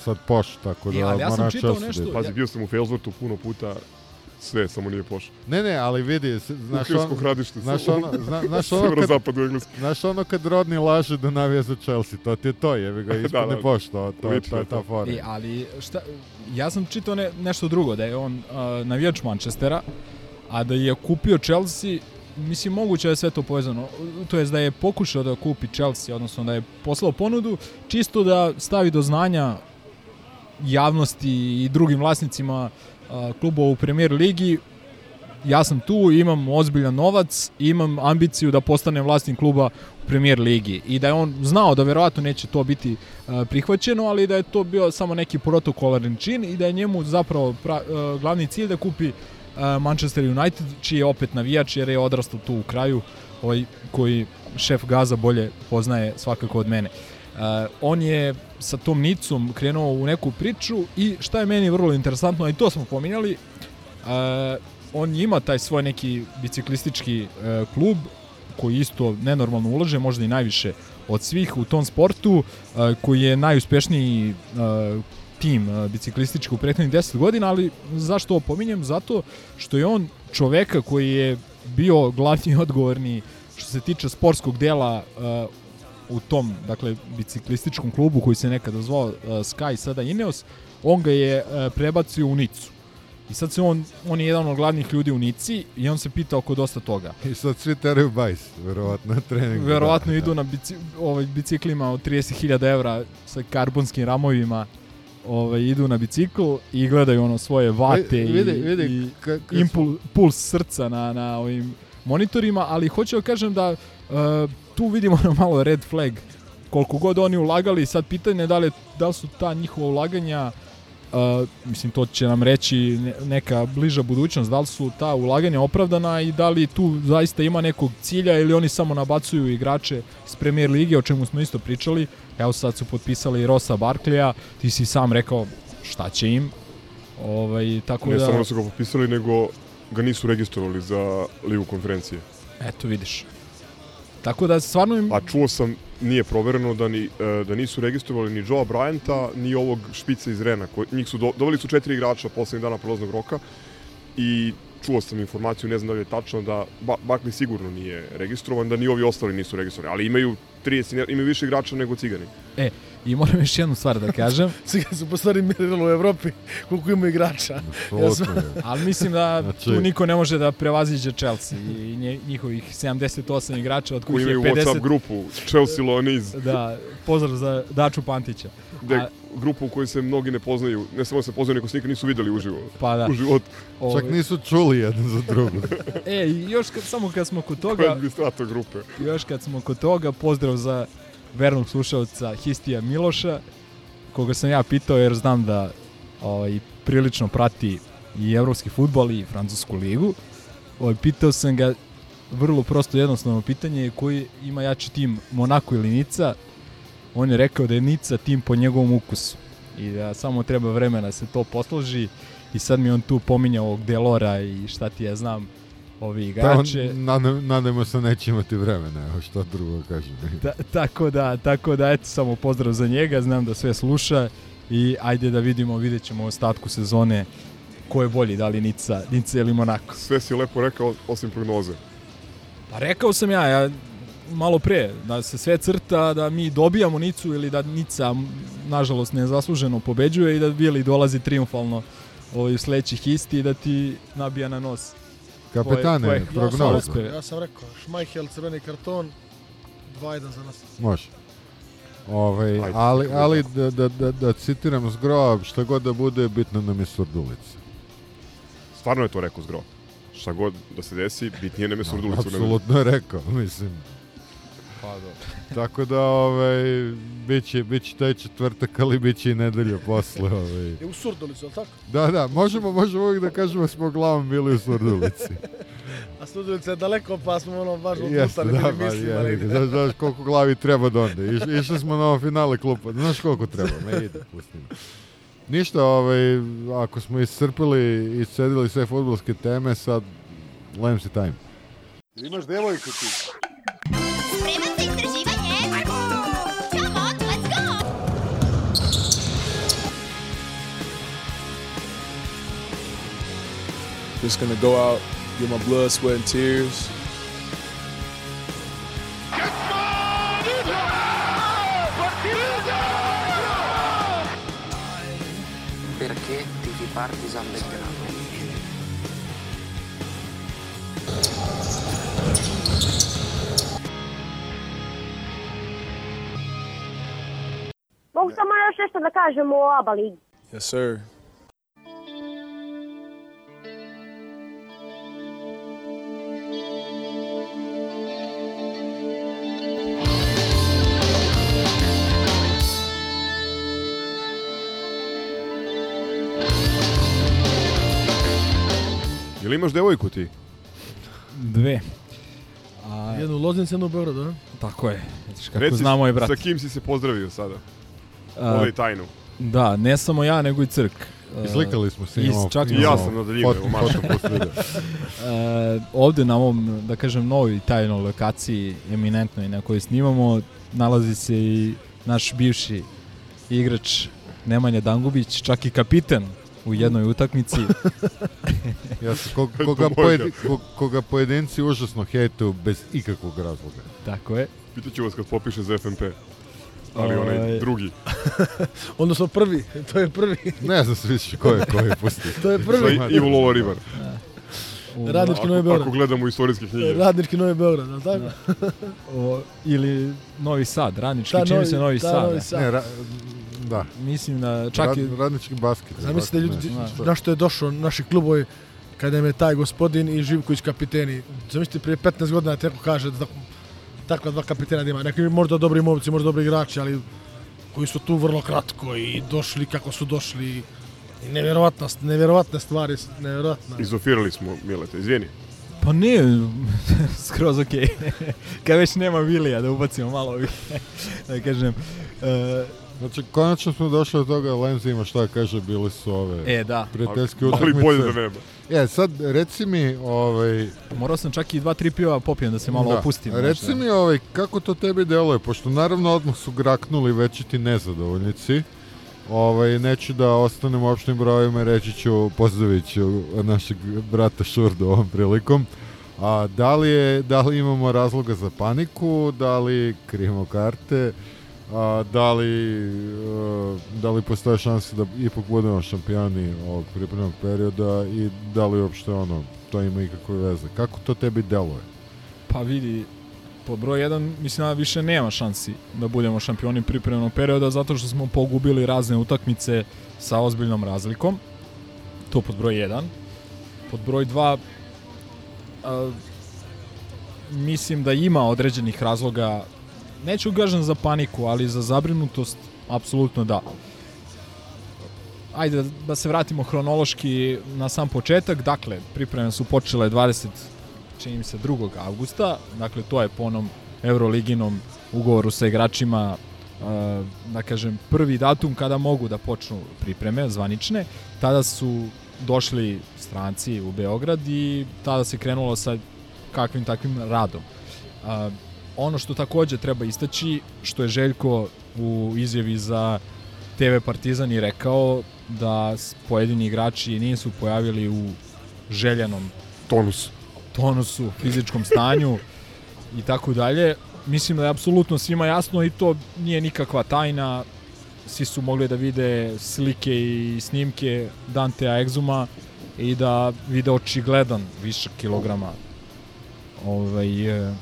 [SPEAKER 8] Sad poš, tako da
[SPEAKER 7] E, ali ja sam čitao nešto-
[SPEAKER 3] Pazi, bio sam u Failsworthu puno puta, sve, samo nije pošao.
[SPEAKER 8] Ne, ne, ali vidi, znaš ono,
[SPEAKER 3] hradište,
[SPEAKER 8] znaš ono, zna, znaš ono kad,
[SPEAKER 3] Engleske.
[SPEAKER 8] znaš ono kad Rodni laže da navija za Chelsea, to ti je to, jebi ga, ispadne
[SPEAKER 3] Da, da.
[SPEAKER 8] pošto, to, to, je
[SPEAKER 3] je
[SPEAKER 8] ta fora.
[SPEAKER 7] E, ali šta, ja sam čitao ne, nešto drugo, da je on uh, navijač Manchestera, a da je kupio Chelsea, mislim moguće da je sve to povezano, to jest da je pokušao da kupi Chelsea, odnosno da je poslao ponudu, čisto da stavi do znanja javnosti i drugim vlasnicima uh, klubova u premier ligi ja sam tu, imam ozbiljan novac, imam ambiciju da postanem vlasnik kluba u premier ligi i da je on znao da verovatno neće to biti prihvaćeno, ali da je to bio samo neki protokolarni čin i da je njemu zapravo pra, glavni cilj da kupi Manchester United, čiji je opet navijač jer je odrastao tu u kraju, ovaj koji šef Gaza bolje poznaje svakako od mene. Uh, on je sa tom Nicom krenuo u neku priču i šta je meni vrlo interesantno, a i to smo pominjali, uh, on ima taj svoj neki biciklistički uh, klub koji isto nenormalno ulaže, možda i najviše od svih u tom sportu, uh, koji je najuspešniji uh, tim uh, biciklistički u prethodnih 10 godina, ali zašto ovo pominjem? Zato što je on čoveka koji je bio glavni odgovorni što se tiče sportskog dela uh, u tom, dakle, biciklističkom klubu koji se nekada zvao uh, Sky, sada Ineos, on ga je uh, prebacio u Nicu. I sad se on, on je jedan od glavnih ljudi u Nici i on se pita oko dosta toga.
[SPEAKER 8] I sad svi teraju bajs, verovatno na treningu.
[SPEAKER 7] Verovatno
[SPEAKER 8] da,
[SPEAKER 7] idu na bici, ovaj, biciklima od 30.000 evra sa karbonskim ramovima ovaj, idu na bicikl i gledaju ono svoje vate
[SPEAKER 8] Vi- vidi-
[SPEAKER 7] i,
[SPEAKER 8] vidi,
[SPEAKER 7] i
[SPEAKER 8] ka-
[SPEAKER 7] impul, puls srca na, na ovim monitorima, ali hoću da kažem da uh, tu vidimo ono malo red flag koliko god oni ulagali, sad pitanje je da li, da li su ta njihova ulaganja Uh, mislim to će nam reći ne- neka bliža budućnost, da li su ta ulaganja opravdana i da li tu zaista ima nekog cilja ili oni samo nabacuju igrače iz Premier Lige, o čemu smo isto pričali. Evo sad su potpisali Rosa Barkleya, ti si sam rekao šta će im. Ovaj, tako
[SPEAKER 3] Ne
[SPEAKER 7] da,
[SPEAKER 3] samo da su ga potpisali, nego ga nisu registrovali za ligu konferencije.
[SPEAKER 7] eto vidiš. Tako da stvarno im...
[SPEAKER 3] A čuo sam, nije provereno da, ni, e, da nisu registrovali ni Joea Bryanta, ni ovog špica iz Rena. Ko, njih su do, doveli su četiri igrača poslednjih dana prolaznog roka i čuo sam informaciju, ne znam da li je tačno, da ba, Barkley sigurno nije registrovan, da ni ovi ostali nisu registrovani, ali imaju 30, imaju više igrača nego Cigani.
[SPEAKER 7] E, i moram još jednu stvar da kažem.
[SPEAKER 1] Svi su po stvari merilo u Evropi koliko ima igrača. Ja sam,
[SPEAKER 7] Ali mislim da
[SPEAKER 8] Znači-
[SPEAKER 7] tu niko ne može da prevaziđe Chelsea i nje, njihovih 78 igrača od
[SPEAKER 3] Koji
[SPEAKER 7] kojih je
[SPEAKER 3] imaju
[SPEAKER 7] 50...
[SPEAKER 3] WhatsApp grupu Chelsea Loaniz,
[SPEAKER 7] Da, pozdrav za Daču Pantića.
[SPEAKER 3] gde,
[SPEAKER 7] A-
[SPEAKER 3] grupu u kojoj se mnogi ne poznaju, ne samo da se poznaju, nego se nikad nisu videli uživo.
[SPEAKER 7] Pa da.
[SPEAKER 3] U životu.
[SPEAKER 7] Ovaj,
[SPEAKER 8] Čak nisu čuli jedan za drugo.
[SPEAKER 7] E, i još kad, samo kad smo kod
[SPEAKER 3] Ko je
[SPEAKER 7] toga,
[SPEAKER 3] administrator grupe?
[SPEAKER 7] još kad smo kod toga, pozdrav za vernog slušalca Histija Miloša, koga sam ja pitao jer znam da ovaj, prilično prati i evropski futbol i francusku ligu. Ovaj, pitao sam ga vrlo prosto jednostavno pitanje koji ima jači tim Monako ili Nica. On je rekao da je Nica tim po njegovom ukusu i da samo treba vremena da se to posloži i sad mi on tu pominjao Delora i šta ti ja znam ovi
[SPEAKER 8] Da, on,
[SPEAKER 7] igrače.
[SPEAKER 8] nadam, nadamo se neće imati vremena, evo što drugo kažem.
[SPEAKER 7] Da, tako da, tako da, eto, samo pozdrav za njega, znam da sve sluša i ajde da vidimo, vidjet ćemo u ostatku sezone ko je bolji, da li Nica, Nica ili Monako.
[SPEAKER 3] Sve si lepo rekao, osim prognoze.
[SPEAKER 7] Pa rekao sam ja, ja malo pre, da se sve crta, da mi dobijamo Nicu ili da Nica, nažalost, nezasluženo pobeđuje i da Vili dolazi triumfalno ovaj, sledećih isti i da ti nabija na nos.
[SPEAKER 8] Kapetane,
[SPEAKER 7] Koje- koje-
[SPEAKER 8] prognoza.
[SPEAKER 7] samo uspe.
[SPEAKER 1] Ja sam rekao, Šmajhel, crveni karton, 2-1 za nas.
[SPEAKER 8] Može. Ovaj,
[SPEAKER 3] Ajde,
[SPEAKER 8] ali, ali da, da, da, da citiram Zgro, šta god da bude, bitno nam je surdulica.
[SPEAKER 3] Stvarno je to rekao Zgro. Šta god da se desi, bitnije nam je surdulicu.
[SPEAKER 8] Apsolutno je rekao, mislim.
[SPEAKER 7] Pa dobro.
[SPEAKER 8] Tako da, ovaj, bit će, bit će taj četvrtak, ali bit će i nedelja posle. Ovaj.
[SPEAKER 1] I u Surdulicu, ali tako?
[SPEAKER 8] Da, da, možemo, možemo uvijek da kažemo da smo glavom bili u surdulici.
[SPEAKER 1] A Surdulica je daleko, pa smo ono baš
[SPEAKER 8] Jeste,
[SPEAKER 1] odlutali,
[SPEAKER 8] da,
[SPEAKER 1] bili
[SPEAKER 8] pa
[SPEAKER 1] mislimo.
[SPEAKER 8] je,
[SPEAKER 1] negde.
[SPEAKER 8] znaš, znaš koliko glavi treba da onda. Iš, išli smo na ovo finale klupa, znaš koliko treba, ne ide, pustimo. Ništa, ovaj, ako smo iscrpili i iscedili sve futbolske teme, sad Lemsi time.
[SPEAKER 4] Imaš devojku ti.
[SPEAKER 15] Just gonna go out, get my blood, sweat, and tears.
[SPEAKER 16] Perché tifi Partizan Belgrado?
[SPEAKER 17] Mogu samo još nešto da kažem o ABA ligi.
[SPEAKER 15] Yes, sir.
[SPEAKER 3] Ili imaš devojku ti?
[SPEAKER 7] Dve. A,
[SPEAKER 1] Jednu u Loznici, jednu u Beogradu, a?
[SPEAKER 7] Tako je. Vidiš kako
[SPEAKER 3] Reci,
[SPEAKER 7] zna moj brat.
[SPEAKER 3] Sa kim si se pozdravio sada?
[SPEAKER 7] A,
[SPEAKER 3] Ovoj tajnu.
[SPEAKER 7] Da, ne samo ja, nego i Crk.
[SPEAKER 8] Izlikali smo se,
[SPEAKER 7] iz- čak
[SPEAKER 3] I ja sam na daljinu,
[SPEAKER 8] plus video.
[SPEAKER 7] E, ovde na ovom, da kažem, novoj tajnoj lokaciji, eminentnoj na kojoj snimamo, nalazi se i naš bivši igrač Nemanja Dangubić, čak i kapiten u jednoj utakmici.
[SPEAKER 8] Ja sam, ko, koga, pojedi, ko, koga pojedinci užasno hejtuju bez ikakvog razloga.
[SPEAKER 7] Tako je.
[SPEAKER 3] Pitaću vas kad popiše za FNP. Ali
[SPEAKER 7] Ovaj.
[SPEAKER 3] onaj drugi.
[SPEAKER 1] Odnosno prvi, to je prvi.
[SPEAKER 8] Ne znam se više ko je, ko je, pusti.
[SPEAKER 1] to je prvi.
[SPEAKER 3] Sa Ivo Lova Ribar.
[SPEAKER 1] Radnički Novi Beograd.
[SPEAKER 3] ako gledamo istorijske knjige.
[SPEAKER 1] Radnički Novi Beograd, ali tako?
[SPEAKER 7] O, ili Novi Sad, radnički,
[SPEAKER 1] Da,
[SPEAKER 7] čini
[SPEAKER 1] Novi-
[SPEAKER 7] se Novi
[SPEAKER 1] da,
[SPEAKER 7] Sad.
[SPEAKER 1] Novi Sad.
[SPEAKER 8] Ne, ra, da.
[SPEAKER 7] Mislim da čak i...
[SPEAKER 8] Rad, radnički basket.
[SPEAKER 1] Zamislite ljudi,
[SPEAKER 8] Ne,
[SPEAKER 1] na što je došao naši klubovi kada im je taj gospodin i Živković kapiteni. Zamislite prije 15 godina teko kaže da tako- takva dva kapitena da ima. Neki možda dobri momci, možda dobri igrači, ali koji su tu vrlo kratko i došli kako su došli. I nevjerovatna, nevjerovatne stvari, nevjerovatna.
[SPEAKER 3] Izofirali smo Mileta, izvijeni.
[SPEAKER 7] Pa ne, skroz okej. Kad već nema Vilija da ubacimo malo ovih, da kažem. E,
[SPEAKER 8] Znači, konačno smo došli do toga, Lemzi ima šta kaže, bili su ove
[SPEAKER 7] E, da.
[SPEAKER 8] prijateljske
[SPEAKER 3] Ali
[SPEAKER 8] utakmice.
[SPEAKER 3] bolje da nema.
[SPEAKER 8] E, sad, reci mi, ovaj,
[SPEAKER 7] morao sam čak i dva, tri piva popijem da se malo
[SPEAKER 8] da,
[SPEAKER 7] opustim.
[SPEAKER 8] Reci
[SPEAKER 7] da.
[SPEAKER 8] mi, ovaj, kako to tebi deluje, pošto naravno odmah su graknuli veći ti nezadovoljnici. Ovaj, neću da ostanem u opštim brojima, reći ću, pozdravit ću našeg brata Šurdu ovom prilikom. A da li, je, da li imamo razloga za paniku, da li krijemo karte, a, da, li, e, da li postoje šanse da ipak budemo šampioni ovog pripremnog perioda i da li uopšte ono, to ima ikakve veze. Kako to tebi deluje?
[SPEAKER 7] Pa vidi, pod broj 1 mislim da više nema šansi da budemo šampioni pripremnog perioda zato što smo pogubili razne utakmice sa ozbiljnom razlikom. To pod broj 1. Pod broj 2 a, mislim da ima određenih razloga neću kažem za paniku, ali za zabrinutost apsolutno da. Ajde da se vratimo hronološki na sam početak. Dakle, pripreme su počele 20 čini mi se 2. avgusta, dakle to je po onom Euroliginom ugovoru sa igračima uh, da kažem prvi datum kada mogu da počnu pripreme zvanične, tada su došli stranci u Beograd i tada se krenulo sa kakvim takvim radom. Ono što takođe treba istaći, što je Željko u izjavi za TV Partizan i rekao da pojedini igrači nisu pojavili u željenom
[SPEAKER 3] Tonus.
[SPEAKER 7] tonusu, fizičkom stanju i tako dalje. mislim da je apsolutno svima jasno i to nije nikakva tajna. Svi su mogli da vide slike i snimke Dantea Exuma i da vide očigledan višak kilograma ovaj, e,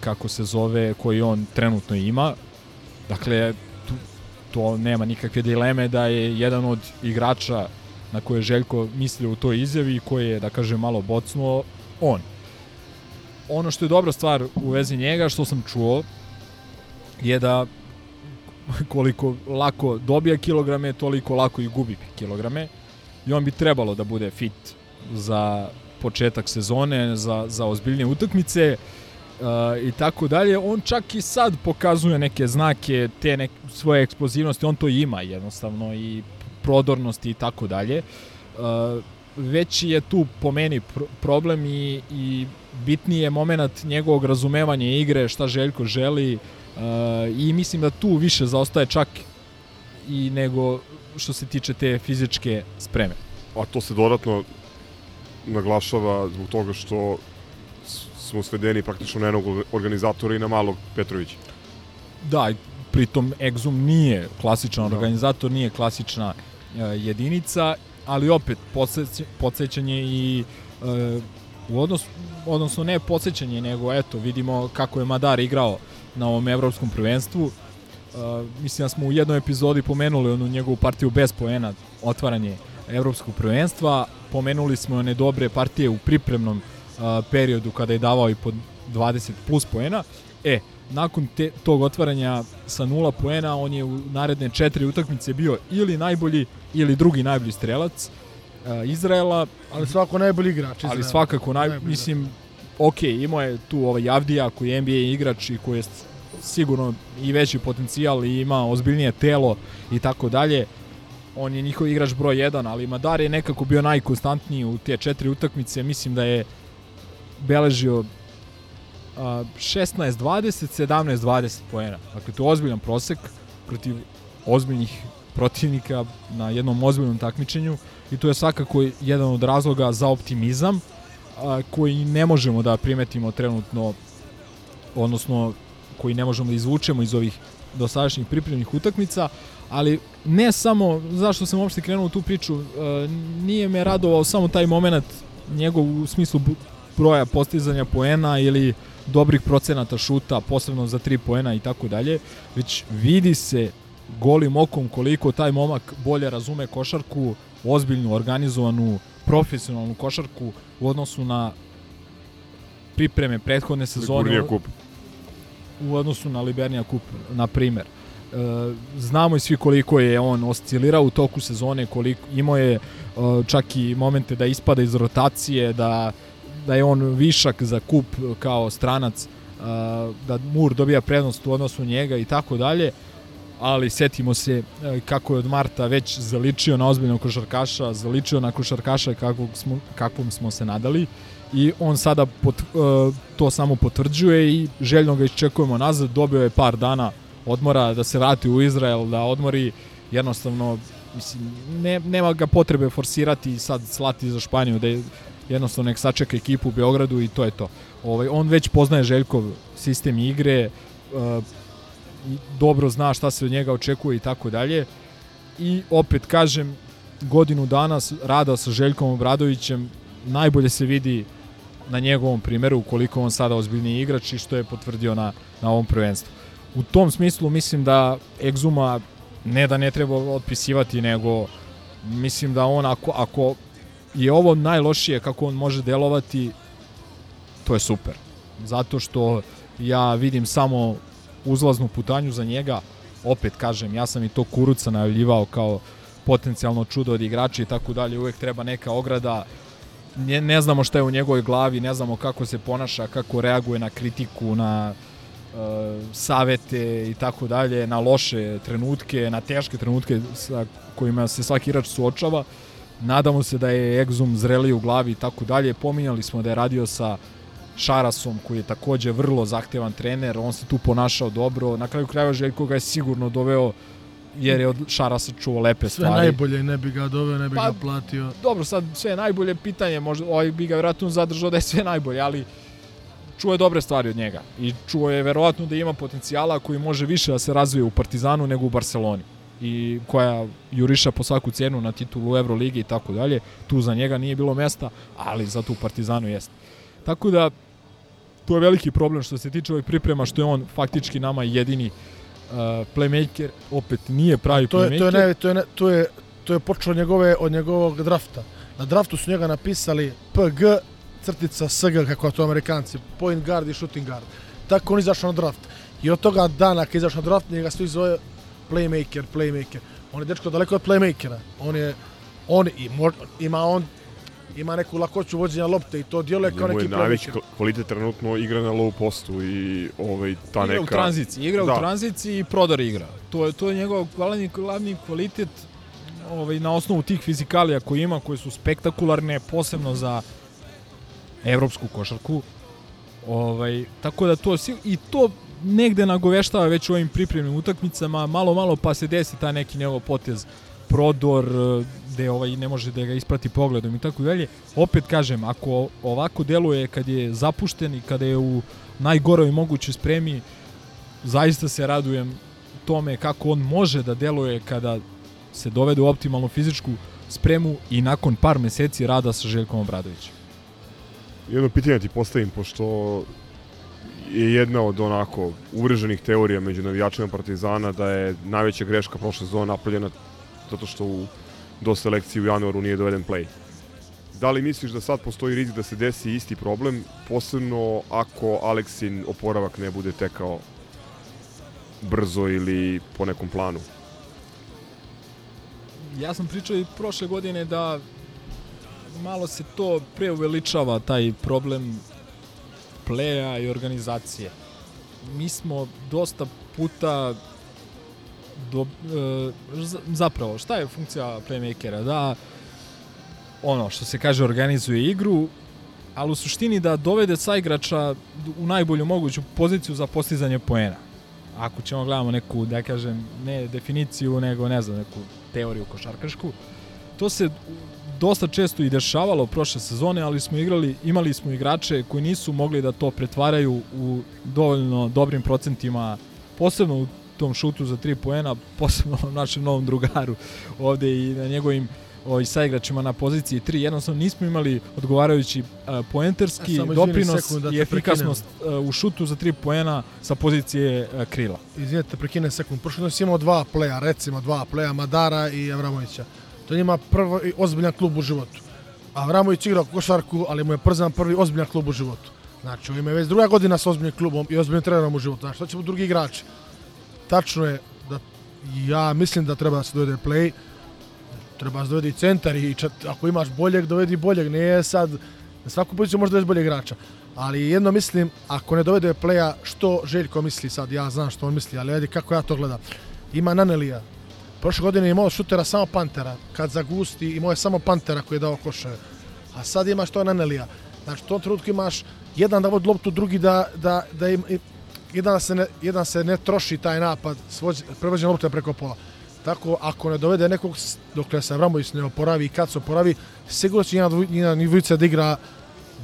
[SPEAKER 7] kako se zove, koji on trenutno ima. Dakle, tu, to nema nikakve dileme da je jedan od igrača na koje je Željko mislio u toj izjavi i koji je, da kažem, malo bocnuo, on. Ono što je dobra stvar u vezi njega, što sam čuo, je da koliko lako dobija kilograme, toliko lako i gubi kilograme. I on bi trebalo da bude fit za početak sezone, za, za ozbiljnije utakmice i tako dalje. On čak i sad pokazuje neke znake te nek, svoje eksplozivnosti, on to ima jednostavno i prodornosti i tako dalje. Uh, veći je tu po meni pr problem i, i bitniji je moment njegovog razumevanja igre, šta Željko želi uh, i mislim da tu više zaostaje čak i nego što se tiče te fizičke spreme.
[SPEAKER 3] A to se dodatno naglašava zbog toga što smo svedeni praktično na jednog organizatora i na malog Petrovića.
[SPEAKER 7] Da, pritom Exum nije klasičan da. organizator, nije klasična uh, jedinica, ali opet podsjećanje i uh, u odnos, odnosno ne podsjećanje, nego eto, vidimo kako je Madar igrao na ovom evropskom prvenstvu. Uh, mislim da smo u jednoj epizodi pomenuli onu njegovu partiju bez poena, otvaranje evropskog prvenstva. Pomenuli smo one dobre partije u pripremnom periodu kada je davao i po 20 plus poena. E, nakon te, tog otvaranja sa nula poena, on je u naredne četiri utakmice bio ili najbolji ili drugi najbolji strelac uh, Izraela.
[SPEAKER 1] Ali svako najbolji igrač Izraela.
[SPEAKER 7] Ali svakako, naj, najbolji mislim, ok, imao je tu ovaj Avdija koji je NBA igrač i koji je sigurno i veći potencijal i ima ozbiljnije telo i tako dalje. On je njihov igrač broj 1, ali Madar je nekako bio najkonstantniji u te četiri utakmice. Mislim da je beležio 16-20, 17-20 poena. Dakle, to je ozbiljan prosek protiv ozbiljnih protivnika na jednom ozbiljnom takmičenju i to je svakako jedan od razloga za optimizam a, koji ne možemo da primetimo trenutno odnosno koji ne možemo da izvučemo iz ovih dosadašnjih pripremnih utakmica, ali ne samo zašto sam uopšte krenuo u tu priču, a, nije me radovao samo taj moment njegov u smislu broja postizanja poena ili dobrih procenata šuta, posebno za 3 poena i tako dalje, već vidi se golim okom koliko taj momak bolje razume košarku, ozbiljnu, organizovanu, profesionalnu košarku u odnosu na pripreme prethodne sezone.
[SPEAKER 3] Kup.
[SPEAKER 7] U odnosu na Libernija kup, na primer. E, znamo i svi koliko je on oscilirao u toku sezone, koliko imao je e, čak i momente da ispada iz rotacije, da da je on višak za kup kao stranac, da Mur dobija prednost u odnosu njega i tako dalje, ali setimo se kako je od Marta već zaličio na ozbiljnog košarkaša, zaličio na košarkaša kakvog smo, kakvom smo se nadali i on sada pot, to samo potvrđuje i željno ga iščekujemo nazad, dobio je par dana odmora da se vrati u Izrael, da odmori. Jednostavno mislim, ne, nema ga potrebe forsirati i sad slati za Španiju da je jednostavno nek sačeka ekipu u Beogradu i to je to. Ovaj, on već poznaje Željkov sistem igre, uh, dobro zna šta se od njega očekuje i tako dalje. I opet kažem, godinu dana rada sa Željkom Obradovićem najbolje se vidi na njegovom primeru koliko on sada ozbiljni igrač i što je potvrdio na, na ovom prvenstvu. U tom smislu mislim da Exuma ne da ne treba otpisivati, nego mislim da on ako, ako je ovo najlošije kako on može delovati, to je super. Zato što ja vidim samo uzlaznu putanju za njega, opet kažem, ja sam i to Kuruca najavljivao kao potencijalno čudo od igrača i tako dalje, uvek treba neka ograda, ne, ne znamo šta je u njegovoj glavi, ne znamo kako se ponaša, kako reaguje na kritiku, na uh, savete i tako dalje, na loše trenutke, na teške trenutke sa kojima se svaki igrač suočava. Nadamo se da je Exum zreli u glavi i tako dalje. Pominjali smo da je radio sa Šarasom koji je takođe vrlo zahtevan trener, on se tu ponašao dobro. Na kraju krajeva Željko ga je sigurno doveo jer je od Šarasa čuo lepe stvari.
[SPEAKER 1] Sve najbolje, ne bi ga doveo, ne bi pa, ga platio.
[SPEAKER 7] Dobro, sad sve najbolje pitanje, možda ovaj bi ga vjerojatno zadržao da je sve najbolje, ali čuo je dobre stvari od njega i čuo je verovatno da ima potencijala koji može više da se razvije u Partizanu nego u Barceloni i koja juriša po svaku cenu na titulu Euroligi i tako dalje. Tu za njega nije bilo mesta, ali zato u Partizanu jeste. Tako da tu je veliki problem što se tiče ovih priprema, što je on faktički nama jedini uh, playmaker, opet nije pravi
[SPEAKER 1] to je,
[SPEAKER 7] playmaker.
[SPEAKER 1] to je, ne, to je, to je, to je počelo od, njegove, od njegovog drafta. Na draftu su njega napisali PG crtica SG, kako to amerikanci, point guard i shooting guard. Tako on izašao na draft. I od toga dana kad izašao na draft, njega svi zove playmaker, playmaker. On je dečko daleko od playmakera. On je, on i ima on ima neku lakoću vođenja lopte i to djeluje kao neki
[SPEAKER 3] je najveći kvalitet trenutno igra na low postu i ovaj, ta
[SPEAKER 7] igra
[SPEAKER 3] neka...
[SPEAKER 7] u tranziciji, igra
[SPEAKER 3] da.
[SPEAKER 7] u tranziciji i prodor igra. To je to je njegov glavni glavni kvalitet ovaj na osnovu tih fizikalija koje ima, koje su spektakularne posebno za evropsku košarku. Ovaj tako da to i to negde nagoveštava već u ovim pripremnim utakmicama, malo malo pa se desi taj neki njegov potez prodor eh, gde ovaj ne može da ga isprati pogledom i tako dalje. Opet kažem, ako ovako deluje kad je zapušten i kada je u najgoroj mogućoj spremi, zaista se radujem tome kako on može da deluje kada se dovede u optimalnu fizičku spremu i nakon par meseci rada sa Željkom Obradovićem.
[SPEAKER 3] Jedno pitanje ti postavim, pošto je jedna od onako uvreženih teorija među navijačima Partizana da je najveća greška prošle sezone napravljena zato što u do selekcije u januaru nije doveden play. Da li misliš da sad postoji rizik da se desi isti problem, posebno ako Aleksin oporavak ne bude tekao brzo ili po nekom planu?
[SPEAKER 7] Ja sam pričao i prošle godine da malo se to preuveličava taj problem pleja i organizacije. Mi smo dosta puta do, e, zapravo, šta je funkcija playmakera? Da ono što se kaže organizuje igru, ali u suštini da dovede saigrača u najbolju moguću poziciju za postizanje poena. Ako ćemo gledamo neku, da kažem, ne definiciju, nego ne znam, neku teoriju košarkašku. To se dosta često i dešavalo prošle sezone, ali smo igrali, imali smo igrače koji nisu mogli da to pretvaraju u dovoljno dobrim procentima, posebno u tom šutu za tri poena, posebno našem novom drugaru ovde i na njegovim ovaj, saigračima na poziciji 3. Jednostavno nismo imali odgovarajući uh, poenterski
[SPEAKER 1] Samo
[SPEAKER 7] doprinos
[SPEAKER 1] sekund da
[SPEAKER 7] i efikasnost uh, u šutu za tri poena sa pozicije uh, krila.
[SPEAKER 1] Izvinite, prekinem sekund. Prošle godine si imao dva pleja, recimo dva pleja, Madara i Avramovića. To je njima prvo i ozbiljan klub u životu. Avramović igrao košarku, ali mu je Przan prvi ozbiljan klub u životu. Znači, on ima već druga godina sa ozbiljnim klubom i ozbiljnim trenerom u životu. Znači, će mu drugi igrači? Tačno je da ja mislim da treba da se dovede play, treba da se dovede i centar i čet, ako imaš boljeg, dovedi boljeg. Nije sad, na svaku poziciju možda dovesti boljeg igrača. Ali jedno mislim, ako ne dovede playa, što Željko misli sad, ja znam što on misli, ali ajde kako ja to gledam. Ima Nanelija, Prošle godine imao šutera samo Pantera, kad zagusti imao je samo Pantera koji je dao koševe. A sad imaš to Nanelija. Znači, u tom trenutku imaš jedan da vodi loptu, drugi da, da, da im, jedan, da se ne, jedan se ne troši taj napad, svođ, prevođenje lopte preko pola. Tako, ako ne dovede nekog, dokle se Avramović ne oporavi i kad se oporavi, sigurno će njena, njena da igra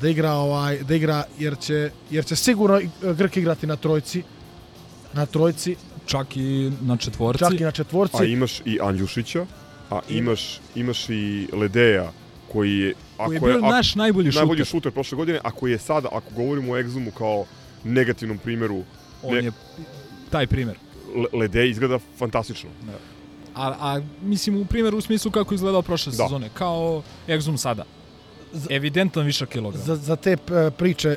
[SPEAKER 1] da igra ovaj da igra jer će jer će sigurno Grk igrati na trojci na trojci
[SPEAKER 7] čak i na četvorci
[SPEAKER 1] čak i na četvorci
[SPEAKER 3] A imaš i Andjušića, a imaš, imaš i Ledeja, koji je...
[SPEAKER 7] Koji je bio naš najbolji
[SPEAKER 3] Najbolji
[SPEAKER 7] šuter.
[SPEAKER 3] šuter prošle godine, a koji je sada, ako govorimo o Exumu kao negativnom primjeru,
[SPEAKER 7] On je taj primer.
[SPEAKER 3] Le- Ledej izgleda fantastično.
[SPEAKER 7] Da. A, a mislim u primjeru u smislu kako je izgledao prošle
[SPEAKER 3] Da.
[SPEAKER 7] sezone, kao Exum sada. Evidentan višak kilograma.
[SPEAKER 1] za, za te e, priče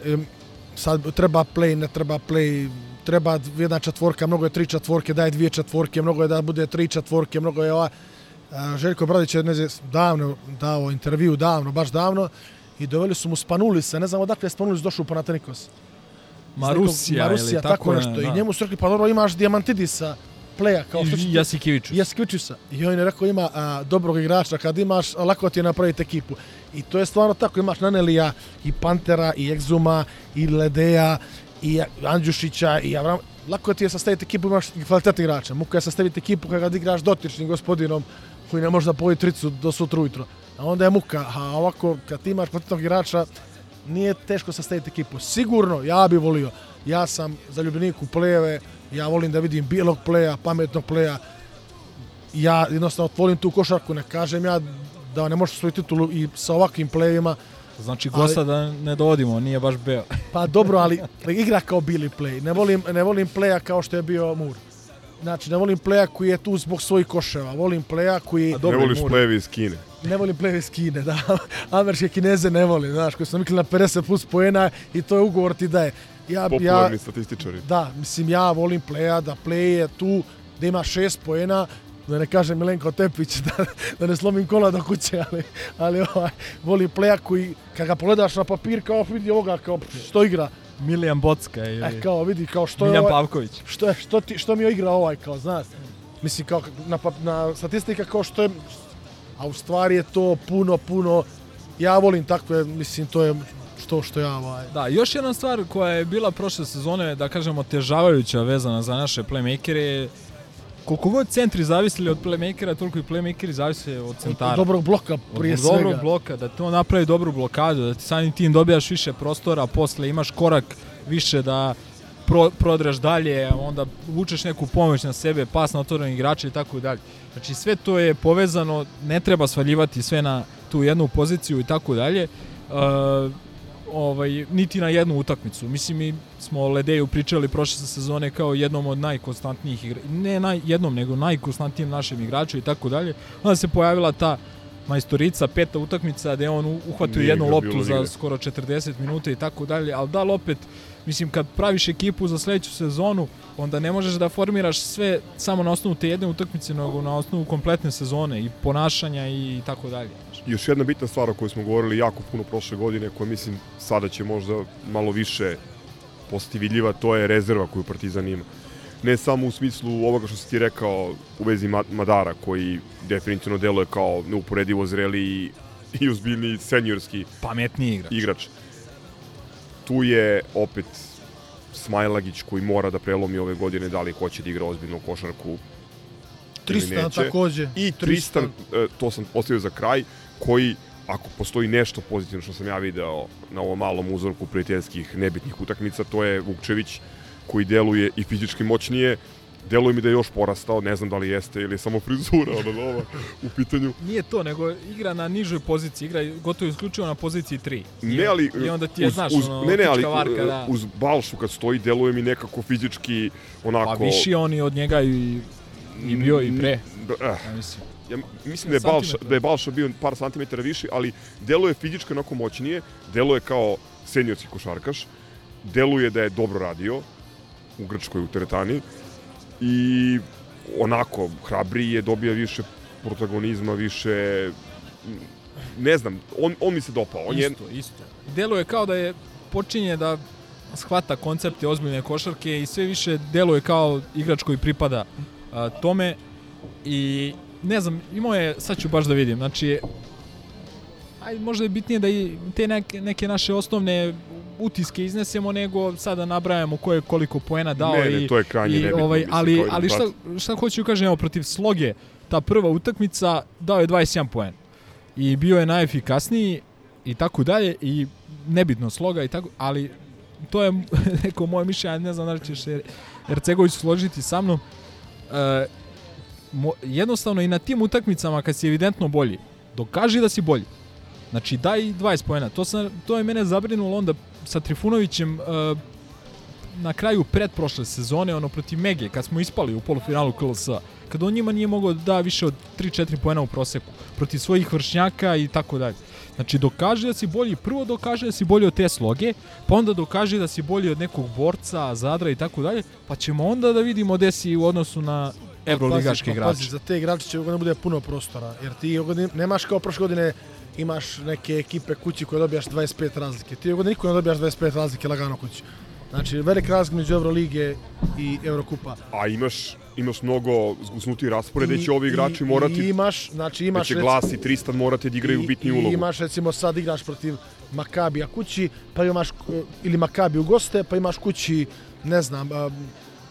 [SPEAKER 1] sad treba play, ne treba play, treba jedna četvorka, mnogo je tri četvorke, daj dvije četvorke, mnogo je da bude tri četvorke, mnogo je ova a, Željko Bradić je ne znam, davno dao intervju, davno, baš davno i doveli su mu Spanulisa, ne znam odakle je Spanulis došao u nekog-
[SPEAKER 7] Marusija, ili
[SPEAKER 1] tako,
[SPEAKER 7] tako
[SPEAKER 1] nešto.
[SPEAKER 7] ne,
[SPEAKER 1] I
[SPEAKER 7] da.
[SPEAKER 1] njemu su rekli, pa dobro, imaš Diamantidisa, pleja, kao što
[SPEAKER 7] I
[SPEAKER 1] će...
[SPEAKER 7] Jasikevićus.
[SPEAKER 1] Jasikevićusa. I on je rekao, ima a, dobrog igrača, kad imaš, lako ti je napraviti ekipu. I to je stvarno tako, imaš Nanelija, i Pantera, i Egzuma, i Ledeja, i Andjušića, i Avram... Lako ti je sastaviti ekipu, imaš kvalitetni igrača. Muka je sastaviti ekipu kada igraš dotičnim gospodinom koji ne može da poji tricu do sutra ujutro. A onda je muka, a ovako, kad ti imaš kvalitetnog igrača, nije teško sastaviti ekipu. Sigurno, ja bi volio. Ja sam zaljubljenik u plejeve, ja volim da vidim bijelog pleja, pametnog pleja. Ja jednostavno volim tu košarku, ne kažem ja da ne možeš svoju titulu i sa ovakvim plejevima.
[SPEAKER 7] Znači gosta da ne dovodimo, nije baš beo.
[SPEAKER 1] Pa dobro, ali igra kao bili play. Ne volim, ne volim pleja kao što je bio Mur. Znači, ne volim pleja koji je tu zbog svojih koševa. Volim pleja koji...
[SPEAKER 3] ne voliš plejevi iz Kine.
[SPEAKER 1] Ne volim plejevi iz Kine, da. Američke kineze ne volim, znaš, koji su namikli na 50 plus poena i to je ugovor ti daje. Ja,
[SPEAKER 3] Popularni
[SPEAKER 1] ja,
[SPEAKER 3] statističari.
[SPEAKER 1] Da, mislim, ja volim pleja, da play je tu, da ima šest poena, da ne kažem Milenko Tepić, da, da ne slomim kola do kuće, ali, ali ovaj, volim pleja koji, kad ga pogledaš na papir, kao vidi ovoga, kao što igra,
[SPEAKER 7] Milijan Bocka ili...
[SPEAKER 1] E, kao vidi, kao što
[SPEAKER 7] Miljan
[SPEAKER 1] je ovaj,
[SPEAKER 7] Pavković.
[SPEAKER 1] Što, je, što, ti, što mi je igra ovaj, kao, znaš. Mislim, kao na, na statistika kao što je, a u stvari je to puno, puno, ja volim takve, mislim, to je što što ja ovaj.
[SPEAKER 7] Da, još jedna stvar koja je bila prošle sezone, da kažemo, težavajuća vezana za naše playmakere je koliko god centri zavisili od playmakera, toliko i playmakeri zavise od centara.
[SPEAKER 1] Od dobrog bloka prije
[SPEAKER 7] od
[SPEAKER 1] svega.
[SPEAKER 7] dobrog bloka, da to napravi dobru blokadu, da ti samim tim dobijaš više prostora, posle imaš korak više da pro, prodraš dalje, onda vučeš neku pomoć na sebe, pas na otvorenog igrača i tako dalje. Znači sve to je povezano, ne treba svaljivati sve na tu jednu poziciju i tako dalje. Ovaj, niti na jednu utakmicu. Mislim, mi smo o Ledeju pričali prošle sezone kao jednom od najkonstantnijih igra... Ne naj, jednom, nego najkonstantnijem našem igraču i tako dalje. Onda se pojavila ta majstorica, peta utakmica, gde on uhvatio
[SPEAKER 3] Nije
[SPEAKER 7] jednu loptu za skoro 40 minuta i tako dalje, ali da li opet, mislim, kad praviš ekipu za sledeću sezonu, onda ne možeš da formiraš sve samo na osnovu te jedne utakmice, nego na osnovu kompletne sezone i ponašanja i tako dalje.
[SPEAKER 3] Još jedna bitna stvar o kojoj smo govorili jako puno prošle godine, koja mislim sada će možda malo više postati vidljiva, to je rezerva koju Partizan ima. Ne samo u smislu ovoga što si ti rekao u vezi Ma- Madara, koji definitivno deluje kao neuporedivo zreli i, i uzbiljni seniorski
[SPEAKER 7] Pametniji igrač.
[SPEAKER 3] igrač. Tu je opet Smajlagić koji mora da prelomi ove godine da li hoće da igra ozbiljnu košarku
[SPEAKER 1] Tristan takođe.
[SPEAKER 3] I Tristan, e, to sam ostavio za kraj, koji ako postoji nešto pozitivno što sam ja video na ovom malom uzorku prijateljskih nebitnih utakmica, to je Vukčević koji deluje i fizički moćnije, deluje mi da je još porastao, ne znam da li jeste ili je samo frizura ona nova u pitanju.
[SPEAKER 7] Nije to, nego igra na nižoj poziciji, igra gotovo isključivo na poziciji 3.
[SPEAKER 3] Ne, ali
[SPEAKER 7] I onda ti je,
[SPEAKER 3] uz,
[SPEAKER 7] znaš,
[SPEAKER 3] uz,
[SPEAKER 7] ono,
[SPEAKER 3] ne, ne, ali
[SPEAKER 7] varka, da.
[SPEAKER 3] uz Balšu kad stoji, deluje mi nekako fizički onako...
[SPEAKER 7] Pa viši on i od njega i, i bio i pre.
[SPEAKER 3] Da, eh.
[SPEAKER 7] Ja mislim.
[SPEAKER 3] Ja mislim da je, Balša, da je Balša bio par santimetara viši, ali deluje fizički onako moćnije, deluje kao seniorski košarkaš, deluje da je dobro radio u Grčkoj, u teretani i onako, hrabriji je, dobija više protagonizma, više ne znam, on, on mi se dopao. On je,
[SPEAKER 7] Isto, isto. Deluje kao da je počinje da shvata koncepte ozbiljne košarke i sve više deluje kao igrač koji pripada a, tome i ne znam, imao je, sad ću baš da vidim, znači aj možda je bitnije da i te neke, neke naše osnovne utiske iznesemo nego sada nabrajamo ko je koliko poena dao
[SPEAKER 3] Ne, ne,
[SPEAKER 7] i,
[SPEAKER 3] to je krajnje
[SPEAKER 7] i
[SPEAKER 3] nebitno,
[SPEAKER 7] ovaj,
[SPEAKER 3] mislim,
[SPEAKER 7] ali, ali šta, šta hoću da kažem, evo protiv Sloge ta prva utakmica dao je 21 poen i bio je najefikasniji i tako dalje i nebitno sloga i tako, ali to je neko moje mišljenje, ne znam da li ćeš Ercegović složiti sa mnom. E, mo, jednostavno i na tim utakmicama kad si evidentno bolji, dokaži da si bolji. Znači daj 20 poena. To, sam, to je mene zabrinulo onda sa Trifunovićem e, na kraju pretprošle sezone, ono protiv Mege, kad smo ispali u polufinalu KLS, kad on njima nije mogao da da više od 3-4 poena u proseku, protiv svojih vršnjaka i tako dalje. Znači, dokaže da si bolji, prvo dokaže da si bolji od te sloge, pa onda dokaže da si bolji od nekog borca, zadra i tako dalje, pa ćemo onda da vidimo gde si u odnosu na evroligaške
[SPEAKER 1] Pazi, pa Pazi, za te igrače će da bude puno prostora, jer ti nemaš kao prošle godine imaš neke ekipe kući koje dobijaš 25 razlike. Ti godine niko ne dobijaš 25 razlike lagano kući. Znači, velik razlik među Eurolige i Eurokupa.
[SPEAKER 3] a imaš, imaš mnogo zgusnutiji raspored gde će ovi igrači
[SPEAKER 1] i,
[SPEAKER 3] morati,
[SPEAKER 1] I imaš, znači imaš...
[SPEAKER 3] će
[SPEAKER 1] rec-
[SPEAKER 3] Glas i Tristan morati da igraju
[SPEAKER 1] i-
[SPEAKER 3] bitniju
[SPEAKER 1] I
[SPEAKER 3] ulogu.
[SPEAKER 1] imaš recimo sad igraš protiv Makabija kući, pa imaš e, ili Makabi u goste, pa imaš kući, ne znam,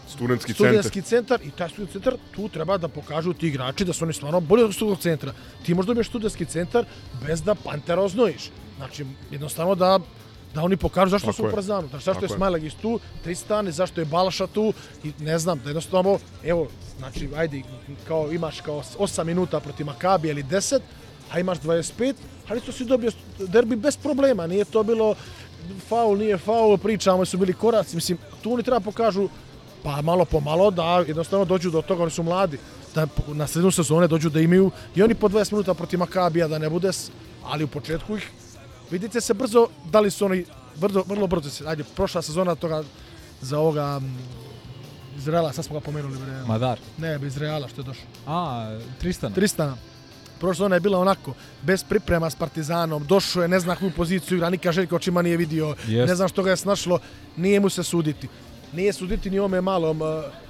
[SPEAKER 3] Studentski
[SPEAKER 1] studentski centar. i taj studentski centar tu treba da pokažu ti igrači da su oni stvarno bolji od studentskog centra. Ti možeš dobiješ studentski centar bez da pantera oznojiš. Znači, jednostavno da Da oni pokažu zašto
[SPEAKER 3] Tako
[SPEAKER 1] su u. Znači, zašto je
[SPEAKER 3] Tako je.
[SPEAKER 1] Smajlagić tu, Tristan, zašto je Balaša tu i ne znam, da jednostavno, evo, znači, ajde, kao imaš kao 8 minuta protiv Makabija ili 10, a imaš 25, ali to si dobio derbi bez problema, nije to bilo faul, nije faul, pričamo su bili koraci, mislim, tu oni treba pokažu pa malo po malo da jednostavno dođu do toga, oni su mladi, da na sredinu sezone dođu da imaju i oni po 20 minuta protiv Makabija da ne bude, ali u početku ih vidite se brzo, da li su oni brzo, vrlo brzo se, ajde, prošla sezona toga za ovoga iz Reala, sad smo ga pomenuli. Bre.
[SPEAKER 7] Madar.
[SPEAKER 1] Ne, iz Reala što je došao.
[SPEAKER 7] A, Tristana.
[SPEAKER 1] Tristana. Prošla sezona je bila onako, bez priprema s Partizanom, došao je, ne zna koju poziciju igra, nikad Željko očima nije vidio,
[SPEAKER 7] Jest.
[SPEAKER 1] ne znam što ga je snašlo, nije mu se suditi. Nije suditi ni ome malom uh,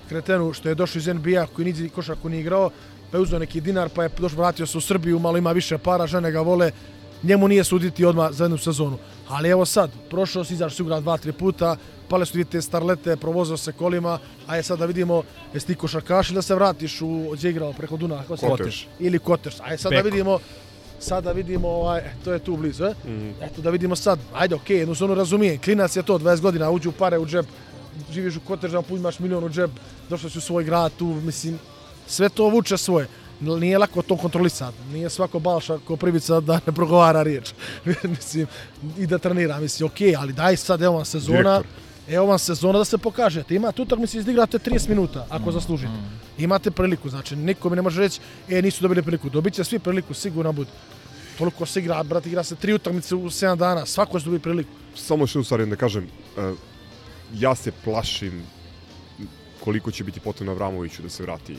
[SPEAKER 1] kretenu što je došao iz NBA, koji nigdje košarku nije igrao, pa je uzeo neki dinar, pa je došao, vratio se u Srbiju, malo ima više para, žene ga vole, njemu nije suditi odmah za jednu sezonu. Ali evo sad, prošao si, izašao si igra dva, tri puta, pale su te starlete, provozao se kolima, a je sad da vidimo, jesi ti košarkaš ili da se vratiš u, gdje je igrao preko Dunava?
[SPEAKER 3] Koteš.
[SPEAKER 1] Ili Koteš. Ajde sad da
[SPEAKER 3] Beko.
[SPEAKER 1] vidimo, sad da vidimo, ovaj, e, to je tu blizu, e?
[SPEAKER 3] Mhm.
[SPEAKER 1] Eto da vidimo sad, ajde okej, jednu sezonu razumijem, klinac je to, 20 godina, uđu pare u džep, živiš u Kotežama, imaš milion u džep, došao si u svoj grad, tu, mislim, sve to vuče svoje. Nije lako to kontrolisati. Nije svako balša ko privica da ne progovara riječ. mislim, i da trenira. Mislim, okej, ali daj sad, evo vam sezona,
[SPEAKER 3] Direktor.
[SPEAKER 1] evo vam sezona da se pokažete. Imate utakmice, izigrate 30 minuta, ako zaslužite. Imate priliku, znači niko mi ne može reći, e, nisu dobili priliku. Dobit će svi priliku, sigurno bud. Toliko se igra, brat, igra se tri utakmice u 7 dana, svako će dobiti priliku.
[SPEAKER 3] Samo još jednu stvar da kažem, e, ja se plašim koliko će biti potrebno Avramoviću da se vrati.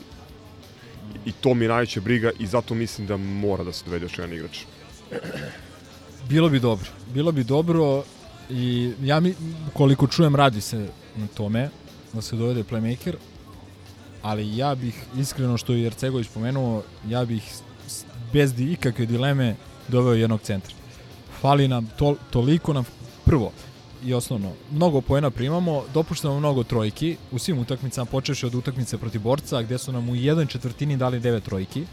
[SPEAKER 3] I to mi je najveća briga i zato mislim da mora da se dovede još jedan igrač.
[SPEAKER 7] Bilo bi dobro. Bilo bi dobro i ja mi, koliko čujem radi se na tome da se dovede playmaker, ali ja bih iskreno što je Jercegović pomenuo, ja bih bez ikakve dileme doveo jednog centra. Fali nam to, toliko nam prvo i osnovno, mnogo poena primamo, dopuštamo mnogo trojki u svim utakmicama, počeši od utakmice protiv borca, gdje su nam u jednoj četvrtini dali devet trojki.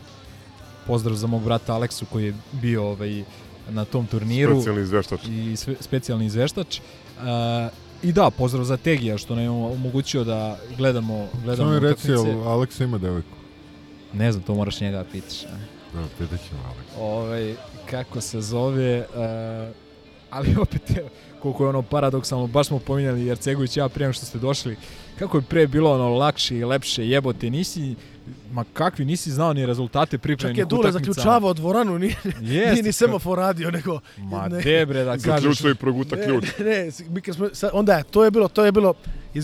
[SPEAKER 7] Pozdrav za mog brata Aleksu koji je bio ovaj, na tom turniru.
[SPEAKER 3] Specijalni izveštač.
[SPEAKER 7] I sve, specijalni izveštač. Uh, I da, pozdrav za Tegija što nam je omogućio da gledamo, gledamo
[SPEAKER 8] Samo mi reci,
[SPEAKER 7] utakmice.
[SPEAKER 8] jel Aleksa ima devojku?
[SPEAKER 7] Ne znam, to moraš njega da pitaš. a?
[SPEAKER 8] Da, pitat ćemo Aleksa.
[SPEAKER 7] Ovaj, kako se zove, uh, ali opet, evo, koliko je ono paradoksalno, baš smo pominjali Jercegović ja prije što ste došli, kako je pre bilo ono lakše i lepše, jebote, nisi, ma kakvi, nisi znao ni rezultate
[SPEAKER 1] Čak
[SPEAKER 7] pripremnih
[SPEAKER 1] je Dule
[SPEAKER 7] utakmica.
[SPEAKER 1] zaključavao dvoranu, nije,
[SPEAKER 7] Jeste,
[SPEAKER 1] nije ni semafor radio, nego...
[SPEAKER 7] Ma
[SPEAKER 1] ne.
[SPEAKER 7] debre da kažeš.
[SPEAKER 3] Zaključio i proguta
[SPEAKER 1] Ne,
[SPEAKER 3] ključ.
[SPEAKER 1] Ne, ne, mi kad smo, sa- onda je, to je bilo, to je bilo,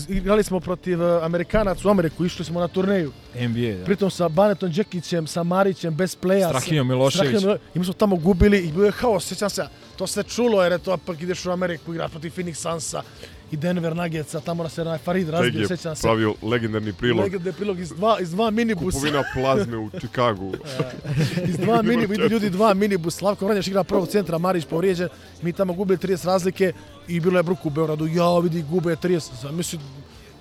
[SPEAKER 1] igrali smo protiv uh, Amerikanac u Ameriku, išli smo na turneju.
[SPEAKER 7] NBA, da.
[SPEAKER 1] Pritom sa Banetom Đekićem, sa Marićem, bez pleja.
[SPEAKER 7] Strahijom
[SPEAKER 1] sa-
[SPEAKER 7] Milošević.
[SPEAKER 1] Strahijom Milo- I mi smo tamo gubili i bio je haos, sjećam se, to se čulo jer je to ipak ideš u Ameriku igrati protiv Phoenix Sunsa i Denver Nuggetsa, tamo nas je onaj Farid razbio,
[SPEAKER 3] je
[SPEAKER 1] sjećam se.
[SPEAKER 3] pravio legendarni prilog.
[SPEAKER 1] Legendarni prilog iz dva, iz dva minibusa.
[SPEAKER 3] Kupovina plazme u Čikagu.
[SPEAKER 1] iz dva mini, vidi ljudi dva minibus, Slavko Vranješ igra prvog centra, Marić povrijeđen, mi tamo gubili 30 razlike i bilo je bruku u Beogradu, ja vidi gube 30, zamisli,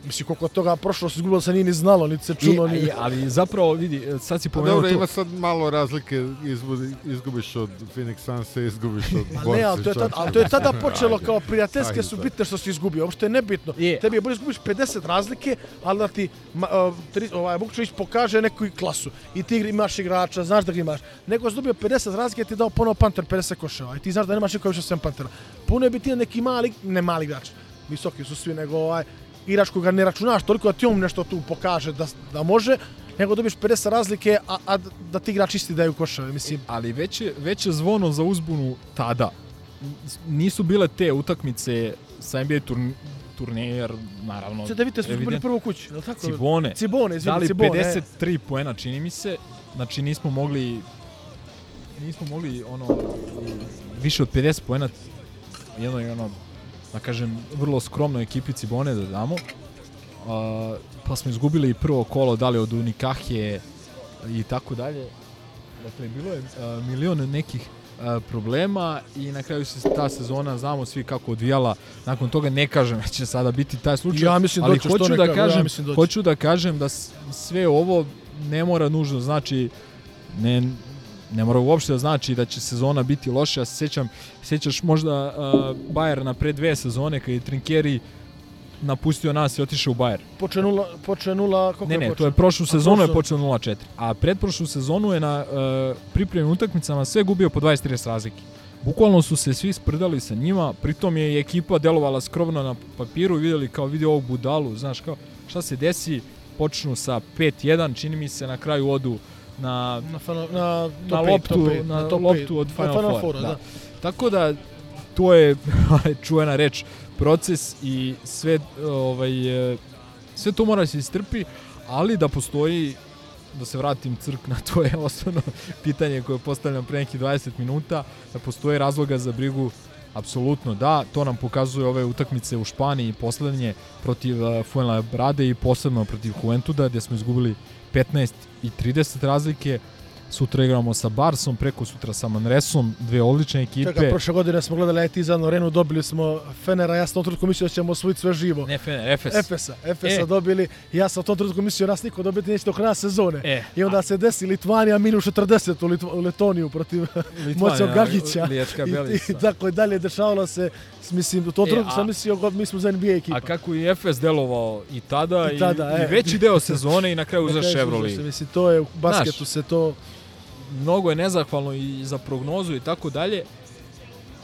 [SPEAKER 1] misli koliko je toga prošlo, se izgubilo se nije ni znalo, niti se čulo,
[SPEAKER 7] I,
[SPEAKER 1] ni...
[SPEAKER 7] i, ali zapravo, vidi, sad si
[SPEAKER 8] Pa
[SPEAKER 7] pomenuo
[SPEAKER 8] dobro,
[SPEAKER 7] to.
[SPEAKER 8] ima sad malo razlike, izbu- izgubiš od Phoenix Sunsa, izgubiš od Borca
[SPEAKER 1] ne, ali to, je tada, ali to je tada počelo kao prijateljske
[SPEAKER 8] Ajde
[SPEAKER 1] su
[SPEAKER 8] sad.
[SPEAKER 1] bitne što si izgubio, uopšte je nebitno.
[SPEAKER 7] Je.
[SPEAKER 1] Tebi je bolje izgubiš 50 razlike, ali da ti ma, uh, tri, ovaj, Vukčević pokaže neku klasu i ti imaš igrača, znaš da ga imaš. Nego si dobio 50 razlike, ti je dao ponovo Panter 50 koševa i ti znaš da nemaš niko više sem Pantera. Puno je biti neki mali, ne mali igrač, visoki su svi, nego ovaj, igrač koga ne računaš toliko da ti on nešto tu pokaže da, da može, nego dobiš 50 razlike, a, a da ti igrač isti daju koševe, mislim.
[SPEAKER 7] ali već je, već je zvono za uzbunu tada. Nisu bile te utakmice sa NBA turn, turnijer, naravno.
[SPEAKER 1] Sada vidite, smo izgubili prvu kuću, je li tako?
[SPEAKER 7] Cibone.
[SPEAKER 1] Cibone, izvini,
[SPEAKER 7] Dali
[SPEAKER 1] Cibone.
[SPEAKER 7] 53 poena, čini mi se. Znači nismo mogli nismo mogli ono više od 50 poena jednoj ono da kažem vrlo skromnoj ekipi Cibone da damo. A, pa smo izgubili i prvo kolo dali od Unikahije i tako dalje. Dakle, bilo je a, milion nekih problema i na kraju se ta sezona znamo svi kako odvijala. Nakon toga ne kažem da će sada biti taj slučaj,
[SPEAKER 1] Ja mislim
[SPEAKER 7] ali
[SPEAKER 1] doće, što
[SPEAKER 7] hoću
[SPEAKER 1] ne
[SPEAKER 7] da
[SPEAKER 1] kažem, ja doće.
[SPEAKER 7] hoću da kažem da sve ovo ne mora nužno znači ne ne mora uopšte da znači da će sezona biti loša. Ja se sećam, sećaš možda uh, Bayerna pre dve sezone kad je Trinkeri napustio nas i otišao u Bayern.
[SPEAKER 1] Počeo nula, počeo nula, kako
[SPEAKER 7] Ne,
[SPEAKER 1] je
[SPEAKER 7] ne,
[SPEAKER 1] počeo?
[SPEAKER 7] to je prošlu sezonu je
[SPEAKER 1] prošlu-
[SPEAKER 7] počeo 0-4. A pretprošlu sezonu je na uh, pripremnim utakmicama sve gubio po 20-30 razlike. Bukvalno su se svi sprdali sa njima, pritom je ekipa delovala skromno na papiru i videli kao vidi ovog budalu, znaš kao šta se desi, počnu sa 5-1, čini mi se na kraju odu na
[SPEAKER 1] Na, final, na,
[SPEAKER 7] na
[SPEAKER 1] top
[SPEAKER 7] loptu,
[SPEAKER 1] top
[SPEAKER 7] na
[SPEAKER 1] top
[SPEAKER 7] loptu od
[SPEAKER 1] Na
[SPEAKER 7] Final,
[SPEAKER 1] Final
[SPEAKER 7] Four. Da.
[SPEAKER 1] da.
[SPEAKER 7] Tako da to je čuvena reč proces i sve ovaj e, sve to mora se istrpi, ali da postoji da se vratim crk na to je osnovno pitanje koje postavljam pre nekih 20 minuta, da postoji razloga za brigu Apsolutno da, to nam pokazuje ove utakmice u Španiji poslednje protiv uh, Fuenlabrade i posebno protiv Juventuda gdje smo izgubili 15 i 30 razlike. Sutra igramo sa Barsom, preko sutra sa Manresom, dve odlične ekipe.
[SPEAKER 1] Čekaj, prošle godine smo gledali IT za Arenu, dobili smo Fenera, ja sam u tom trenutku mislio da ćemo osvojiti sve živo.
[SPEAKER 7] Ne Fener, Efes.
[SPEAKER 1] Efesa, Efesa
[SPEAKER 7] E.
[SPEAKER 1] dobili. I ja sam u tom trenutku mislio nas niko dobiti neće do kraja sezone.
[SPEAKER 7] E,
[SPEAKER 1] I onda se desi Litvanija minus 40 u, Litv Letoniju protiv Moćo Gagića. I,
[SPEAKER 7] Belica.
[SPEAKER 1] I, tako i dalje dešavalo se, mislim, u tom
[SPEAKER 7] E,
[SPEAKER 1] trenutku
[SPEAKER 7] a-
[SPEAKER 1] sam mislio, god, mi smo za NBA ekipa.
[SPEAKER 7] A kako je Efes delovao i tada i,
[SPEAKER 1] I tada,
[SPEAKER 7] i
[SPEAKER 1] e.
[SPEAKER 7] veći deo sezone i na kraju uzeš
[SPEAKER 1] se, Mislim, to je u basketu
[SPEAKER 7] Znaš,
[SPEAKER 1] se to...
[SPEAKER 7] mnogo je nezahvalno i za prognozu i tako dalje.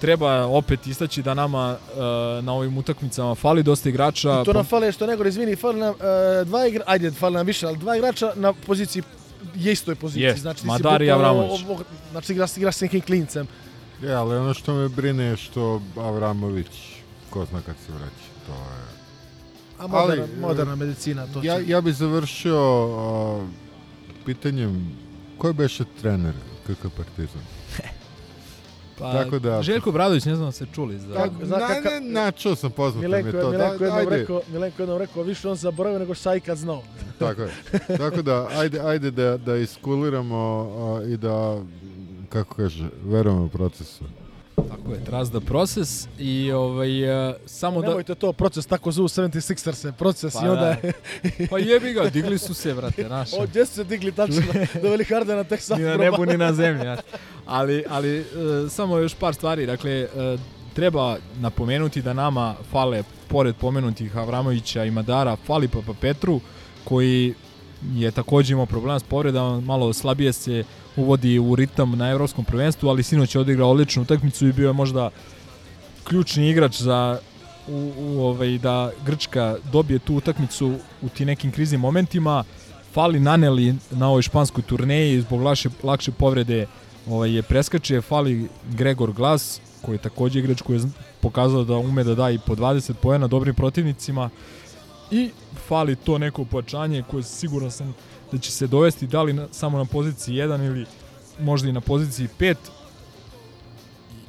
[SPEAKER 7] Treba opet istaći da nama uh, na ovim utakmicama fali dosta igrača.
[SPEAKER 1] I to nam fale što nego, izvini, fali nam e, dva igra, ajde, fali nam više, ali dva igrača na poziciji je istoj poziciji.
[SPEAKER 7] Jest,
[SPEAKER 1] znači,
[SPEAKER 7] Madar i Avramović.
[SPEAKER 1] Znači, igraš, igraš s nekim klincem.
[SPEAKER 8] Je, ali ono što me brine je što Avramović, ko zna kad se vraća, to je...
[SPEAKER 1] A moderna,
[SPEAKER 8] Ali,
[SPEAKER 1] moderna medicina, to
[SPEAKER 8] Ja,
[SPEAKER 1] će-
[SPEAKER 8] ja bi završio a, pitanjem, ko je beše trener KK Partizan?
[SPEAKER 7] Pa,
[SPEAKER 8] Tako da-
[SPEAKER 7] Željko Bradović, ne znam da se čuli. Za...
[SPEAKER 1] Kako- zna
[SPEAKER 8] na,
[SPEAKER 1] kaka-
[SPEAKER 8] ne, načuo sam poznato mi
[SPEAKER 1] Milenko,
[SPEAKER 8] je to.
[SPEAKER 1] Milenko,
[SPEAKER 8] Da,
[SPEAKER 1] jednom
[SPEAKER 8] ajde,
[SPEAKER 1] rekao, Milenko jednom rekao, više on zaboravio nego šta ikad znao.
[SPEAKER 8] tako je. Tako da, ajde, ajde da, da iskuliramo a, i da, kako kaže, verujemo u procesu.
[SPEAKER 7] Tako je, trust the process i ovaj, uh, samo da...
[SPEAKER 1] Nemojte to, proces tako zovu 76ers, proces
[SPEAKER 7] Pa
[SPEAKER 1] i onda
[SPEAKER 7] da. Pa jebi ga, digli su se, brate, naš.
[SPEAKER 1] O, gdje su se digli tačno, doveli Hardena tek sad
[SPEAKER 7] ni na nebu ni na zemlji. Znaš. Ali, ali e, samo još par stvari. Dakle, e, treba napomenuti da nama fale, pored pomenutih Avramovića i Madara, fali Papa Petru, koji je takođe imao problema s povredama, malo slabije se uvodi u ritam na evropskom prvenstvu, ali sinoć je odigrao odličnu utakmicu i bio je možda ključni igrač za u, u, ovaj, da Grčka dobije tu utakmicu u ti nekim kriznim momentima. Fali Naneli na ovoj španskoj turneji zbog lakše, lakše povrede ovaj, je preskače. Fali Gregor Glas koji je takođe igrač koji je pokazao da ume da da i po 20 pojena dobrim protivnicima i fali to neko pojačanje koje siguran sam da će se dovesti da li na, samo na poziciji 1 ili možda i na poziciji 5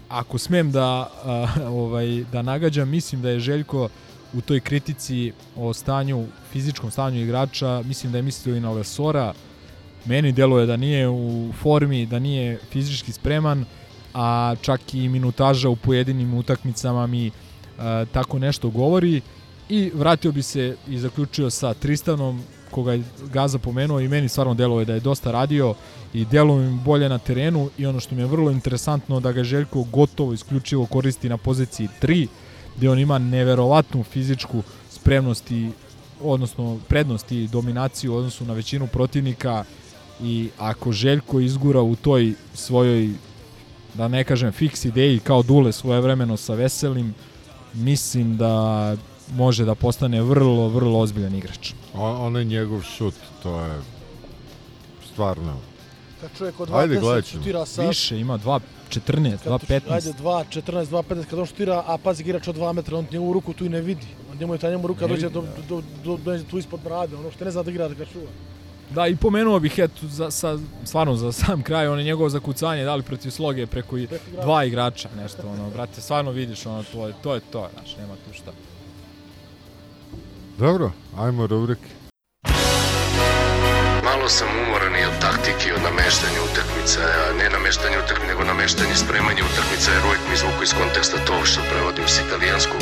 [SPEAKER 7] ako smem da a, ovaj da nagađam, mislim da je Željko u toj kritici o stanju, fizičkom stanju igrača, mislim da je mislio i na Lesora. Meni deluje da nije u formi, da nije fizički spreman, a čak i minutaža u pojedinim utakmicama mi a, tako nešto govori. I vratio bi se i zaključio sa Tristanom, koga je Gaza pomenuo i meni stvarno deluje da je dosta radio i deluje mi bolje na terenu. I ono što mi je vrlo interesantno da ga Željko gotovo isključivo koristi na poziciji 3 gde on ima neverovatnu fizičku spremnost i odnosno prednost i dominaciju u odnosu na većinu protivnika. I ako Željko izgura u toj svojoj da ne kažem fiks ideji kao Dule svojevremeno sa Veselim mislim da može da postane vrlo, vrlo ozbiljan igrač.
[SPEAKER 8] On, onaj njegov šut, to je stvarno...
[SPEAKER 1] Kad čovjek od
[SPEAKER 8] Ajde,
[SPEAKER 1] 2.10
[SPEAKER 8] gledat ćemo.
[SPEAKER 1] šutira sa...
[SPEAKER 7] Više, ima 2.14,
[SPEAKER 1] kad-
[SPEAKER 7] 2.15.
[SPEAKER 1] Ajde, 2.14, 2.15, kad on šutira, a pazi igrač od 2 metra, on njegovu ruku tu i ne vidi. On njemu je ta njemu ruka
[SPEAKER 7] Ne
[SPEAKER 1] dođe
[SPEAKER 7] vidi,
[SPEAKER 1] do,
[SPEAKER 7] da.
[SPEAKER 1] do, do, dođe tu ispod brade, ono što ne zna da igra da ga čuva.
[SPEAKER 7] Da, i pomenuo bih, eto, za, sa, stvarno za sam kraj, ono njegovo zakucanje, da li protiv sloge preko i
[SPEAKER 1] Preko
[SPEAKER 7] dva igrača, nešto, ono, brate, stvarno vidiš, ono, to je to, je to znaš, nema tu šta.
[SPEAKER 8] Dobro, ajmo rubrike.
[SPEAKER 18] Malo sam umoran i od taktike, od nameštanja utakmica, a ne nameštanje utakmica, nego nameštanje spremanja utakmica, jer uvijek mi izvuku iz konteksta to što prevodim s italijanskog.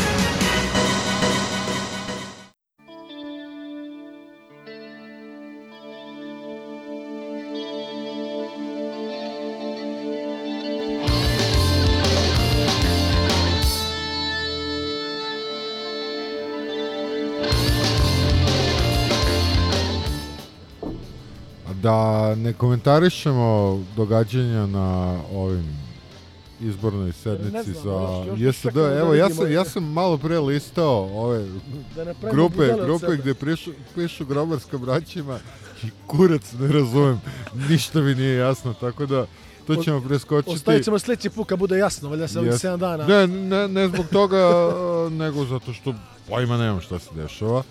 [SPEAKER 8] Da ne komentarišemo događanja na ovim izbornoj sednici
[SPEAKER 1] znam,
[SPEAKER 8] za JSD.
[SPEAKER 1] čekamo da
[SPEAKER 8] Evo, ja sam, ja sam malo pre listao ove
[SPEAKER 1] Da
[SPEAKER 8] grupe, grupe gde pišu, pišu grobarska braćima i kurac ne razumem. Ništa mi nije jasno, tako da to ćemo preskočiti.
[SPEAKER 1] Ostavit ćemo sljedeći put kad bude jasno, valjda se ovih
[SPEAKER 8] Jes-
[SPEAKER 1] 7 dana.
[SPEAKER 8] Ne, ne, ne zbog toga, nego zato što pojma nemam šta se dešava.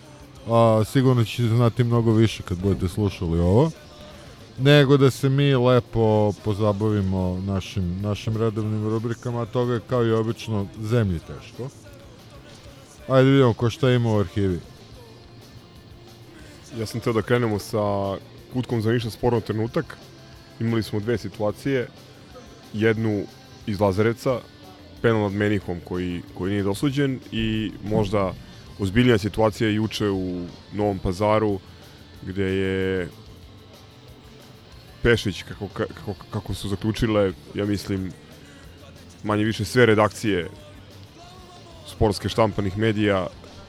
[SPEAKER 8] A, sigurno ćete znati mnogo više kad budete slušali ovo. Nego da se mi lepo pozabavimo našim, našim redovnim rubrikama, a toga je kao i obično zemlji teško. Ajde vidimo ko šta ima u arhivi.
[SPEAKER 3] Ja sam teo da krenemo sa kutkom za ništa sporno trenutak. Imali smo dve situacije. Jednu iz Lazarevca, penal nad Menihom koji, koji nije dosuđen i možda ozbiljnija situacija juče u Novom pazaru gde je Pešić, kako, kako, kako su zaključile, ja mislim, manje više sve redakcije sportske štampanih medija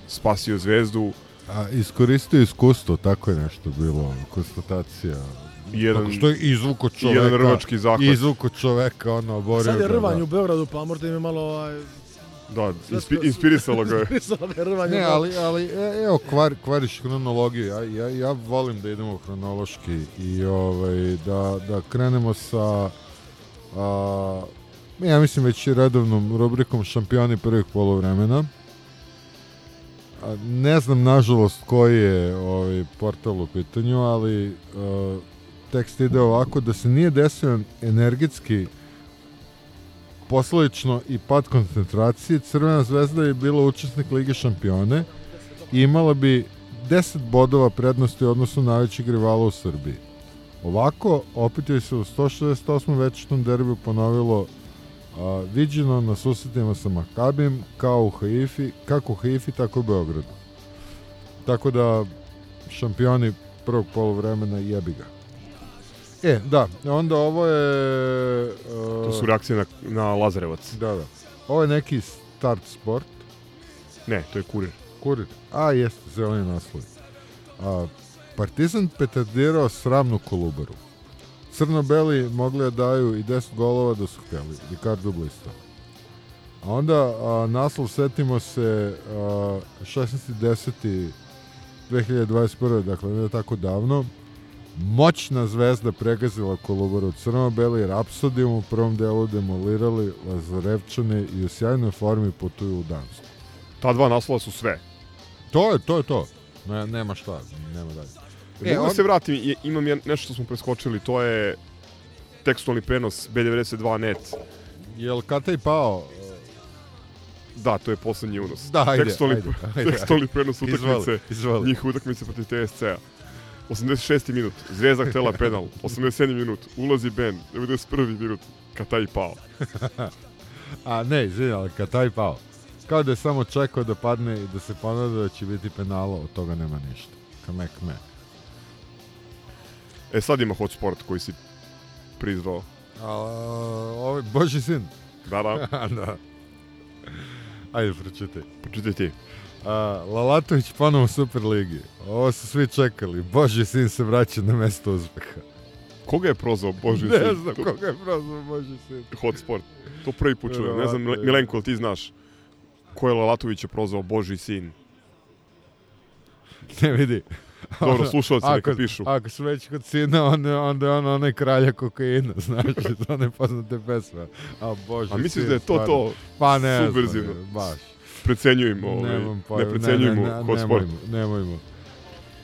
[SPEAKER 3] spasio zvezdu
[SPEAKER 8] A iskoristio iskustvo, tako je nešto bilo, konstatacija.
[SPEAKER 3] Jedan-
[SPEAKER 8] Tako što je izvuko
[SPEAKER 3] jedan
[SPEAKER 8] čoveka.
[SPEAKER 3] rvački zahvat.
[SPEAKER 8] Izvuko čoveka, ono, oborio
[SPEAKER 1] Sad je
[SPEAKER 8] ga,
[SPEAKER 1] rvanje
[SPEAKER 8] da.
[SPEAKER 1] u Beogradu, pa možda im je malo... Ovaj,
[SPEAKER 3] Da, inspi, inspirisalo ga je.
[SPEAKER 1] inspirisalo ga je rvanje.
[SPEAKER 8] Ne, ali, ali e, evo, kvar, kvariš hronologiju. Ja, ja, ja volim da idemo hronološki i ovaj, da, da krenemo sa a, ja mislim već i redovnom rubrikom šampioni prvih polovremena. A, ne znam nažalost koji je ovaj portal u pitanju, ali a, tekst ide ovako da se nije desio energetski posledično i pad koncentracije, Crvena zvezda je bila učesnik Lige šampione i imala bi 10 bodova prednosti u odnosu na najvećeg rivala u Srbiji. Ovako, opet je se u 168. večetnom derbiju ponovilo a, viđeno na susretima sa Makabim kao u Haifi, kako u Haifi, tako u Beogradu. Tako da, šampioni prvog polovremena jebi ga. E, da, onda ovo je... a,
[SPEAKER 3] To su reakcije na, na Lazarevac.
[SPEAKER 8] Da, da. Ovo je neki start sport.
[SPEAKER 3] Ne, to je kurir.
[SPEAKER 8] Kurir. A, jeste, zeleni naslov. A, Partizan petardirao sramnu kolubaru. Crno-beli mogli da daju i 10 golova da su htjeli. Ricardo Blista. A onda a, naslov setimo se a, 16.10. dakle ne tako davno, moćna zvezda pregazila Kolubaru crno-beli, Rapsodijom u prvom delu demolirali Lazarevčane i u sjajnoj formi putuju u Dansku.
[SPEAKER 3] Ta dva naslova su sve.
[SPEAKER 8] To je, to je to. Ne, nema šta, nema dalje.
[SPEAKER 3] E, Mogu da se vratim, imam je- nešto što smo preskočili, to je tekstualni prenos B92 net.
[SPEAKER 8] Jel Kataj pao?
[SPEAKER 3] Da, to je poslednji unos.
[SPEAKER 8] Da, ajde,
[SPEAKER 3] tekstualni,
[SPEAKER 8] ajde, ajde.
[SPEAKER 3] tekstualni prenos utakmice,
[SPEAKER 8] izvoli.
[SPEAKER 3] njihove utakmice protiv TSC-a. 86. minut, Zvezda htela penal. 87. minut, ulazi Ben. 91. minut, Kataj pao.
[SPEAKER 8] A ne, izvini, ali Kataj pao. Kao da je samo čekao da padne i da se ponada da će biti penalo, od toga nema ništa. Kame, kame.
[SPEAKER 3] E sad ima hot sport koji si prizvao.
[SPEAKER 8] A, ovo je Boži sin.
[SPEAKER 3] Da, da.
[SPEAKER 8] da. Ajde, pročitaj.
[SPEAKER 3] Pročitaj ti.
[SPEAKER 8] A, Lalatović ponovo u Superligi. Ovo su svi čekali. Boži sin se vraća na mesto uspeha.
[SPEAKER 3] Koga je prozvao Boži
[SPEAKER 8] Ne
[SPEAKER 3] sin?
[SPEAKER 8] znam
[SPEAKER 3] To-
[SPEAKER 8] koga je prozvao Boži sin.
[SPEAKER 3] Hot sport. To prvi put čujem. Ne znam,
[SPEAKER 8] je.
[SPEAKER 3] Milenko, ti znaš ko je Lalatovića prozvao Boži sin?
[SPEAKER 8] Ne vidi.
[SPEAKER 3] Dobro, slušalci neka
[SPEAKER 8] Ako-
[SPEAKER 3] pišu.
[SPEAKER 8] Ako su već kod sina, onda, onda je on onaj kralja kokaina, znaš, to ne poznate pesme. A bože,
[SPEAKER 3] A misliš
[SPEAKER 8] sin,
[SPEAKER 3] da je to
[SPEAKER 8] stvarno.
[SPEAKER 3] to?
[SPEAKER 8] Pa ne
[SPEAKER 3] Subverzivno.
[SPEAKER 8] baš.
[SPEAKER 3] Precenjujemo, ovaj,
[SPEAKER 8] Nemam pojma,
[SPEAKER 3] ne precenjujemo
[SPEAKER 8] ne, ne, ne,
[SPEAKER 3] sport.
[SPEAKER 8] Nemojmo, nemojmo.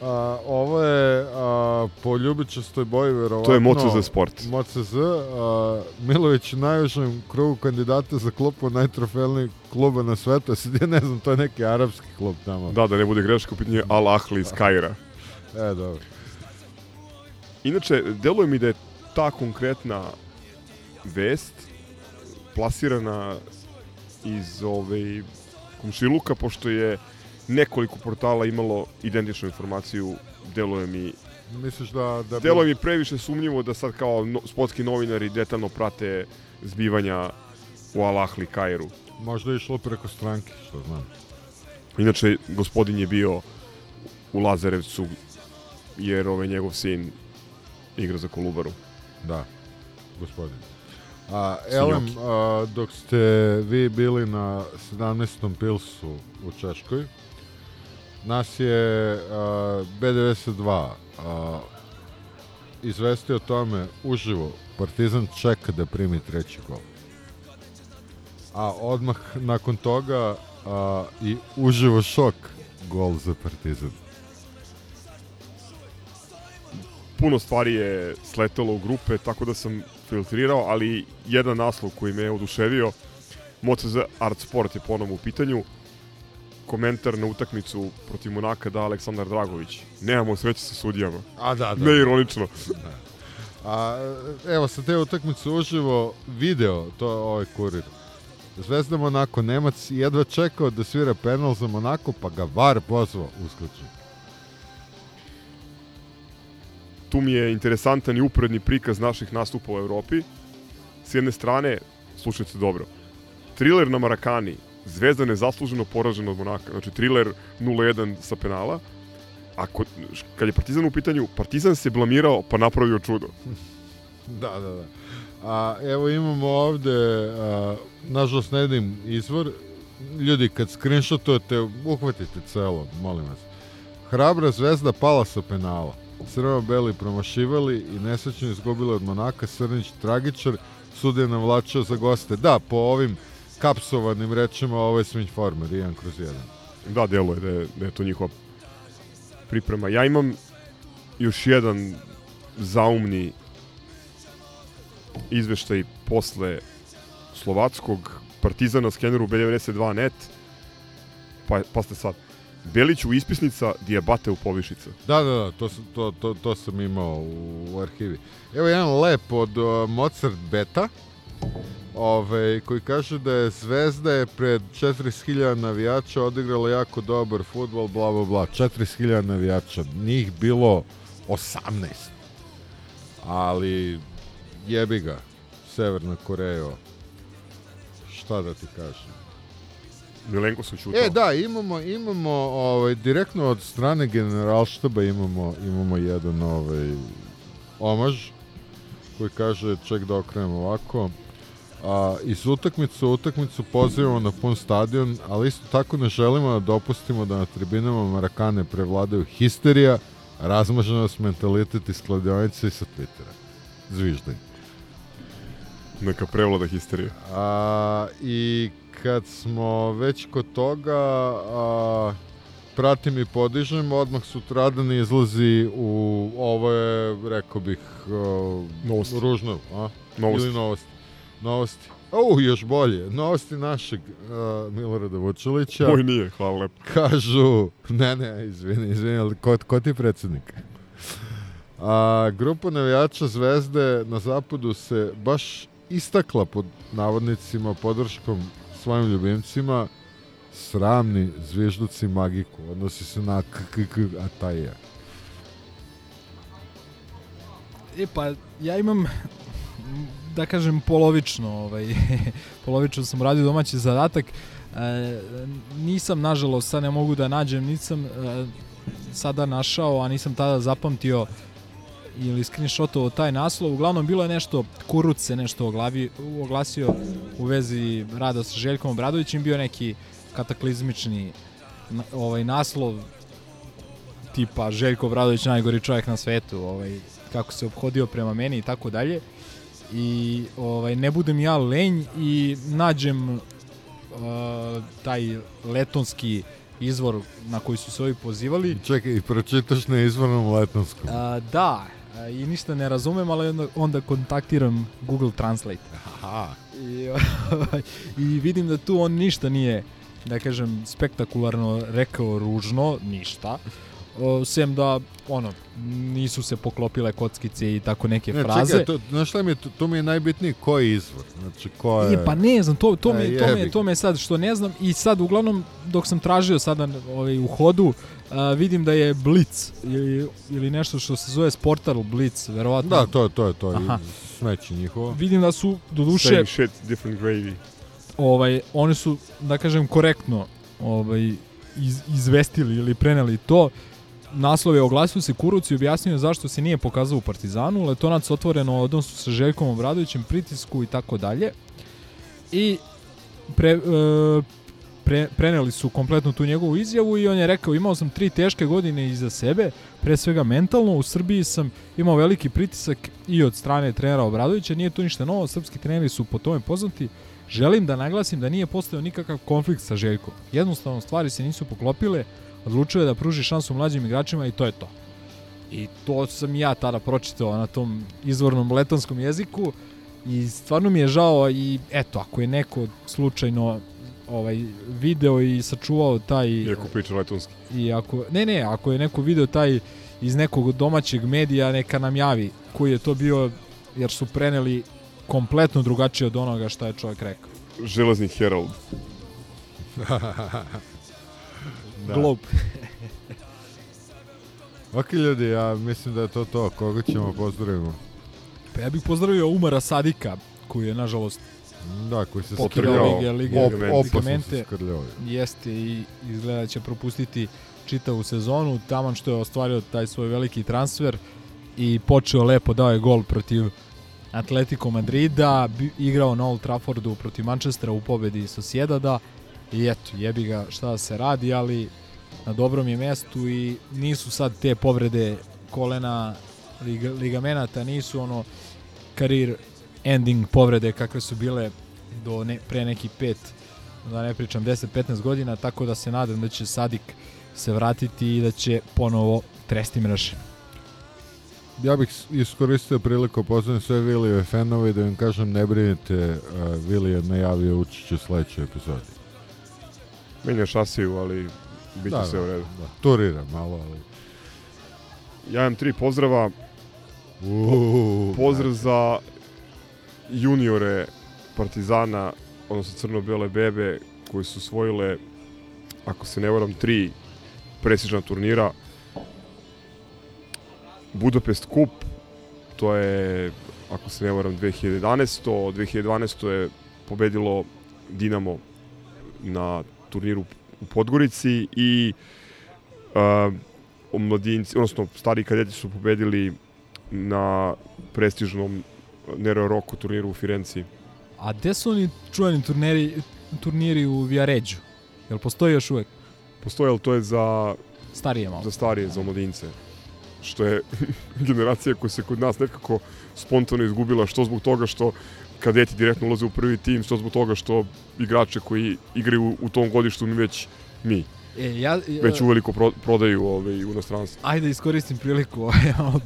[SPEAKER 8] A, ovo je a, po ljubičastoj boji verovatno.
[SPEAKER 3] To je MOCZ sport.
[SPEAKER 8] MOCZ, a, Milović u najužem krugu kandidata za klubu najtrofejnijeg kluba na svetu. Sad ja ne znam, to je neki arapski klub tamo.
[SPEAKER 3] Da, da ne bude greška, u pitanju je Al Ahli iz Kaira.
[SPEAKER 8] E, dobro.
[SPEAKER 3] Inače, deluje mi da je ta konkretna vest plasirana iz ovaj, komšiluka, pošto je nekoliko portala imalo identičnu informaciju, deluje mi
[SPEAKER 8] Misliš da... da bi-
[SPEAKER 3] Deluje mi previše sumnjivo da sad kao no, sportski novinari detaljno prate zbivanja u Al Ahli Kairu.
[SPEAKER 8] Možda je išlo preko stranke, što znam.
[SPEAKER 3] Inače, gospodin je bio u Lazarevcu, jer ovaj njegov sin igra za Kolubaru.
[SPEAKER 8] Da, gospodin. A. Elem, a, dok ste vi bili na 17. Pilsu u Češkoj, nas je a, B92 a, izvestio o tome uživo. Partizan čeka da primi treći gol. A odmah nakon toga a, i uživo šok gol za Partizan.
[SPEAKER 3] puno stvari je sletelo u grupe, tako da sam filtrirao, ali jedan naslov koji me je oduševio, MOCZ Art Sport je ponovno u pitanju, komentar na utakmicu protiv Monaka da Aleksandar Dragović. Nemamo sreće sa sudijama.
[SPEAKER 8] A da, da.
[SPEAKER 3] Ne ironično.
[SPEAKER 8] A, evo, sa te utakmice uživo video to ovaj kurir. Zvezda Monako, Nemac jedva čekao da svira penal za Monako, pa ga VAR pozvao uskoči.
[SPEAKER 3] Tu mi je interesantan i uporedni prikaz naših nastupa u Evropi. S jedne strane, slušajte dobro, thriller na Marakani, Zvezda nezasluženo poražena od Monaka, znači thriller 0-1 sa penala, a kod, kad je Partizan u pitanju, Partizan se blamirao pa napravio čudo.
[SPEAKER 8] Da, da, da. A, evo imamo ovde, a, nažalost ne vidim izvor, ljudi kad screenshotujete, uhvatite celo, molim vas. Hrabra zvezda pala sa penala. Crveno-beli promašivali i nesrećno izgubili od Monaka Srnić tragičar, sudija navlačio za goste. Da, po ovim kapsovanim rečima ovo je swing former, 1 kroz 1.
[SPEAKER 3] Da, deluje da je, da je to njihova priprema. Ja imam još jedan zaumni izveštaj posle slovatskog Partizana skeneru B92.net pa, pa ste sad Beliću ispisnica Dijabate u Povišica.
[SPEAKER 8] Da, da, da, to, to, to, to sam imao u, u arhivi. Evo jedan lep od uh, Mozart Beta, ove, koji kaže da je Zvezda je pred 40.000 navijača odigrala jako dobar futbol, bla, bla, bla. 40.000 navijača, njih bilo 18. Ali jebi ga, Severna Koreja, šta da ti kažem.
[SPEAKER 3] Milenko se čutao.
[SPEAKER 8] E, da, imamo, imamo ovaj, direktno od strane generalštaba imamo, imamo jedan ovaj, omaž koji kaže ček da okrenem ovako. A, iz utakmice u utakmicu pozivamo na pun stadion, ali isto tako ne želimo da dopustimo da na tribinama Marakane prevladaju histerija, razmaženost, mentalitet iz kladionice i sa Twittera. Zviždaj.
[SPEAKER 3] Neka prevlada histerija.
[SPEAKER 8] A, I kad smo već kod toga, a, pratim i podižem, odmah sutradan izlazi u, ovo je, rekao bih, a,
[SPEAKER 3] Novosti.
[SPEAKER 8] ružno, a?
[SPEAKER 3] Novosti.
[SPEAKER 8] Ili novosti. Novosti. O, još bolje. Novosti našeg a, Milorada Vučilića.
[SPEAKER 3] Moj nije, hvala lepo.
[SPEAKER 8] Kažu, ne, ne, izvini, izvini, ali ko, ko ti je predsednik? A, grupa navijača Zvezde na zapadu se baš istakla pod navodnicima podrškom svojim ljubimcima sramni zvižduci magiku. Odnosi se na KKK Ataija.
[SPEAKER 7] E pa, ja imam, da kažem, polovično, ovaj, polovično sam radio domaći zadatak. E, nisam, nažalost, sad ne mogu da nađem, nisam e, sada našao, a nisam tada zapamtio ili screenshotovao taj naslov. Uglavnom, bilo je nešto, Kuruc se nešto oglavi, oglasio u vezi rada sa Željkom Obradovićem, bio neki kataklizmični ovaj naslov tipa Željko Obradović najgori čovjek na svetu, ovaj kako se obhodio prema meni i tako dalje. I ovaj ne budem ja lenj i nađem uh, taj letonski izvor na koji su se ovi pozivali.
[SPEAKER 8] Čekaj, pročitaš na izvornom letonskom.
[SPEAKER 7] A, da, i ništa ne razumem, ali onda, onda kontaktiram Google Translate.
[SPEAKER 8] Aha.
[SPEAKER 7] I, I vidim da tu on ništa nije, da kažem, spektakularno rekao ružno, ništa. Sem da, ono, nisu se poklopile kockice i tako neke
[SPEAKER 8] Ne,
[SPEAKER 7] fraze.
[SPEAKER 8] čekaj, to, znaš šta mi je, to, to mi je najbitnije, koji je izvor? Znači, ko je...
[SPEAKER 7] E, pa ne znam, to, to,
[SPEAKER 8] E,
[SPEAKER 7] me, to, me,
[SPEAKER 8] jebi.
[SPEAKER 7] to me sad što ne znam i sad uglavnom dok sam tražio sada ovaj, u hodu a, vidim da je Blitz ili, ili nešto što se zove Sportal Blitz, verovatno.
[SPEAKER 8] Da, to je to, je to je smeće njihovo.
[SPEAKER 7] Vidim da su do duše
[SPEAKER 3] Same shit, different gravy.
[SPEAKER 7] ovaj oni su da kažem korektno ovaj iz, izvestili ili preneli to naslov je oglasio se Kuruc i objasnio zašto se nije pokazao u Partizanu, Letonac otvoreno o odnosu sa Željkom Obradovićem, pritisku i tako dalje. I pre, e, pre, preneli su kompletno tu njegovu izjavu i on je rekao imao sam tri teške godine iza sebe, pre svega mentalno, u Srbiji sam imao veliki pritisak i od strane trenera Obradovića, nije to ništa novo, srpski treneri su po tome poznati, želim da naglasim da nije postao nikakav konflikt sa Željkom. Jednostavno stvari se nisu poklopile, odlučio je da pruži šansu mlađim igračima i to je to. I to sam ja tada pročitao na tom izvornom letonskom jeziku i stvarno mi je žao i eto, ako je neko slučajno ovaj video i sačuvao taj
[SPEAKER 3] Iako priča letonski.
[SPEAKER 7] i ako ne ne, ako je neko video taj iz nekog domaćeg medija neka nam javi koji je to bio jer su preneli kompletno drugačije od onoga šta je čovjek rekao.
[SPEAKER 3] Železni Herald.
[SPEAKER 8] Da.
[SPEAKER 7] Globe.
[SPEAKER 8] ok ljudi, ja mislim da je to to. Koga ćemo pozdravimo?
[SPEAKER 7] Pa ja bih pozdravio Umara Sadika koji je nažalost
[SPEAKER 8] Da, koji se skrljao.
[SPEAKER 7] lige, lige,
[SPEAKER 8] Op- opasno se skrljao.
[SPEAKER 7] Jeste i izgleda da će propustiti čitavu sezonu. Taman što je ostvario taj svoj veliki transfer i počeo lepo, dao je gol protiv Atletico Madrida, igrao na Old Traffordu protiv Manchestera u pobedi Sociedada i eto, jebi ga šta da se radi, ali na dobrom je mestu i nisu sad te povrede kolena liga, ligamenata, nisu ono karir ending povrede kakve su bile do ne, pre neki pet da ne pričam 10-15 godina, tako da se nadam da će Sadik se vratiti i da će ponovo tresti mreže.
[SPEAKER 8] Ja bih iskoristio priliku pozdravim sve Vilijeve fanove da im kažem ne brinite, uh, Vili je najavio učiće u sledećoj epizodi.
[SPEAKER 3] Menja šasiju, ali bit će
[SPEAKER 8] Da,
[SPEAKER 3] sve
[SPEAKER 8] da,
[SPEAKER 3] u redu.
[SPEAKER 8] da. Turira malo, ali...
[SPEAKER 3] Ja imam tri pozdrava.
[SPEAKER 8] Uuu,
[SPEAKER 3] Pozdrav za juniore Partizana, odnosno crno-bele bebe, koji su osvojile, ako se ne varam, tri prestižna turnira. Budapest Kup, to je, ako se ne varam, 2011. 2012. je pobedilo Dinamo na turniru u Podgorici i uh, omladinci, odnosno stari kadeti su pobedili na prestižnom Nero Rocco turniru u Firenci.
[SPEAKER 7] A gde su oni čuveni turniri, turniri u Viaređu? Jel postoji još uvek?
[SPEAKER 3] Postoje, ali to je za...
[SPEAKER 7] Starije malo.
[SPEAKER 3] Za starije, za omladince. Što je generacija koja se kod nas nekako spontano izgubila, što zbog toga što kadeti direktno ulaze u prvi tim, što zbog toga što igrače koji igraju u, tom godištu mi već mi.
[SPEAKER 7] E, ja,
[SPEAKER 3] Već uveliko pro, prodaju ovaj, u inostranstvu.
[SPEAKER 7] Ajde iskoristim priliku, ovaj,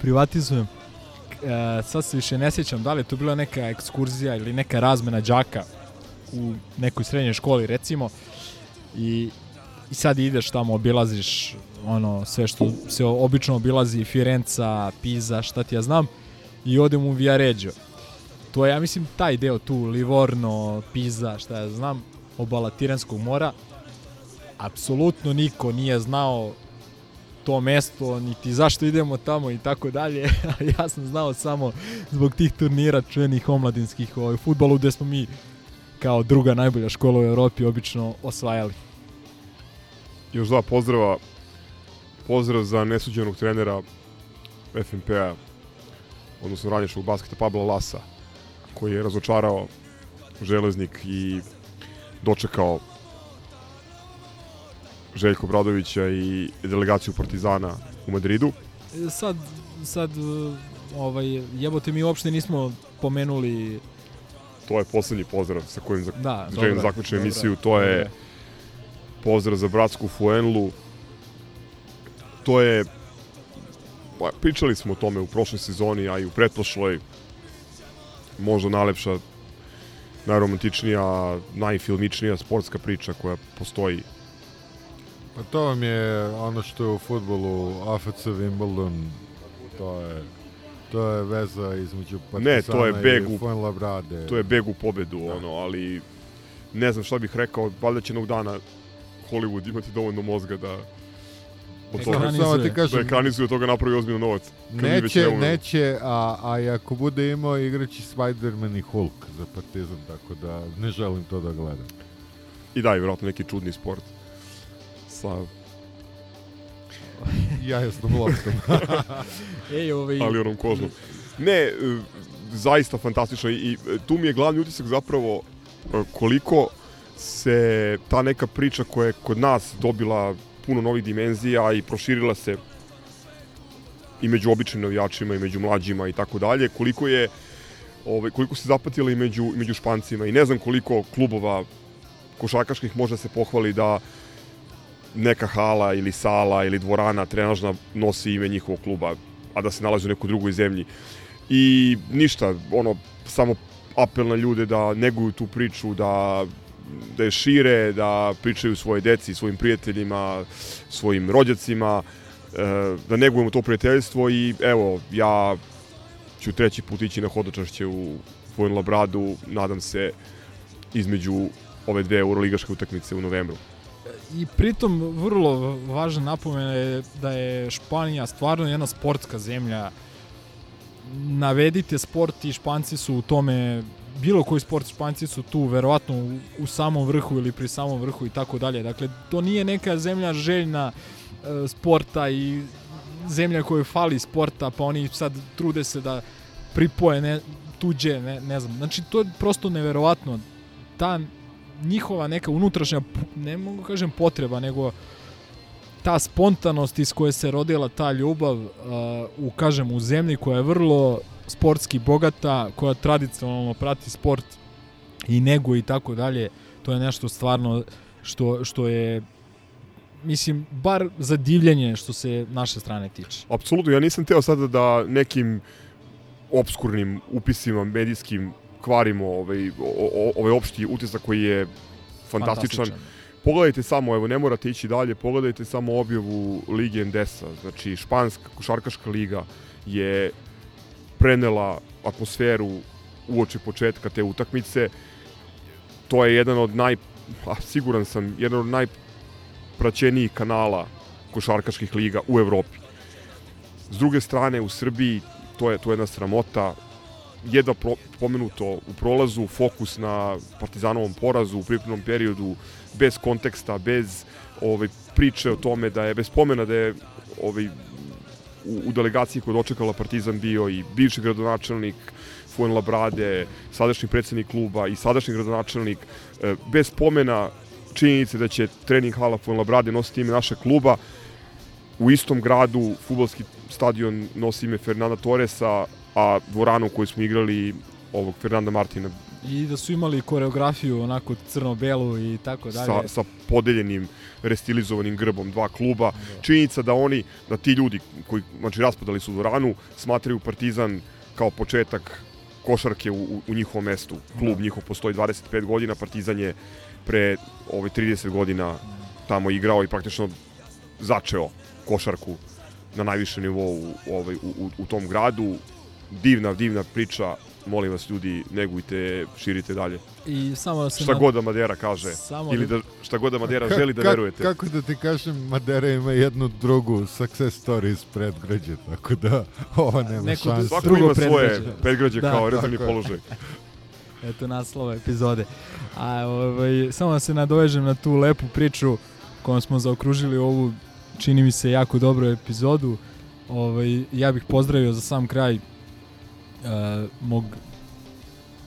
[SPEAKER 7] privatizujem. E, sad se više ne sjećam da li je to bila neka ekskurzija ili neka razmena đaka u nekoj srednjoj školi recimo i, i sad ideš tamo, obilaziš ono sve što se obično obilazi Firenca, Pisa, šta ti ja znam i odem u Viareggio. To je, ja mislim, taj deo tu, Livorno, Pisa, šta ja znam, obala Tiranskog mora. Apsolutno niko nije znao to mesto, niti zašto idemo tamo i tako dalje. ja sam znao samo zbog tih turnira čuvenih omladinskih ovaj, futbolu gde smo mi kao druga najbolja škola u Evropi obično osvajali.
[SPEAKER 3] Još dva pozdrava. Pozdrav za nesuđenog trenera FNP-a, odnosno ranješkog basketa Pabla Lasa, koji je razočarao železnik i dočekao Željko Bradovića i delegaciju Partizana u Madridu.
[SPEAKER 7] Sad, sad ovaj, jebote mi uopšte nismo pomenuli
[SPEAKER 3] To je poslednji pozdrav sa kojim zak
[SPEAKER 7] Da,
[SPEAKER 3] želim
[SPEAKER 7] dobro,
[SPEAKER 3] emisiju. To je
[SPEAKER 7] dobro.
[SPEAKER 3] pozdrav za bratsku Fuenlu. To je pa, pričali smo o tome u prošloj sezoni, a i u pretprošloj možda najlepša najromantičnija, najfilmičnija sportska priča koja postoji.
[SPEAKER 8] Pa to vam je ono što je u futbolu AFC Wimbledon, to je to je veza između Partizana
[SPEAKER 3] Ne, to je beg
[SPEAKER 8] i
[SPEAKER 3] u,
[SPEAKER 8] Fuenlabrade.
[SPEAKER 3] to je beg u pobedu, ono, ali ne znam šta bih rekao, valjda će jednog dana Hollywood imati dovoljno mozga da od toga,
[SPEAKER 8] Ekranizuje. Samo ti kažem-
[SPEAKER 3] da ekranizuje toga napravi ozbiljno novac.
[SPEAKER 8] Neće, neće, a, a ako bude imao igraći Spider-Man i Hulk za Partizan, tako da ne želim to da gledam.
[SPEAKER 3] I da, i vjerojatno neki čudni sport. Sa
[SPEAKER 8] Jajasnom loptom.
[SPEAKER 7] Ej, ovaj...
[SPEAKER 3] Ali onom kožnom. Ne, e, zaista fantastično i e, tu mi je glavni utisak zapravo e, koliko se ta neka priča koja je kod nas dobila puno novih dimenzija i proširila se i među običnim navijačima i među mlađima i tako dalje, koliko je ovaj, koliko se zapatila i među, i među špancima i ne znam koliko klubova košarkaških može se pohvali da neka hala ili sala ili dvorana trenažna nosi ime njihovog kluba, a da se nalazi u nekoj drugoj zemlji. I ništa, ono, samo apel na ljude da neguju tu priču, da da je šire, da pričaju svoje deci, svojim prijateljima, svojim rođacima, e, da negujemo to prijateljstvo i evo, ja ću treći put ići na hodočašće u Vojn Labradu, nadam se između ove dve euroligaške utakmice u novembru.
[SPEAKER 7] I pritom vrlo važna napomena je da je Španija stvarno jedna sportska zemlja. Navedite sport i Španci su u tome bilo koji sport Španci su tu verovatno u, u samom vrhu ili pri samom vrhu i tako dalje. Dakle, to nije neka zemlja željna e, sporta i zemlja kojoj fali sporta, pa oni sad trude se da pripoje ne, tuđe, ne, ne znam. Znači, to je prosto neverovatno. Ta njihova neka unutrašnja, ne mogu kažem potreba, nego ta spontanost iz koje se rodila ta ljubav uh, u, kažem, u zemlji koja je vrlo sportski bogata, koja tradicionalno prati sport i nego i tako dalje, to je nešto stvarno što, što je mislim, bar za divljenje što se naše strane tiče.
[SPEAKER 3] Apsolutno, ja nisam teo sada da nekim obskurnim upisima medijskim kvarimo ovaj, ovaj opšti utisak koji je fantastičan. fantastičan. Pogledajte samo, evo ne morate ići dalje, pogledajte samo objavu Lige Endesa, znači Španska košarkaška liga je prenela atmosferu uoči početka te utakmice. To je jedan od naj, a, siguran sam, jedan od najpraćenijih kanala košarkaških liga u Evropi. S druge strane, u Srbiji to je, to je jedna sramota, jedva pro, pomenuto u prolazu, fokus na Partizanovom porazu u pripremnom periodu, bez konteksta, bez ovaj, priče o tome da je, bez pomena da je ovaj, u, u delegaciji koja dočekala Partizan bio i bivši gradonačelnik Fuen Labrade, sadašnji predsednik kluba i sadašnji gradonačelnik, e, bez pomena činjenice da će trening hala Fuen Labrade nositi ime našeg kluba, u istom gradu futbolski stadion nosi ime Fernanda Torresa, a dvoranu koju smo igrali ovog Fernanda Martina.
[SPEAKER 7] I da su imali koreografiju onako crno-belu i tako dalje.
[SPEAKER 3] Sa, sa podeljenim, restilizovanim grbom dva kluba. Da. Činjenica da oni, da ti ljudi koji znači, raspadali su dvoranu, smatraju Partizan kao početak košarke u, u njihovom mestu. Klub da. njihov postoji 25 godina, Partizan je pre ovaj, 30 godina tamo igrao i praktično začeo košarku na najvišem nivou ovaj, u, u, u tom gradu divna, divna priča, molim vas ljudi, negujte, širite dalje.
[SPEAKER 7] I samo da se
[SPEAKER 3] šta god da Madera kaže
[SPEAKER 7] samo
[SPEAKER 3] ili da šta god da Madera
[SPEAKER 8] Ka,
[SPEAKER 3] želi da
[SPEAKER 8] ka,
[SPEAKER 3] verujete.
[SPEAKER 8] Kako da ti kažem, Madera ima jednu drugu success story iz predgrađe, tako da ovo nema
[SPEAKER 7] Neko
[SPEAKER 8] šanse.
[SPEAKER 3] Svako
[SPEAKER 7] drugo
[SPEAKER 3] ima svoje
[SPEAKER 7] predgrađe.
[SPEAKER 3] predgrađe
[SPEAKER 7] Da,
[SPEAKER 3] kao rezervni položaj.
[SPEAKER 7] Eto naslova epizode. A ovaj, samo da se nadovežem na tu lepu priču kojom smo zaokružili ovu, čini mi se, jako dobru epizodu. Ovaj, ja bih pozdravio za sam kraj mog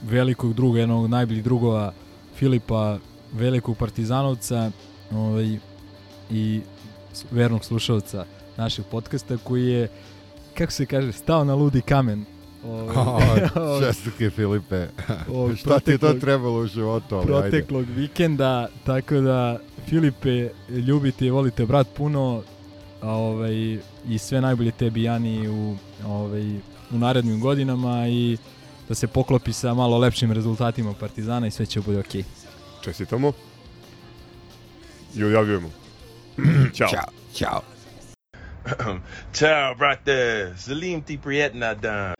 [SPEAKER 7] velikog druga, jednog od najboljih drugova Filipa, velikog partizanovca ovaj, i vernog slušalca našeg podcasta koji je, kako se kaže, stao na ludi kamen. Ovaj,
[SPEAKER 8] O, čestitke Filipe.
[SPEAKER 7] ovog
[SPEAKER 8] Šta ti je to trebalo u životu? ajde.
[SPEAKER 7] proteklog vikenda, tako da Filipe, ljubite i volite brat puno, a ovaj i sve najbolje tebi Jani u ovaj u narednim godinama i da se poklopi sa malo lepšim rezultatima Partizana i sve će bude okej.
[SPEAKER 3] Čestitamo. I odjavljujemo. Ćao.
[SPEAKER 8] Ćao. Ćao.
[SPEAKER 19] Ciao, brate. Salim ti prijetna dan.